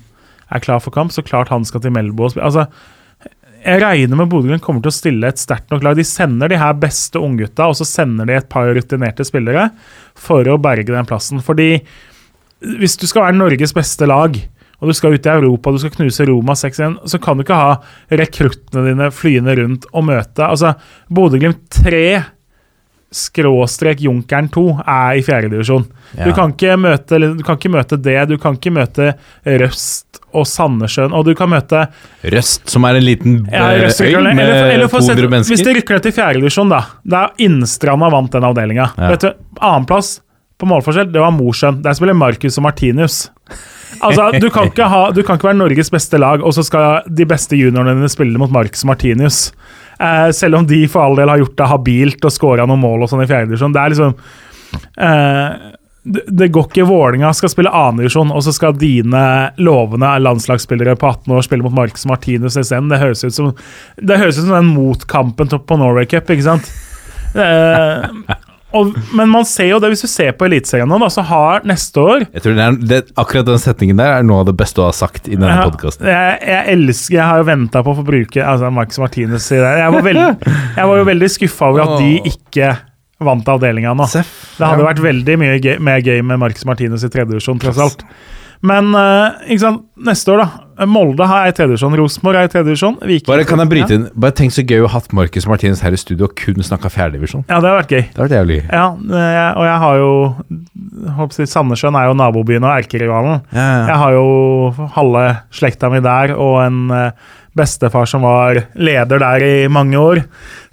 er klar for kamp, så klart han skal til Melbo og spille. Altså, jeg regner med Bodø kommer til å stille et sterkt nok lag. De sender de her beste unggutta, og så sender de et par rutinerte spillere for å berge den plassen. Fordi hvis du skal være Norges beste lag, og du skal ut i Europa, du skal knuse Roma 6-1, så kan du ikke ha rekruttene dine flyende rundt og møte Altså, Bodø-Glimt 3 skråstrek Junkeren 2 er i fjerdedivisjon. Ja. Du, kan ikke møte- du kan ikke møte det, du kan ikke møte Røst og Sandnessjøen, og du kan møte Røst, som er en liten ja, eh, øy med eller, eller 200 sette- mennesker. Hvis de rykker ned til fjerdedivisjon, da. Da Innstranda vant den avdelinga. Ja. Vet du, Annenplass på målforskjell, det var Mosjøen. Der spiller Marcus og Martinius. Altså, du kan, ha, du kan ikke være Norges beste lag, og så skal de beste juniorene dine spille mot Marcus Martinius. Eh, selv om de for all del har gjort det habilt og scora noen mål og sånn i fjerdedivisjon. Det er liksom eh, det går ikke Vålinga skal spille annendivisjon, og så skal dine lovende landslagsspillere på 18 år spille mot Marcus Martinus isteden. Det høres ut som Det høres ut som den motkampen på Norway Cup, ikke sant? Eh, og, men man ser jo det, hvis du ser på Eliteserien nå, da, så har neste år Jeg tror det er, det, Akkurat den setningen der er noe av det beste du har sagt i denne Ja, podkasten. Jeg, jeg elsker Jeg har jo venta på å få bruke altså Marcus Martinez i det. Jeg var, veld, jeg var jo veldig skuffa over at de ikke vant avdelinga nå. Seff. Det hadde vært veldig mye gøy, mer gøy med Marcus Martinez i tredje divisjon, tross alt. Men uh, neste år, da. Molde har i tredjedivisjon, Rosenborg er i tredjedivisjon. Bare kan jeg bryte inn? Bare tenk så gøy å ha hatt Marcus Martinez her i studio og kun snakka fjerdedivisjon. Ja, det har vært gøy. Det har vært jævlig. Ja, eh, og jeg har jo håper Sandnessjøen er jo nabobyen og erkerivalen. Ja, ja. Jeg har jo halve slekta mi der, og en eh, bestefar som var leder der i mange år.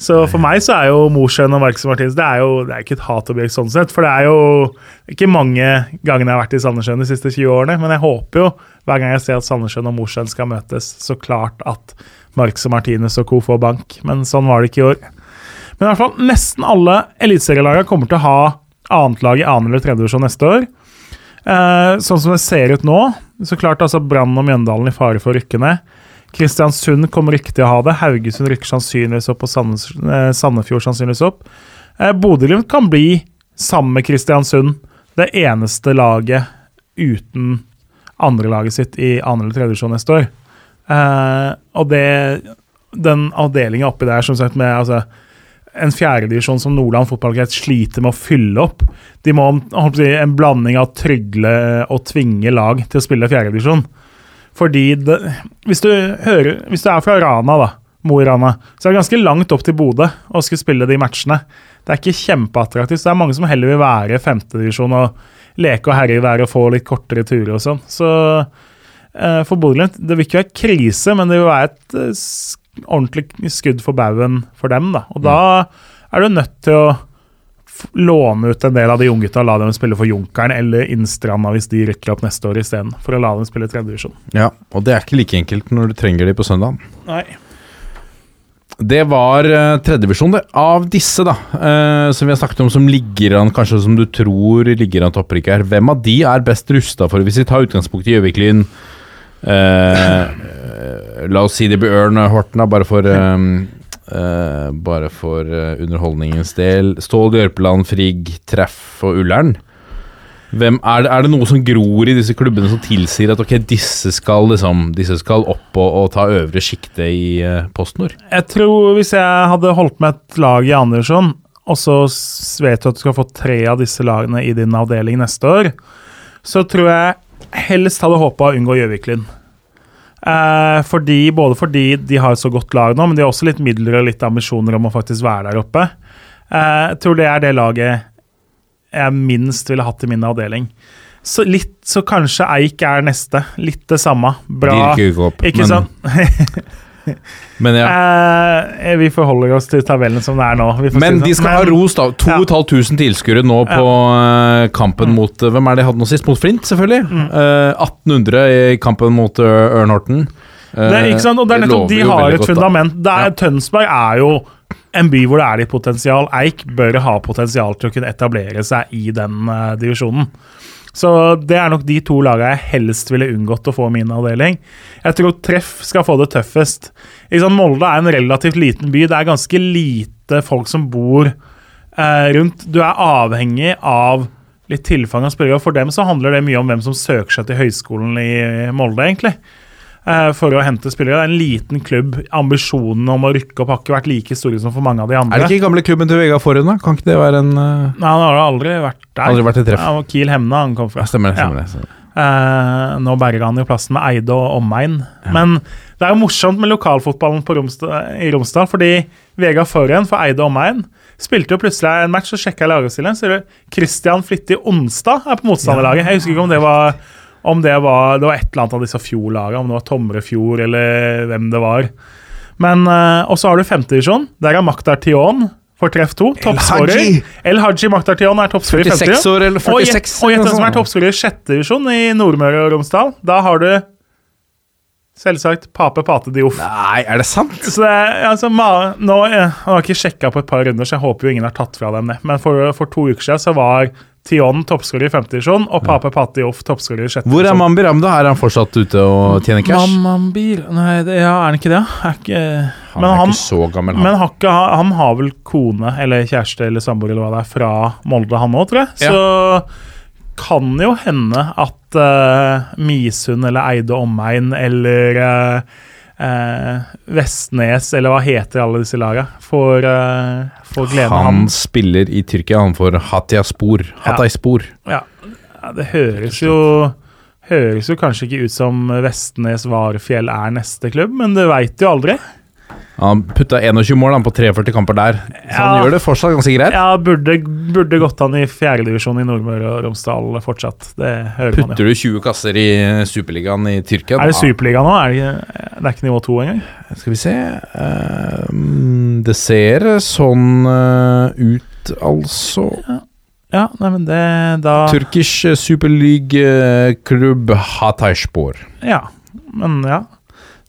Så for meg så er jo Mosjøen og Marcus Martins det er jo det er ikke et hatobjekt sånn sett. For det er jo ikke mange gangene jeg har vært i Sandnessjøen de siste 20 årene. Men jeg håper jo hver gang jeg ser at Sandnessjøen og Mosjøen skal møtes, så klart at Marcus og Martinus og co. får bank. Men sånn var det ikke i år. Men i hvert fall nesten alle eliteserielagene kommer til å ha annetlag i annen eller tredje divisjon neste år. Eh, sånn som det ser ut nå, så klart altså Brann og Mjøndalen i fare for å rykke ned. Kristiansund kommer ikke til å ha det. Haugesund rykker sannsynligvis opp, og eh, Sandefjord sannsynligvis opp. Eh, Bodø-Glimt kan bli, sammen med Kristiansund, det eneste laget uten andrelaget sitt i andre eller tredje divisjon neste år. Eh, og det Den avdelinga oppi der, som sagt, med altså en fjerdedivisjon som Nordland fotballkrets sliter med å fylle opp. De må si, en blanding av trygle og tvinge lag til å spille fjerdedivisjon. Fordi det, hvis, du hører, hvis du er fra Rana, da, Mo i Rana, så er det ganske langt opp til Bodø å skulle spille de matchene. Det er ikke kjempeattraktivt. så Det er mange som heller vil være femtedivisjon og leke og herje der og få litt kortere turer og sånn. Så eh, for Bodø-Glimt, det vil ikke være krise, men det vil være et eh, ordentlig skudd for baugen for dem. da. Og da er du nødt til å låne ut en del av de unggutta og la dem spille for Junkeren eller Innstranda hvis de rykker opp neste år isteden, for å la dem spille tredjedivisjon. Ja, og det er ikke like enkelt når du trenger de på søndag. Nei. Det var uh, tredjedivisjon, det. Av disse, da, eh, som vi har snakket om som ligger an, kanskje som du tror ligger an til opprykk her, hvem av de er best rusta for, hvis vi tar utgangspunkt i Gjøvik-Lyn eh, eh, La oss si det blir Ørn Horten, da, bare for eh, eh, Bare for uh, underholdningens del. Stål Jørpeland, Frigg, Treff og Ullern. Hvem, er, det, er det noe som gror i disse klubbene som tilsier at ok, disse skal, liksom, disse skal opp og, og ta øvre sjiktet i uh, PostNord? Jeg tror hvis jeg hadde holdt med et lag i Andersson, og så vet du at du skal få tre av disse lagene i din avdeling neste år, så tror jeg helst hadde håpa å unngå Gjøvik-Lyn. Eh, fordi, både fordi de har et så godt lag nå, men de har også litt midler og litt ambisjoner om å faktisk være der oppe. Eh, jeg tror det er det laget jeg minst ville hatt i min avdeling. Så litt, så kanskje Eik er neste. Litt det samme. Bra. Ikke opp. Ikke men, sant? Men, ja. Eh, vi forholder oss til tabellen som det er nå. Men si de skal Men, ha ros, da. 2500 tilskuere nå på ja. kampen Mm. mot eh, Hvem er det de hadde nå sist? Mot Flint, selvfølgelig. Eh, 1800 i kampen mot Ørnhorten. Eh, Det, er ikke sant? Og det er nettopp, De har et da. fundament. Det er, Ja. Tønsberg er jo en by hvor det er litt potensial. Eik bør ha potensial til å kunne etablere seg i den uh, divisjonen. Så det er nok de to lagene jeg helst ville unngått å få min avdeling. Jeg tror Treff skal få det tøffest. Molde er en relativt liten by. Det er ganske lite folk som bor eh, rundt. Du er avhengig av litt tilfang av og For dem så handler det mye om hvem som søker seg til høyskolen i Molde, egentlig. Eh, for å hente spillere. Det er en liten klubb. Ambisjonene om å rykke opp har ikke vært like store som for mange av de andre. Er det ikke gamle klubben til Vegard Forhund, da? Kan ikke det være en uh... Nei, Han har aldri vært der. Aldri vært i treff. Ja, Kiel Hemne han kom fra. Ja, stemmer det. Stemmer det. Stemmer. Eh, nå berger han jo plassen med Eide og omegn. Men det er jo morsomt med lokalfotballen på Romsdal, i Romsdal, fordi Vegard Forhen for Eide og omegn spilte jo plutselig en match, og sjekka lagoppstillingen, så Christian Flittig Onsdag er på motstanderlaget. Jeg husker ikke om det var om det var, det var et eller annet av disse Fjordlagene, om det var Tomrefjord eller hvem det var. Men, eh, Og så har du femtedivisjon. Der er Maktar Tion for treff to. Toppskårer. El Haji Maktar Tion er toppskårer i 46 år eller Og gjett 46? og gjett hvem som noe er toppskårer i sjette divisjon i Nordmøre og Romsdal. Da har du selvsagt Pape Pate Dioff. Nei, er det sant? Så det, altså, ma, nå, jeg har ikke sjekka på et par runder, så jeg håper jo ingen har tatt fra dem det. Men for, for to uker siden så var Tion toppskårer i femte divisjon og Pape Pate Dioff toppskårer i sjette Hvor er. Mambi Ramda? Er han fortsatt ute og tjener cash? Mambi Nei, det, ja, er han ikke det? Er ikke, Han men er han, ikke så gammel, han. men har ikke, han har vel kone eller kjæreste eller samboer eller hva det er fra Molde, han òg, tror jeg. Så kan jo hende at uh, Misund eller Eide omegn eller eh, eh, Vestnes eller hva heter alle disse laga, får, eh, får gleden av han spiller i Tyrkia, han får Hatayspor. Hatayspor. Ja. ja, det høres jo Høres jo kanskje ikke ut som Vestnes Varfjell er neste klubb, men det veit jo aldri. Han putta 21 mål han, på 43 kamper der, så han Ja. gjør det fortsatt ganske greit. Ja, burde, burde gått an i fjerdedivisjon i Nordmøre og Romsdal fortsatt. Det hører man jo. Putter du 20 kasser i Superligaen i Tyrkia Er det Superliga nå? Er det, det er ikke nivå 2 engang? Skal vi se eh, Det ser sånn eh, ut, altså. Ja, nei, men det da Turkish superleague-klubb Hatayspor. Ja, men ja.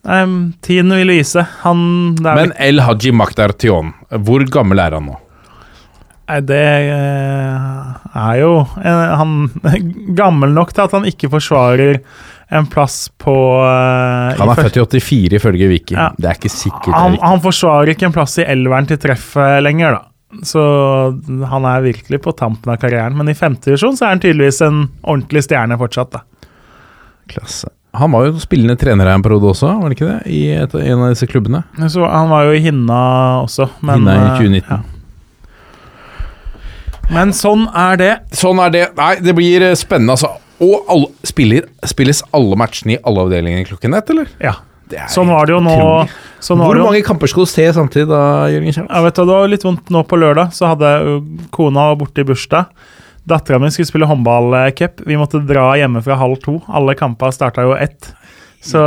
Nei, tiden vil vise. Han Men El Haji Maktar Tion, hvor gammel er han nå? Nei, det eh, er jo eh, Han gammel nok til at han ikke forsvarer en plass på uh, Han er født i 84 ifølge Viki. Ja. Det er ikke sikkert er han, han forsvarer ikke en plass i elveren til treffet lenger, da. Så han er virkelig på tampen av karrieren. Men i femte divisjon så er han tydeligvis en ordentlig stjerne fortsatt, da. Klasse. Han var jo spillende trener her en periode også, var det ikke det? I et, en av disse klubbene. Så han var jo i Hinna også, men Hinna i eh, 2019. ja. Men sånn er det. Sånn er det. Nei, det blir eh, spennende, altså. Og alle, spiller, spilles alle matchene i alle avdelingene klokken ett, eller? Ja. Sånn var det jo nå. Sånn Hvor mange jo. kamper skal du se samtidig da, Jørgen Kjell? Jeg vet Det var litt vondt nå på lørdag. Så hadde kona borte i bursdag. Dattera mi skulle spille håndballcup. Vi måtte dra hjemme fra halv to. Alle kamper starta jo ett. Så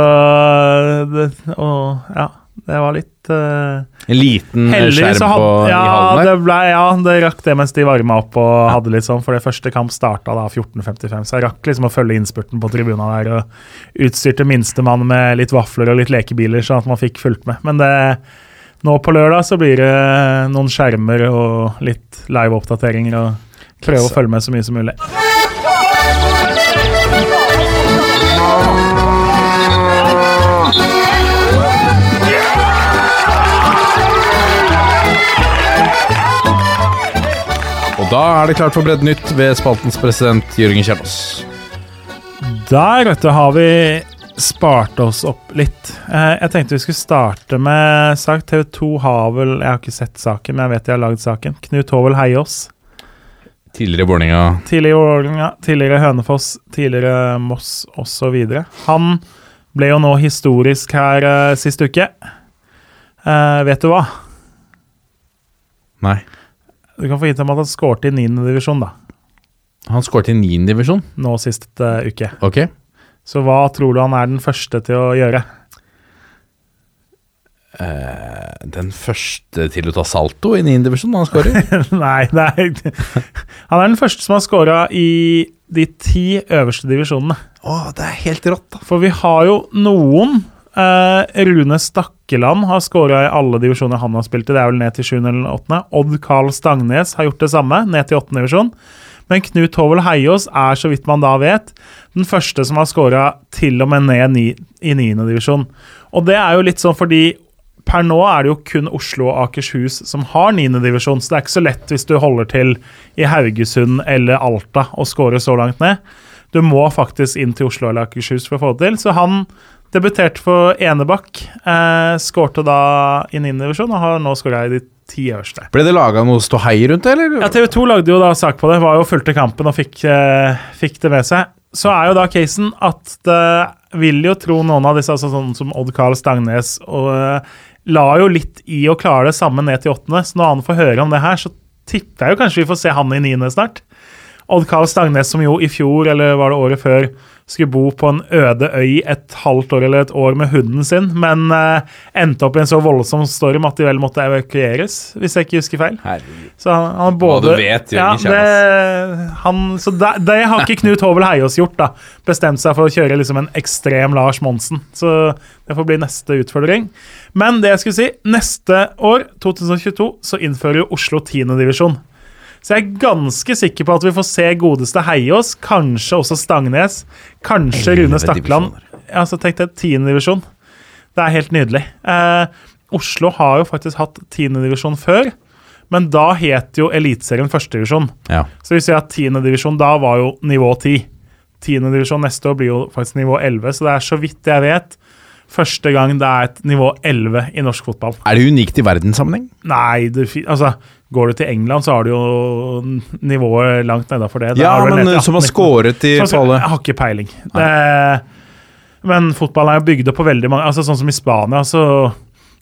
det, Og ja, det var litt uh, En liten eh, skjerm på, hadde i ja, hallen det der? ble, ja, det rakk det mens de varma opp og hadde litt sånn, for det første kamp starta da 14.55, så jeg rakk liksom å følge innspurten på tribuna der og utstyrte minstemann med litt vafler og litt lekebiler, sånn at man fikk fulgt med. Men det, nå på lørdag så blir det noen skjermer og litt live-oppdateringer og prøve å følge med så mye som mulig. Og da er det klart for Bredd Nytt ved spaltens president Jørgen Kjellås. Der, vet du, har vi spart oss opp litt. Eh, jeg tenkte vi skulle starte med sak. TV 2 har vel Jeg har ikke sett saken, men jeg vet de har lagd saken. Knut Håvel Heiås. Tidligere Vålerenga. Tidligere Vålerenga, tidligere Hønefoss, tidligere Moss osv. Han ble jo nå historisk her uh, sist uke. Uh, vet du hva? Nei. Du kan få gitt ham at han skårte i 9. divisjon da, Han skåret i 9. divisjon. nå sist uh, uke. Ok. Så hva tror du han er den første til å gjøre? Den første til å ta salto i 9. divisjon, han skårer. nei, nei. Han er den første som har skåra i de ti øverste divisjonene. Å, det er helt rått, da. For vi har jo noen. Eh, Rune Stakkeland har skåra i alle divisjoner han har spilt i. Det er vel ned til 7. eller 8. Odd Karl Stangnes har gjort det samme, ned til 8. divisjon. Men Knut Hovel Heiaas er, så vidt man da vet, den første som har skåra til og med ned ni, i 9. divisjon. Og det er jo litt sånn fordi per nå er det jo kun Oslo og Akershus som har 9. divisjon, så det er ikke så lett hvis du holder til i Haugesund eller Alta og scorer så langt ned. Du må faktisk inn til Oslo eller Akershus for å få det til. Så han debuterte for Enebakk. Eh, Skårte da i 9. divisjon og har nå skåra i de ti øverste. Ble det laga noe ståhei rundt det, eller? Ja, TV 2 lagde jo da sak på det, var jo fulgte kampen og fikk, eh, fikk det med seg. Så er jo da casen at det vil jo tro noen av disse, altså sånn som Odd Karl Stangnes, og eh, la jo litt i å klare det samme ned til åttende. Så når han får høre om det her, så tipper jeg jo kanskje vi får se han i niende snart. Odd Karl Stangnes, som jo i fjor, eller var det året før, skulle bo på en øde øy et halvt år eller et år med hunden sin, men eh, endte opp i en så voldsom storm at de vel måtte evakueres, hvis jeg ikke husker feil. Herregud. Så han, han både, Hva du vet, gjør ja, det, han, Så det, det har ikke Knut Håvel Heiaas gjort, da. Bestemt seg for å kjøre liksom en ekstrem Lars Monsen. Så det får bli neste utfordring. Men det jeg skulle si, neste år, 2022, så innfører jo Oslo 10. divisjon. Så jeg er ganske sikker på at vi får se godeste Heiås, kanskje også Stangnes, kanskje Rune Stakland. Ja, så tenk det, 10. divisjon. Det er helt nydelig. Eh, Oslo har jo faktisk hatt 10. divisjon før, men da het jo Eliteserien førstedivisjon. Ja. Så vi ser at 10. divisjon da var jo nivå 10. 10. divisjon neste år blir jo faktisk nivå 11, så det er så vidt jeg vet første gang det er et nivå 11 i norsk fotball. Er det unikt i verdenssammenheng? Nei, det, altså Går du til England, så har du jo nivået langt nedafor det. Da Ja, men ned til som har skåret i fallet. Jeg har ikke peiling. Det, men fotballen er jo bygd opp på veldig mange altså Sånn som i Spania, så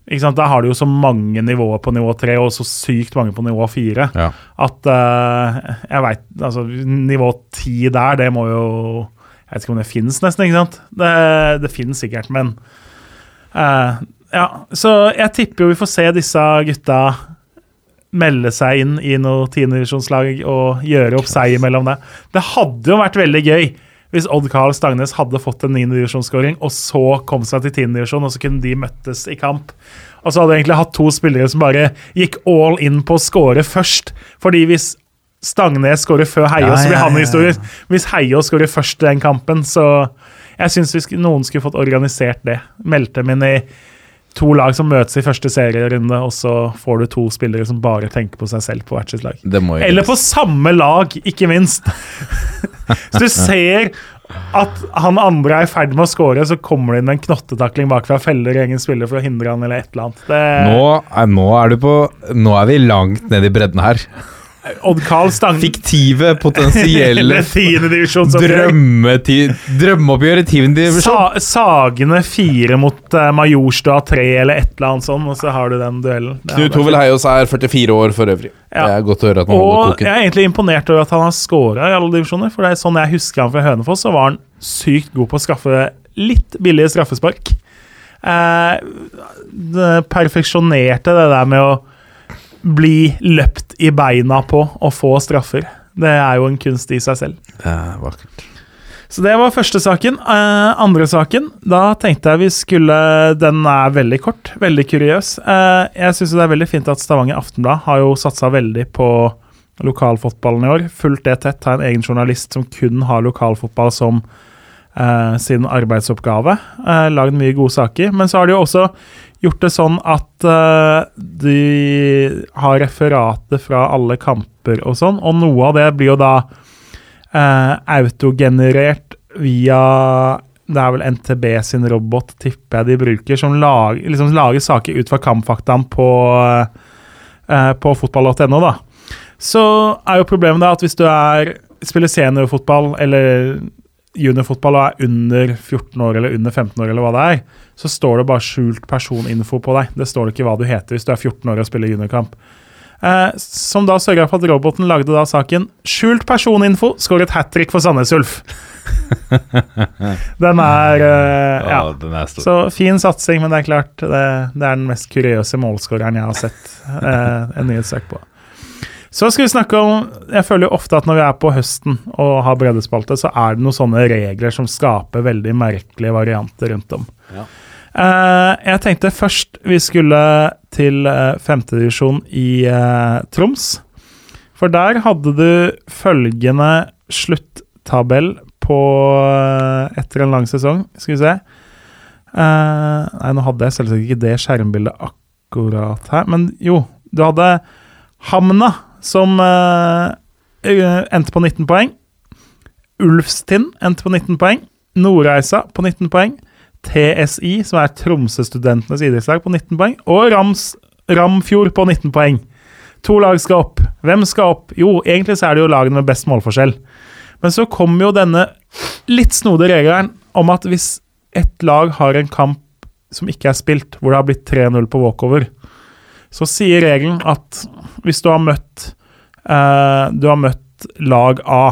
Der har du jo så mange nivåer på nivå tre og så sykt mange på nivå fire Ja. at uh, jeg veit Altså, nivå ti der, det må jo Jeg vet ikke om det fins, nesten. ikke sant? Det, det finnes sikkert, men eh, Ja, så jeg tipper jo vi får se disse gutta melde seg inn i noe tiendevisjonslag og gjøre opp seier mellom det. Det hadde jo vært veldig gøy hvis Odd Karl Stangnes hadde fått en niendedivisjonsskåring, og så kom seg til tiendedivisjon, og så kunne de møttes i kamp. Og så hadde jeg egentlig hatt to spillere som bare gikk all in på å score først. Fordi hvis Stangnes skårer før Heiås, Ja, så blir han ja, ja. historisk. Hvis Heiås skårer først i den kampen, så Jeg syns noen skulle fått organisert det. Meldt dem inn i to lag som møtes i første serierunde, og så får du to spillere som bare tenker på seg selv på hvert sitt lag. Eller på samme lag, ikke minst. Så du ser at han andre er i ferd med å score, så kommer det inn en knottetakling bakfra, feller egen spiller for å hindre han, eller et eller annet. Det, nå er, nå er du på Nå er vi langt ned i bredden her. Odd Carl Stang Fiktive, potensielle Drømmeoppgjør i tiende divisjon. Sa, Sagene fire mot uh, Majorstua tre, eller et eller annet sånt, og så har du den duellen. Knut Hovel Heiås er 44 år for øvrig. Ja. Det er godt å høre at man holder Og koken. jeg er egentlig imponert over at han har scora i alle divisjoner. For det er sånn jeg husker han fra Hønefoss, så var han sykt god på å skaffe litt billige straffespark. Eh, det perfeksjonerte det der med å bli løpt i beina på og få straffer. Det er jo en kunst i seg selv. Det er vakkert. Så det var første saken. Eh, andre saken, da tenkte jeg vi skulle Den er veldig kort, veldig kuriøs. Eh, jeg syns det er veldig fint at Stavanger Aftenblad har jo satsa veldig på lokalfotballen i år. Fulgt det tett. Har en egen journalist som kun har lokalfotball som eh, sin arbeidsoppgave. Eh, Lagd mye gode saker. Men så har de jo også gjort det sånn at uh, de har referater fra alle kamper og sånn, og noe av det blir jo da uh, autogenerert via det er vel NTB sin robot, tipper jeg de bruker, som lager, liksom lager saker ut fra kampfaktaen på, eh, på fotball.no. Så er jo problemet da at hvis du er, spiller seniorfotball eller juniorfotball og er under 14 år eller under 15 år, eller hva det er, så står det bare skjult personinfo på deg. Det står ikke hva du heter hvis du er 14 år og spiller juniorkamp. Eh, som da sørga for at roboten lagde da saken 'Skjult personinfo skåret hat trick for Sandnes Ulf'. Den er eh, ja. den er. Så fin satsing, men det er klart det, det er den mest kuriøse målskåreren jeg har sett eh, en nyhetssak på. Så skal vi snakke om Jeg føler jo ofte at når vi er på høsten og har breddespalte, så er det noen sånne regler som skaper veldig merkelige varianter rundt om. Ja. Uh, jeg tenkte først vi skulle til uh, femtedivisjon i uh, Troms. For der hadde du følgende sluttabell på uh, etter en lang sesong. Skal vi se. Eh, nei, nå hadde jeg selvsagt ikke det skjermbildet akkurat her, men jo. Du hadde Hamna, som eh, endte på 19 poeng. Ulfstind endte på 19 poeng. Nordreisa på 19 poeng. TSI, som er Tromsø-studentenes idrettslag, på 19 poeng. Og Rams, Ramfjord på 19 poeng. To lag skal opp. Hvem skal opp? Jo, egentlig så er det jo lagene med best målforskjell. Men så kommer jo denne litt snodige regelen om at hvis et lag har en kamp som ikke er spilt, hvor det har blitt 3-0 på walkover, så sier regelen at hvis du har møtt eh, Du har møtt lag A,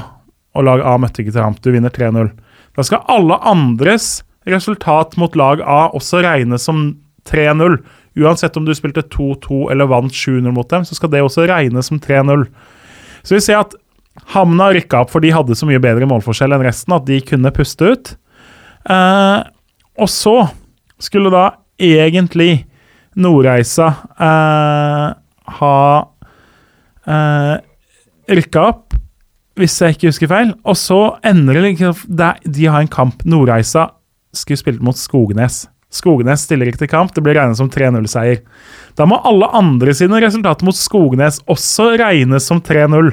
og lag A møtte ikke til ham, du vinner 3-0. Da skal alle andres resultat mot lag A også regnes som 3-0. Uansett om du spilte 2-2 eller vant 7-0 mot dem, så skal det også regnes som 3-0. Så vi ser at Hamna rykka opp, for de hadde så mye bedre målforskjell enn resten at de kunne puste ut. Eh, og så skulle da egentlig Nordreisa eh, ha eh, rykka opp, hvis jeg ikke husker feil. Og så ender det liksom De har en kamp. Nordreisa skulle spilt mot Skognes. Skognes stiller ikke til kamp, det blir regnet som 3-0-seier. Da må alle andre sine resultater mot Skognes også regnes som 3-0.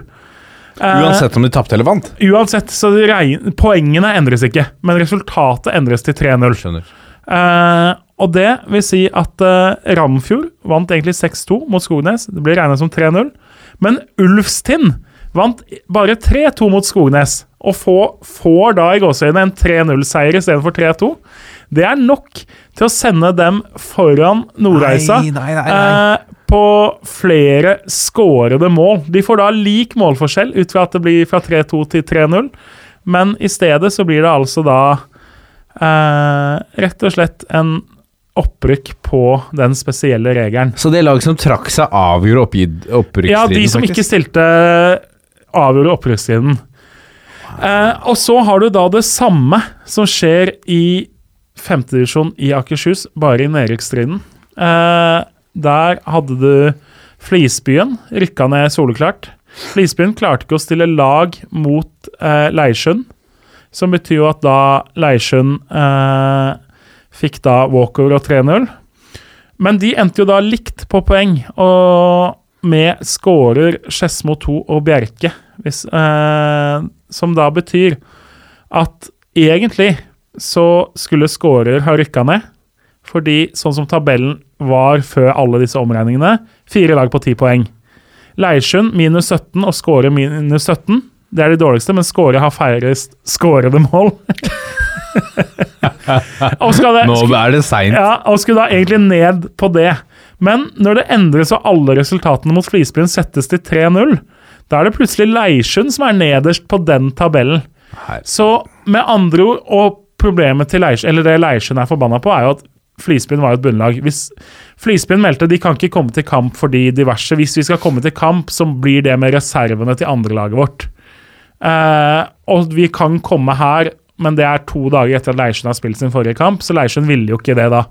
Eh, Uansett om de tapte eller vant. Uansett, så regn, poengene endres ikke, men resultatet endres til 3-0. Skjønner. Og det vil si at uh, Ramfjord vant egentlig 6-2 mot Skognes. Det blir regnet som 3-0. Men Ulfstind vant bare 3-2 mot Skognes, og få, får da i gåseøynene en 3-0-seier istedenfor 3-2. Det er nok til å sende dem foran Nordreisa Nei, nei, nei, nei. eh, på flere skårede mål. De får da lik målforskjell ut fra at det blir fra 3-2 til 3-0, men i stedet så blir det altså da eh, rett og slett en opprykk på den spesielle regelen. Så det laget som trakk seg, avgjorde oppgitt opprykksstriden? Ja, de som ikke stilte, avgjorde opprykksstriden. Eh, og så har du da det samme som skjer i femtedivisjon i Akershus, bare i nedrykksstriden. Eh, der hadde du Flisbyen, rykka ned soleklart. Flisbyen klarte ikke å stille lag mot eh, Leirsund, som betyr jo at da Leirsund eh, fikk da walkover og 3-0. Men de endte jo da likt på poeng, og med skårer Skedsmo 2 og Bjerke. Hvis, eh, som da betyr at egentlig så skulle skårer ha rykka ned. Fordi sånn som tabellen var før alle disse omregningene, fire lag på ti poeng. Leirsund minus 17 og skårer minus 17. Det er de dårligste, men Skåre har færrest skårede mål. det, Nå er det seint. ja, og skulle da egentlig ned på det. Men når det endres og alle resultatene mot Flisbyen settes til 3-0, da er det plutselig Leirsund som er nederst på den tabellen. Her. Så med andre ord, og problemet til Leirsund, eller det Leirsund er forbanna på, er jo at Flisbyen var jo et bunnlag. Hvis Flisbyen meldte de kan ikke komme til kamp fordi diverse Hvis vi skal komme til kamp, så blir det med reservene til andrelaget vårt. Eh, og vi kan komme her, men det er to dager etter at Leirsund har spilt sin forrige kamp, så Leirsund ville jo ikke det da.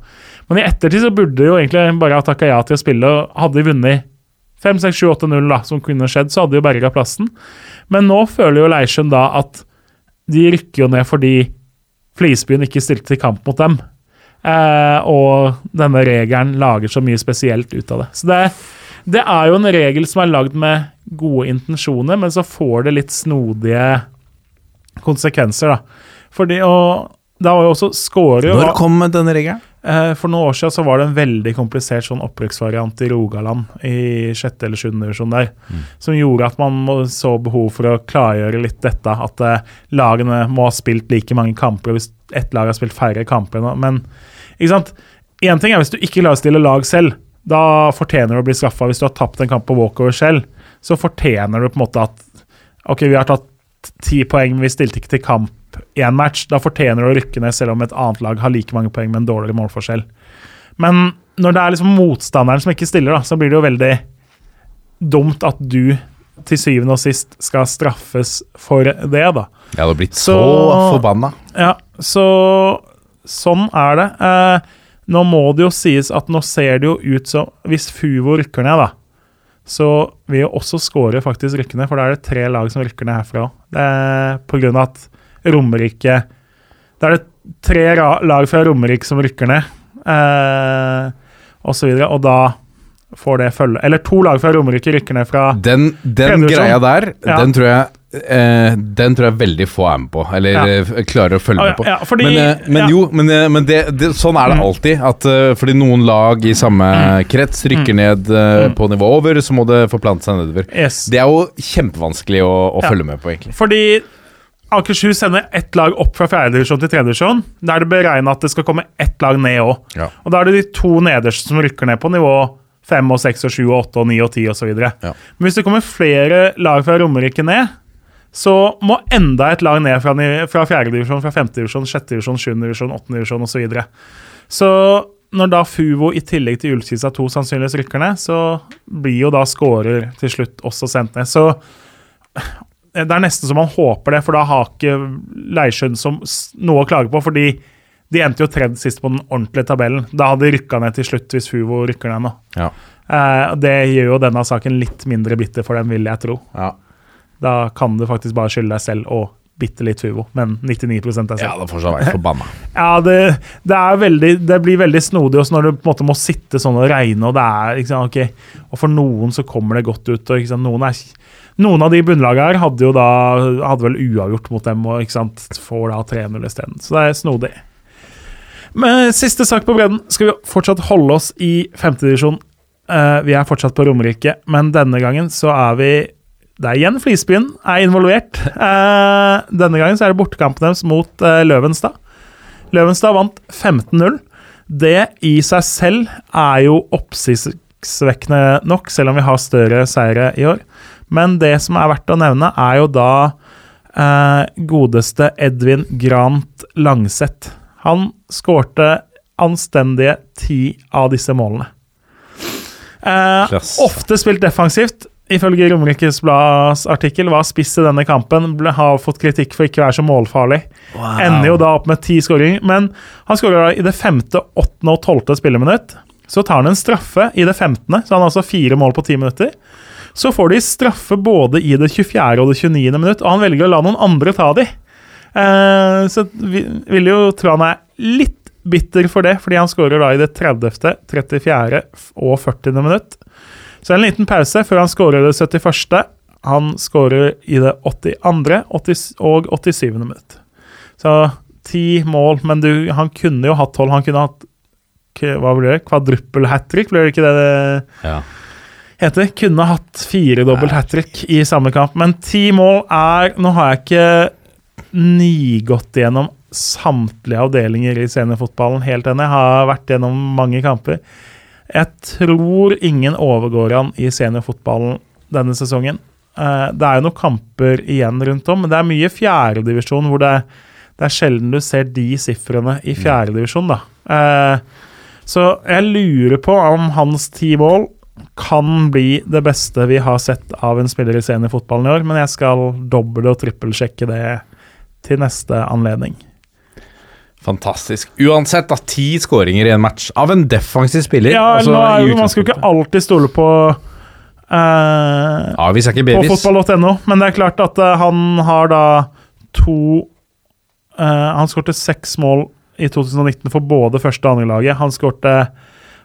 Men i ettertid så burde jo egentlig bare ha takka ja til å spille, og hadde de vunnet 5-6-7-8-0, da, som kunne skjedd, så hadde de jo berga plassen. Men nå føler jo Leirsund da at de rykker jo ned fordi Flisbyen ikke stilte til kamp mot dem. Eh, og denne regelen lager så mye spesielt ut av det. Så det, det er jo en regel som er lagd med gode intensjoner, men så får det litt snodige konsekvenser, da. Fordi, og da var jo også scorer Når kom denne regelen? Eh, For noen år siden så var det en veldig komplisert sånn opprykksvariant i Rogaland i sjette eller sjuende divisjon der, som gjorde at man så behov for å klargjøre litt dette, at eh, lagene må ha spilt like mange kamper hvis ett lag har spilt færre kamper. Men ikke sant? Én ting er hvis du ikke klarer å stille lag selv. Da fortjener du å bli straffa. Hvis du har tapt en kamp på walkover selv, så fortjener du på en måte at Ok, vi har tatt ti poeng, men vi stilte ikke til kamp i en match. Da fortjener du å rykke ned, selv om et annet lag har like mange poeng med en dårligere målforskjell. Men når det er liksom motstanderen som ikke stiller, da, så blir det jo veldig dumt at du til syvende og sist skal straffes for det, da. Jeg hadde blitt så, Så- forbanna. Ja, så sånn er det. Eh, nå må det jo sies at nå ser det jo ut som Hvis Fuvo rykker ned, da, så vil jo også Skåre faktisk rykke ned, for da er det tre lag som rykker ned herfra òg. Det på grunn av at Romerike Da er det tre lag fra Romerike som rykker ned, eh, og så videre, og da får det følge Eller to lag fra Romerike rykker ned fra Den, den greia der, Ja. den tror jeg eh, den tror jeg veldig få er med på, eller Ja. eh, klarer å følge Ja, med på. ja, fordi- men eh, men jo, men, eh, men det, det, sånn er det alltid. At, fordi noen lag i samme krets rykker ned mm. på nivå over, så må det forplante seg nedover. Yes. Det er jo kjempevanskelig å, å følge med på, egentlig. Fordi Akershus sender ett lag opp fra fjerdedivisjon til tredjedivisjon. Da er det beregna at det skal komme ett lag ned òg. Og da er det de to nederste som rykker ned på nivå fem og seks og sju og åtte og ni og ti osv. Ja. Men hvis det kommer flere lag fra Romerike ned, så må enda et lag ned fra, fra fjerdedivisjon, fra femtedivisjon, sjettedivisjon, sjuendedivisjon, divisjon osv. Så, videre. så når da Fuvo i tillegg til Ullkisa 2 sannsynligvis rykker ned, så blir jo da scorer til slutt også sendt ned. Så det er nesten så man håper det, for da har ikke Leirsund som noe å klage på. fordi de endte jo tredje sist på den ordentlige tabellen. Da hadde de rykka ned til slutt hvis Fuvo rykker ned nå. Ja. Eh, det gjør jo denne saken litt mindre bitter for dem, vil jeg tro. Ja. Da kan du faktisk bare skylde deg selv og bitte litt Fuvo, men 99 er selv. ja, det får seg være forbanna. Ja, det, det, er veldig, det blir veldig snodig også når du på en måte må sitte sånn og regne, og det er liksom, ok, og for noen så kommer det godt ut. og liksom, Noen, er, noen av de bunnlagene her hadde jo da hadde vel uavgjort mot dem og ikke sant, får da 3-0 isteden. Så det er snodig. Men siste sak på bredden skal vi fortsatt holde oss i femtedivisjon. Uh, vi er fortsatt på Romerike, men denne gangen så er vi det er igjen Flisbyen er involvert. Eh, denne gangen så er det bortekampen deres mot eh, Løvenstad. Løvenstad vant 15-0. Det i seg selv er jo oppsiktsvekkende nok, selv om vi har større seire i år. Men det som er verdt å nevne, er jo da eh, godeste Edvin Grant Langseth. Han skårte anstendige ti av disse målene. Eh, ofte spilt defensivt. Ifølge Romerikes Blads artikkel var spiss i denne kampen. Ble, har fått kritikk for ikke å være så målfarlig. Ender jo da opp med ti skåringer. Men han skårer i det femte, åttende og tolvte spilleminutt. Så tar han en straffe i det femtende, så han har altså fire mål på ti minutter. Så får de straffe både i det 24. og det 29. minutt, og han velger å la noen andre ta de. Eh, så vi vil jo tro han er litt bitter for det, fordi han skårer da i det 30., 34. og 40. minutt. Så en liten pause før han skårer det 71. Han skårer i det 82. 80 og 87. minutt. Så ti mål, men du, han kunne jo hatt tolv. Han kunne hatt hva blir det? Kvadruppel hat trick, blir det ikke det det Ja. heter? Kunne hatt firedobbelt hat trick i samme kamp, men ti mål er Nå har jeg ikke nigått gjennom samtlige avdelinger i seniorfotballen helt ennå. Jeg har vært gjennom mange kamper. Jeg tror ingen overgår han i seniorfotballen denne sesongen. Eh, Det er jo noen kamper igjen rundt om, men det er mye fjerdedivisjon hvor det, det er sjelden du ser de sifrene i fjerdedivisjon, da. Eh, Så jeg lurer på om hans ti mål kan bli det beste vi har sett av en spiller i seniorfotballen i år, men jeg skal dobbel- og trippelsjekke det til neste anledning. Fantastisk. Uansett, da, ti skåringer i en match av en defensiv spiller. Ja, altså, nå Man skal jo ikke alltid stole på uh, Ja, på fotball.no, men det er klart at uh, han har da to uh, Han skårte seks mål i 2019 for både første og andre laget. Han skårte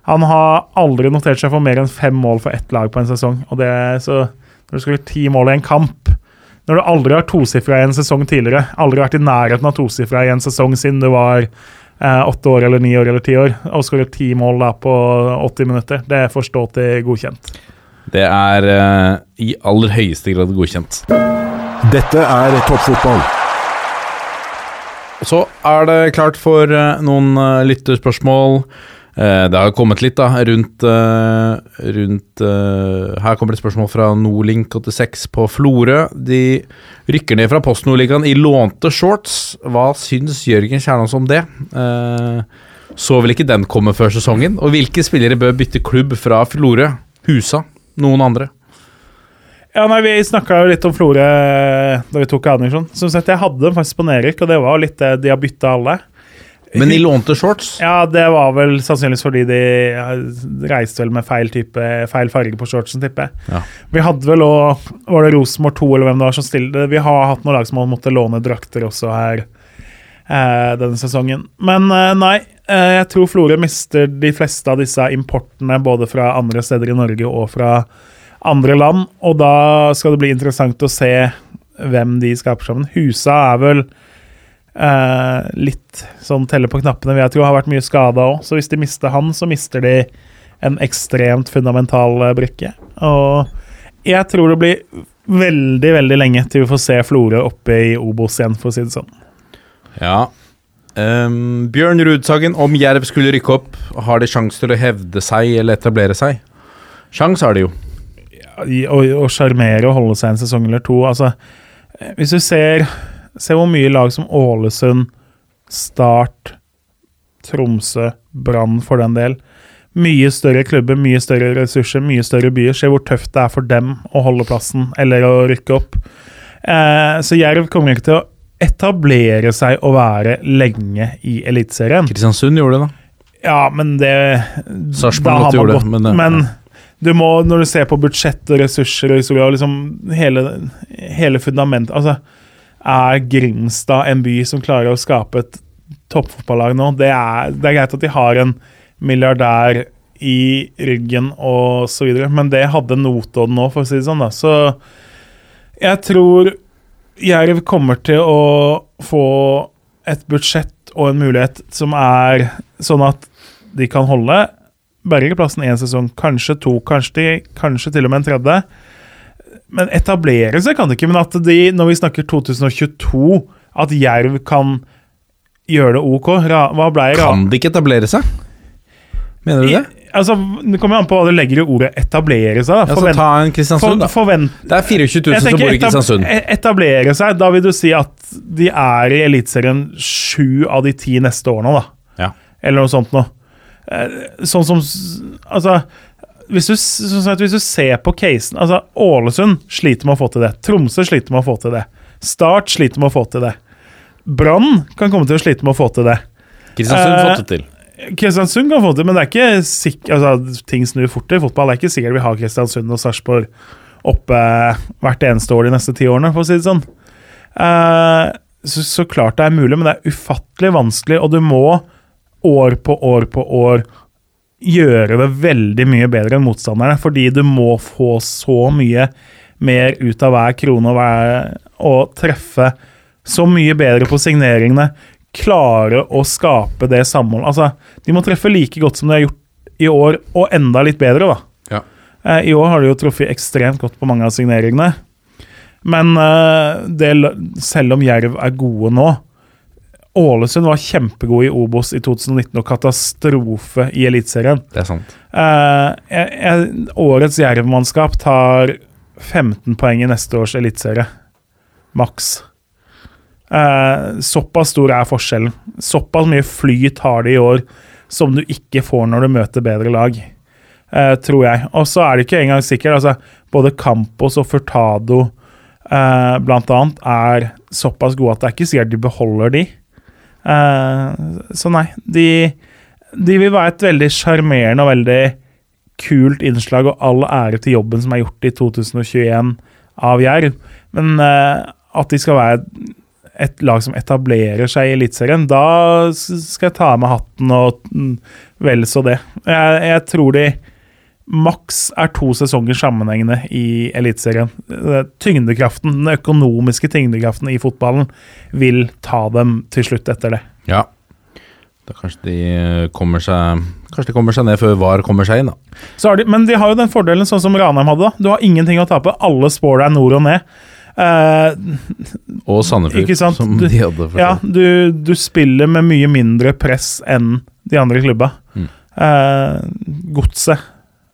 Han har aldri notert seg for mer enn fem mål for ett lag på en sesong. Og det så Når du skårer ti mål i en kamp Når du aldri har tosifra i en sesong tidligere, aldri vært i nærheten av tosifra i en sesong siden du var eh, åtte år eller ni år eller ti år, og skårer ti mål da på 80 minutter, det får stå til godkjent. Det er eh, i aller høyeste grad godkjent. Dette er toppfotball. Så er det klart for eh, noen eh, lytterspørsmål. Eh, det har kommet litt da, rundt, eh, rundt eh, Her kommer det et spørsmål fra Nordlink86 på Florø. De rykker ned fra Post Nordligaen i lånte shorts. Hva syns Jørgen Kjernås om det? Så vel ikke den komme før sesongen? Og hvilke spillere bør bytte klubb fra Florø? Husa? Noen andre? Ja, nei, Vi snakka litt om Florø da vi tok Andersson. Som sagt, Jeg hadde dem faktisk på nedrykk, og det var litt det de har bytta alle. Men de lånte shorts? Ja, det var vel sannsynligvis fordi de reiste vel med feil type, feil farge på shortsen, tipper jeg. Ja. Vi hadde vel òg Var det Rosenborg 2 eller hvem det var som stilte? Vi har hatt noen lag som har måttet låne drakter også her eh, denne sesongen. Men eh, nei, eh, jeg tror Florø mister de fleste av disse importene både fra andre steder i Norge og fra andre land. Og da skal det bli interessant å se hvem de skaper sammen. Husa er vel eh, litt sånn telle på knappene, vil jeg tro. Har vært mye skada òg. Så hvis de mister han, så mister de en ekstremt fundamental eh, brikke. Og jeg tror det blir veldig, veldig lenge til vi får se Florø oppe i Obos igjen, for å si det sånn. Ja. Um, Bjørn Rudsagen, om Jerv skulle rykke opp, har de sjanse til å hevde seg eller etablere seg? Sjans har de jo. Ja, å sjarmere og holde seg en sesong eller to. Altså, eh, hvis du ser, ser hvor mye lag som Ålesund, Start, Tromsø, Brann for den del Mye større klubber, mye større ressurser, mye større byer. Se hvor tøft det er for dem å holde plassen eller å rykke opp. Eh, så Jerv kommer ikke til å etablere seg og være lenge i Eliteserien. Kristiansund gjorde det, da. Ja, men det Sarpsborg måtte gjøre det, men det- Men du må, når du ser på budsjett og ressurser og historie, og liksom hele, hele fundamentet Altså, er Grimstad en by som klarer å skape et toppfotballag nå? Det er, det er greit at de har en milliardær i ryggen og så videre, men det hadde Notodden nå, for å si det sånn. da. Så jeg tror Jerv kommer til å få et budsjett og en mulighet som er sånn at de kan holde bergeplassen én sesong, kanskje to, kanskje, kanskje til og med en tredje. Men etablere seg kan det ikke. Men at de, når vi snakker 2022, at Jerv kan gjøre det OK Ra, Hva ble Ra... Kan de ikke etablere seg? Mener du det? Altså, Det kommer an på hva du legger i ordet 'etablere seg'. da. Ja, så ta en Kristiansund, da. for, forvent, Det er 24 000 jeg som bor i Kristiansund. e- Etablere seg, da vil du si at de er i Eliteserien sju av de ti neste årene, da. Ja. Eller noe sånt noe. Eh, Sånn som Altså, hvis du, s- at hvis du ser på casen Altså, Ålesund sliter med å få til det. Tromsø sliter med å få til det. Start sliter med å få til det. Brann kan komme til å slite med å få til det. Kristiansund Eh, fått det til. Kristiansund kan få til, men det er ikke sikkert altså, Ting snur fort i fotball. Det er ikke sikkert vi har Kristiansund og Sarpsborg oppe hvert eneste år de neste ti årene, for å si det sånn. Eh, så, så klart det er mulig, men det er ufattelig vanskelig, og du må år på år på år gjøre det veldig mye bedre enn motstanderne, fordi du må få så mye mer ut av hver krone og, hver, og treffe så mye bedre på signeringene. Klare å skape det samholdet. Altså, de må treffe like godt som de har gjort i år, og enda litt bedre, da. Ja. Eh, I år har de jo truffet ekstremt godt på mange av signeringene. Men eh, det, selv om Jerv er gode nå Ålesund var kjempegod i Obos i 2019 og katastrofe i Eliteserien. Det er sant. Eh, årets Jerv-mannskap tar 15 poeng i neste års eliteserie. Maks. Eh, såpass stor er forskjellen. Såpass mye flyt har de i år som du ikke får når du møter bedre lag. Eh, tror jeg. Og så er det ikke engang sikkert. Altså, både Campos og Furtado eh, blant annet er såpass gode at det er ikke sikkert de beholder de. Eh, så nei, de, de vil være et veldig sjarmerende og veldig kult innslag, og all ære til jobben som er gjort i 2021 av Jerv. Men eh, at de skal være et, lag som etablerer seg i Eliteserien, da skal jeg ta av meg hatten og mm, vel så det. Jeg, jeg tror de maks er to sesonger sammenhengende i Eliteserien. Tyngdekraften, den økonomiske tyngdekraften i fotballen vil ta dem til slutt etter det. Ja. Da kanskje de eh, kommer seg Kanskje de kommer seg ned før VAR kommer seg inn, da. De, men de har jo den fordelen sånn som Ranheim hadde. da. Du har ingenting å tape. Alle spår deg nord og ned. Uh, Og Sandefjord, som de hadde. for ja, du, du spiller med mye mindre press enn de andre klubba. Mm. Uh, Godset,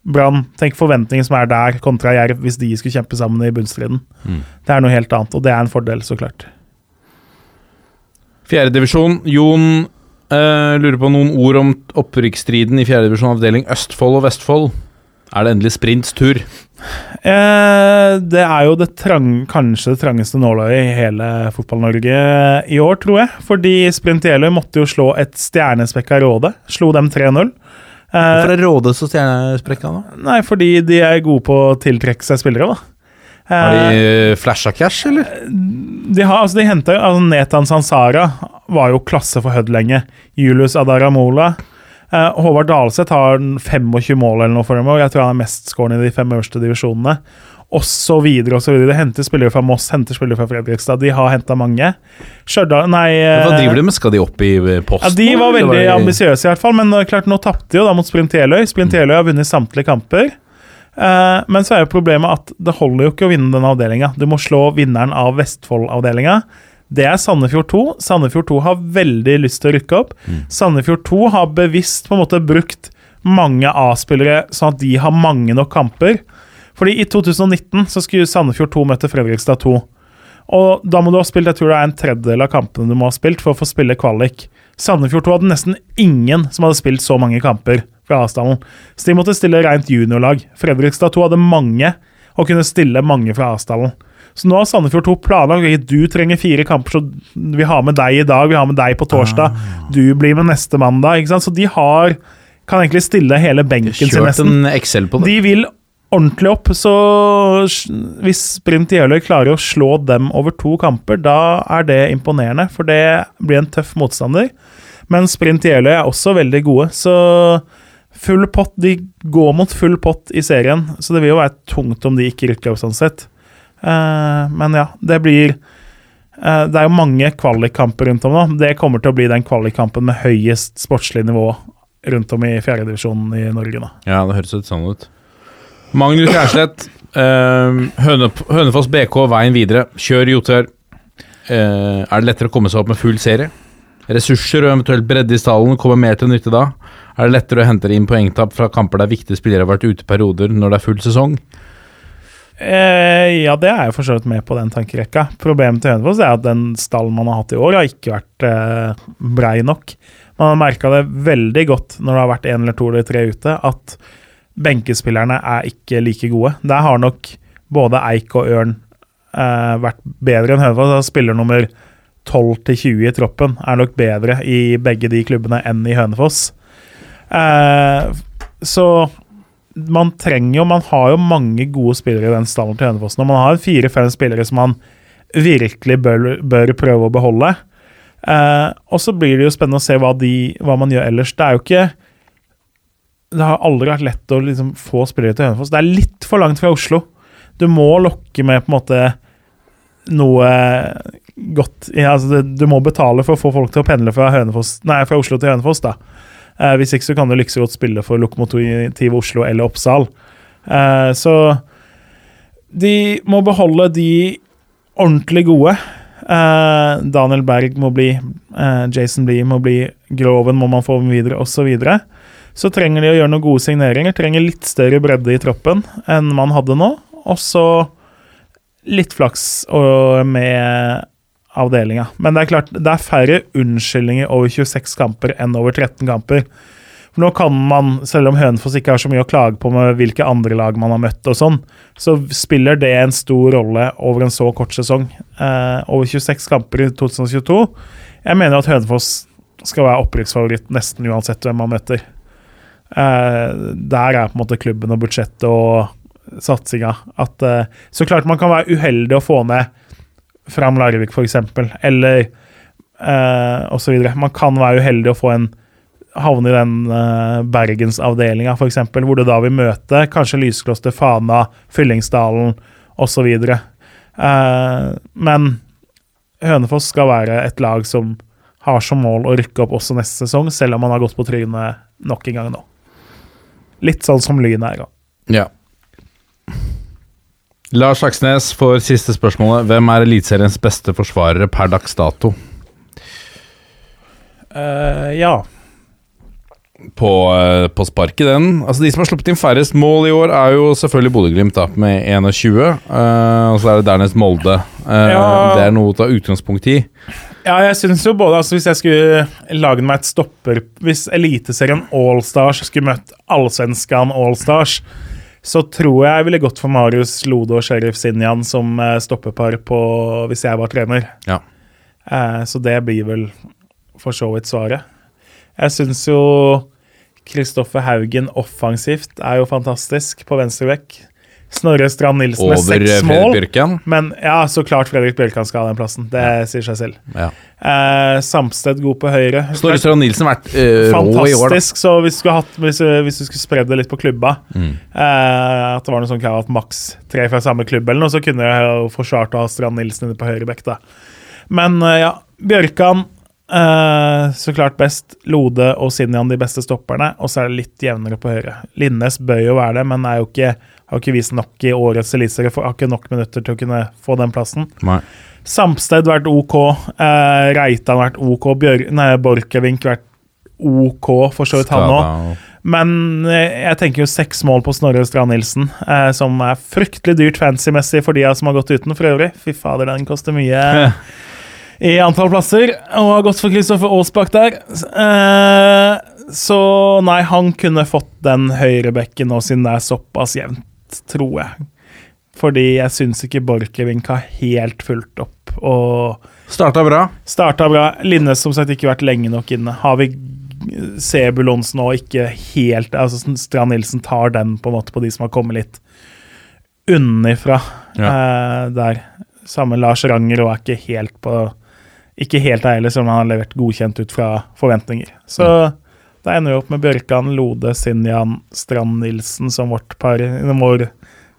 Brann Tenk forventningene som er der, kontra Jerv, hvis de skulle kjempe sammen i bunnstriden. Mm. Det er noe helt annet, og det er en fordel, så klart. Fjerdedivisjon. Jon eh, lurer på noen ord om opprykksstriden i fjerdedivisjon avdeling Østfold og Vestfold. Er det endelig sprints tur? Eh, det er jo det trang, kanskje det trangeste nåløyet i hele Fotball-Norge i år, tror jeg. Fordi Sprint Jeløy måtte jo slå et stjernespekka Råde. Slo dem 3-0. Eh, Hvorfor er Råde så stjernesprekka nå? nei, fordi de er gode på å tiltrekke seg spillere, da. Har Eh, de flasha cash, eller? de har, altså de henter, altså Netan Sansara var jo klasse for Hødd lenge. Julius Adaramola. Eh, Håvard Dalseth har 25 mål eller noe for dem, og jeg tror han er mestskårende i de fem øverste divisjonene. Og så videre og så videre. De henter spillere fra Moss, henter spillere fra Fredrikstad. De har henta mange. Stjørdal Nei Hva eh, driver de med? Skal de opp i eh, posten? ja, De var veldig var... ambisiøse, i hvert fall. Men eh, klart, nå tapte de jo da mot Sprint Jeløy. Sprint Jeløy har vunnet samtlige kamper. Eh, men så er jo problemet at det holder jo ikke å vinne denne avdelinga. Du må slå vinneren av Vestfold-avdelinga. Det er Sandefjord 2. Sandefjord 2 har veldig lyst til å rykke opp. Sandefjord 2 har bevisst på en måte brukt mange A-spillere sånn at de har mange nok kamper. Fordi i 2019 så skulle Sandefjord 2 møte Fredrikstad 2. Og da må du ha spilt jeg tror det er en tredjedel av kampene du må ha spilt for å få spille kvalik. Sandefjord 2 hadde nesten ingen som hadde spilt så mange kamper fra Asdalen. Så de måtte stille rent juniorlag. Fredrikstad 2 hadde mange og kunne stille mange fra Asdalen. Så nå har Sandefjord 2 planlagt at du trenger fire kamper, så vi har med deg i dag, vi har med deg på torsdag, du blir med neste mandag. ikke sant? Så de har kan egentlig stille hele benken sin Kjørt nesten. en Excel på det. De vil ordentlig opp, så hvis Sprint Jeløy klarer å slå dem over to kamper, da er det imponerende, for det blir en tøff motstander. Men Sprint Jeløy er også veldig gode, så full pott De går mot full pott i serien, så det vil jo være tungt om de ikke rykker opp sånn sett. Eh, men ja, det blir eh, Det er jo mange kvalikkamper rundt om nå. Det kommer til å bli den kvalikkampen med høyest sportslig nivå rundt om i fjerdedivisjonen i Norge nå. Ja, det høres litt sånn ut. Magnus Kjærslett. eh, Høne, Hønefoss BK, veien videre. Kjør Jotør. Eh, er det lettere å komme seg opp med full serie? Ressurser og eventuelt bredde i stallen kommer mer til nytte da? Er det lettere å hente inn poengtap fra kamper der viktige spillere har vært ute perioder når det er full sesong? Eh, ja, det er jeg for så vidt med på den tankerekka. Problemet til Hønefoss er at den stallen man har hatt i år, har ikke vært eh, brei nok. Man har merka det veldig godt når det har vært én eller to eller tre ute, at benkespillerne er ikke like gode. Der har nok både Eik og Ørn eh, vært bedre enn Hønefoss. Spiller nummer 12 til 20 i troppen er nok bedre i begge de klubbene enn i Hønefoss. Eh, så man trenger jo Man har jo mange gode spillere i den stallen til Hønefoss nå. Man har fire-fem spillere som man virkelig bør, bør prøve å beholde. Eh, og så blir det jo spennende å se hva, de, hva man gjør ellers. Det er jo ikke Det har aldri vært lett å liksom få spillere til Hønefoss. Det er litt for langt fra Oslo. Du må lokke med på en måte noe godt ja, altså Du må betale for å få folk til å pendle fra, Hønefoss, nei, fra Oslo til Hønefoss. da Eh, hvis ikke så kan du like godt spille for Lokomotiv Oslo eller Oppsal. Eh, så de må beholde de ordentlig gode. Eh, Daniel Berg må bli, eh, Jason Blee må bli, Groven må man få videre, osv. Så, trenger de å gjøre noen gode signeringer. Trenger litt større bredde i troppen enn man hadde nå. Og så litt flaks med avdelinga. Men det er klart, det er færre unnskyldninger over 26 kamper enn over 13 kamper. For nå kan man, selv om Hønefoss ikke har så mye å klage på med hvilke andre lag man har møtt og sånn, så spiller det en stor rolle over en så kort sesong. Eh, over 26 kamper i 2022. Jeg mener at Hønefoss skal være opprykksfavoritt nesten uansett hvem man møter. Eh, der er på en måte klubben og budsjettet og satsinga. At, eh, så klart man kan være uheldig å få ned fram Larvik, f.eks., eller eh, osv. Man kan være uheldig å få en havne i den eh, bergensavdelinga, f.eks., hvor du da vil møte kanskje Lyskloster, Fana, Fyllingsdalen osv. Eh, men Hønefoss skal være et lag som har som mål å rykke opp også neste sesong, selv om man har gått på trynet nok en gang nå. Litt sånn som Lyn er. gang Ja. Lars Aksnes får siste spørsmålet. Hvem er Eliteseriens beste forsvarere per dags dato? Uh, ja. På, eh, på sparket, den. Altså De som har sluppet inn færrest mål i år, er jo selvfølgelig Bodø-Glimt, med 21. Uh, og så er det dernest Molde. Uh, Ja. Det er noe å ta utgangspunkt i. Ja, jeg synes jo både altså Hvis jeg skulle lage meg et stopper Hvis Eliteserien Allstars skulle møtt Allsvenskan Allstars, så tror jeg jeg ville gått for Marius Lode og Sheriff Sinjan som stoppepar stopperpar på, hvis jeg var trener. Ja. Eh, så det blir vel for så vidt svaret. Jeg syns jo Kristoffer Haugen offensivt er jo fantastisk på venstre vekk. Snorre Strand Nilsen med Over seks Fredrik mål. Bjørkan. Men ja, så klart Fredrik Bjørkan skal ha den plassen. Det sier seg selv. Ja. Eh, Samsted god på høyre. Snorre Strand Nilsen har vært eh, rå i år, da. Fantastisk. Så hvis du, skulle hatt, hvis, hvis du skulle spredd det litt på klubba Mm. eh, At det var noe sånn krav at maks tre fra samme klubb, eller noe, så kunne jeg jo forsvart å ha Strand Nilsen inne på høyre bekk, da. Men eh, ja, Bjørkan Uh, så klart best. Lode og Sinjan de beste stopperne, og så er det litt jevnere på høyre. Linnes bør jo være det, men er jo ikke, har ikke vist nok i årets eliteserie. Har ikke nok minutter til å kunne få den plassen. Nei. Samsted vært OK. Eh, Reitan vært OK. Bjør nei, Borchgrevink vært OK, for så vidt han òg. Men eh, jeg tenker jo seks mål på Snorre Strand Nilsen, eh, som er fryktelig dyrt fancy-messig for de som har gått uten for øvrig. Fy fader, den koster mye i antall plasser, og har gått for Kristoffer Aasbakk der. Eh, så nei, han kunne fått den høyrebekken nå, siden det er såpass jevnt, tror jeg. Fordi jeg syns ikke Borchgrevink har helt fulgt opp. Og Starta bra. Starta bra. Linnes som sagt ikke vært lenge nok inne. Har vi Sebulonsen og ikke helt altså Strand Nilsen tar den på en måte på de som har kommet litt unnifra eh, der. Samme Lars Ranger og er ikke helt på Ikke helt der heller, som han har levert godkjent ut fra forventninger. Så da ender vi opp med Bjørkan, Lode, Sinjan, Strand Nilsen som vårt par. Vår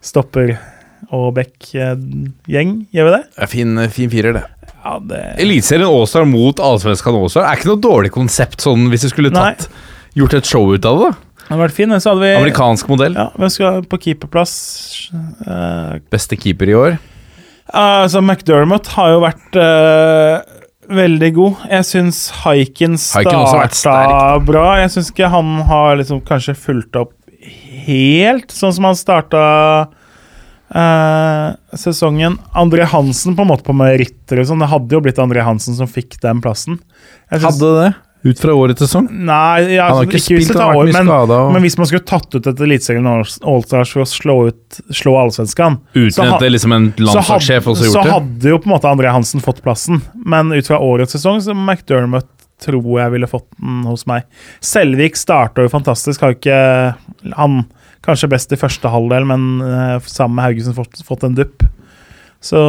stopper og Beck-gjeng. Gjør vi det? Ja, fin, fin firer, det. Ja, det Eliteserien All-Star mot Allsvenskan All-Star er ikke noe dårlig konsept sånn hvis du skulle tatt gjort et show ut av det. da. Det hadde vært fint. Så hadde vi Amerikansk modell. Ja, Hvem skal på keeperplass? Uh, Beste keeper i år. altså, McDermott har jo vært eh, veldig god. Jeg syns Haiken starta bra. Jeg syns ikke han har liksom kanskje fulgt opp helt sånn som han starta eh, sesongen. André Hansen på en måte på meritter og sånn. Det hadde jo blitt André Hansen som fikk den plassen. Jeg synes- Hadde det? Ut fra årets sesong? Nei, ja, Han har altså, ikke spilt, han har vært mye skada. Og... men hvis man skulle tatt ut et Eliteserien Allstars for å slå, ut, slå Allsvenskan så Utnevnt ha- det liksom en landslagssjef også så gjort det? hadde jo på en måte André Hansen fått plassen. Men ut fra årets sesong så McDermott tror jeg ville fått den hos meg. Selvik starta jo fantastisk. Har ikke Han kanskje best i første halvdel, men eh, sammen med Haugesund fått, fått en dupp. Så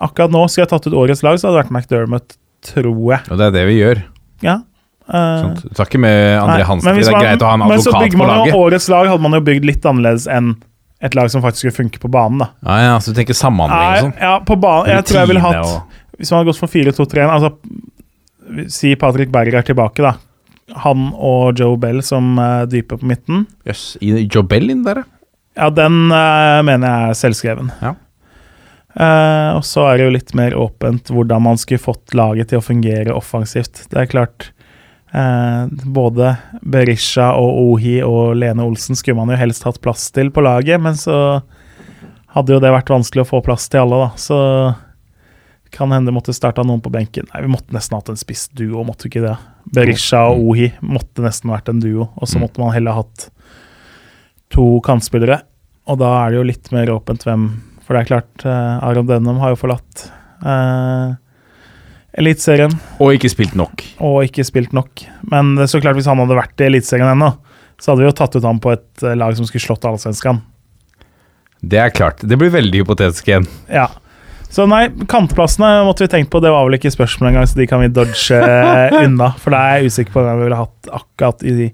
akkurat nå, skulle jeg tatt ut årets lag, så hadde det vært McDermott, tror jeg. Og det er det vi gjør. Ja. Uh, Du tar ikke med André Hansen, men det er greit å ha en Men så advokat på man jo laget. årets lag hadde man jo bygd litt annerledes enn et lag som faktisk skulle funke på banen. da. Ja, ja, så du tenker samhandling og sånn? ja, på banen, jeg tror jeg ville hatt og- Hvis man hadde gått for 4-2-3 altså, Si Patrick Berger er tilbake, da. Han og Joe Bell som uh, dyper på midten. Jøss, yes. Jobel inn der, ja. Ja, den uh, mener jeg er selvskreven. Ja. Eh, og så er det jo litt mer åpent hvordan man skulle fått laget til å fungere offensivt. Det er klart eh, Både Berisha og Ohi og Lene Olsen skulle man jo helst hatt plass til på laget, men så hadde jo det vært vanskelig å få plass til alle, da. Så kan hende måtte starta noen på benken. Nei, vi måtte nesten hatt en spissduo, måtte vi ikke det? Berisha og Ohi måtte nesten vært en duo, og så måtte man heller hatt to kantspillere. Og da er det jo litt mer åpent hvem For det er klart, eh, Aron Denham har jo forlatt eh, Eliteserien Og ikke spilt nok. og ikke spilt nok. Men så klart, hvis han hadde vært i Eliteserien ennå, så hadde vi jo tatt ut ham på et eh, lag som skulle slått Allsvenskan. Det er klart. Det blir veldig hypotetisk igjen. Ja. Så nei, kantplassene måtte vi tenkt på. Det var vel ikke spørsmål engang, så de kan vi dodge unna. For da er jeg usikker på hvem vi ville hatt akkurat i de.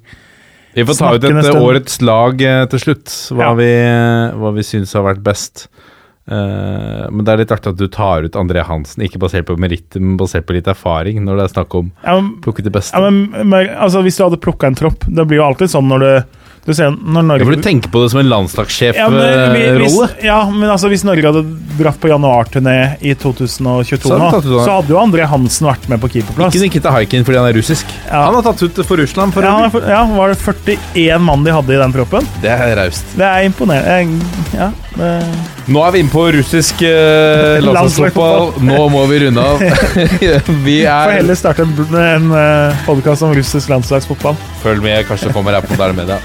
Vi får ta ut et stund. årets lag eh, til slutt, hva Ja. vi, hva vi syns har vært best. Eh, men det er litt artig at du tar ut André Hansen, ikke basert på meritter, men basert på litt erfaring, når det er snakk om Ja, plukke det beste. ja, men, men altså, hvis du hadde plukka en tropp Det blir jo alltid sånn når Du ser Norge for du tenker på det som en landslagssjefrolle. Ja, hvis, ja, men altså hvis Norge hadde dratt på januarturné i 2022 Så hadde nå, så hadde jo André Hansen vært med på keeperplass. ikke Nikita Haikin fordi han er russisk. Ja. Han har tatt ut for Russland. For Ja, han for- ja, Var det 41 mann de hadde i den proppen? det er raust. Det er imponerende. Ja, det, Nå er vi inne på russisk eh, landslagsfotball. Nå må vi runde av. vi får er heller starte en, en podkast om russisk landslagsfotball. Følg med, kanskje kommer her på Moderne Media.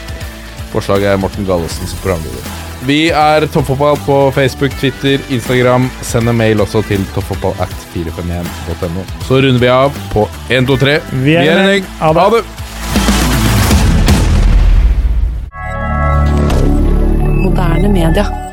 Forslaget er Morten Gallesen som programleder. Vi er Toppfotball på Facebook, Twitter, Instagram. Send en mail også til toppfotballat451.no. Så runder vi av på 1, 2, 3. Vi er en en gjeng. Ha det. Moderne media.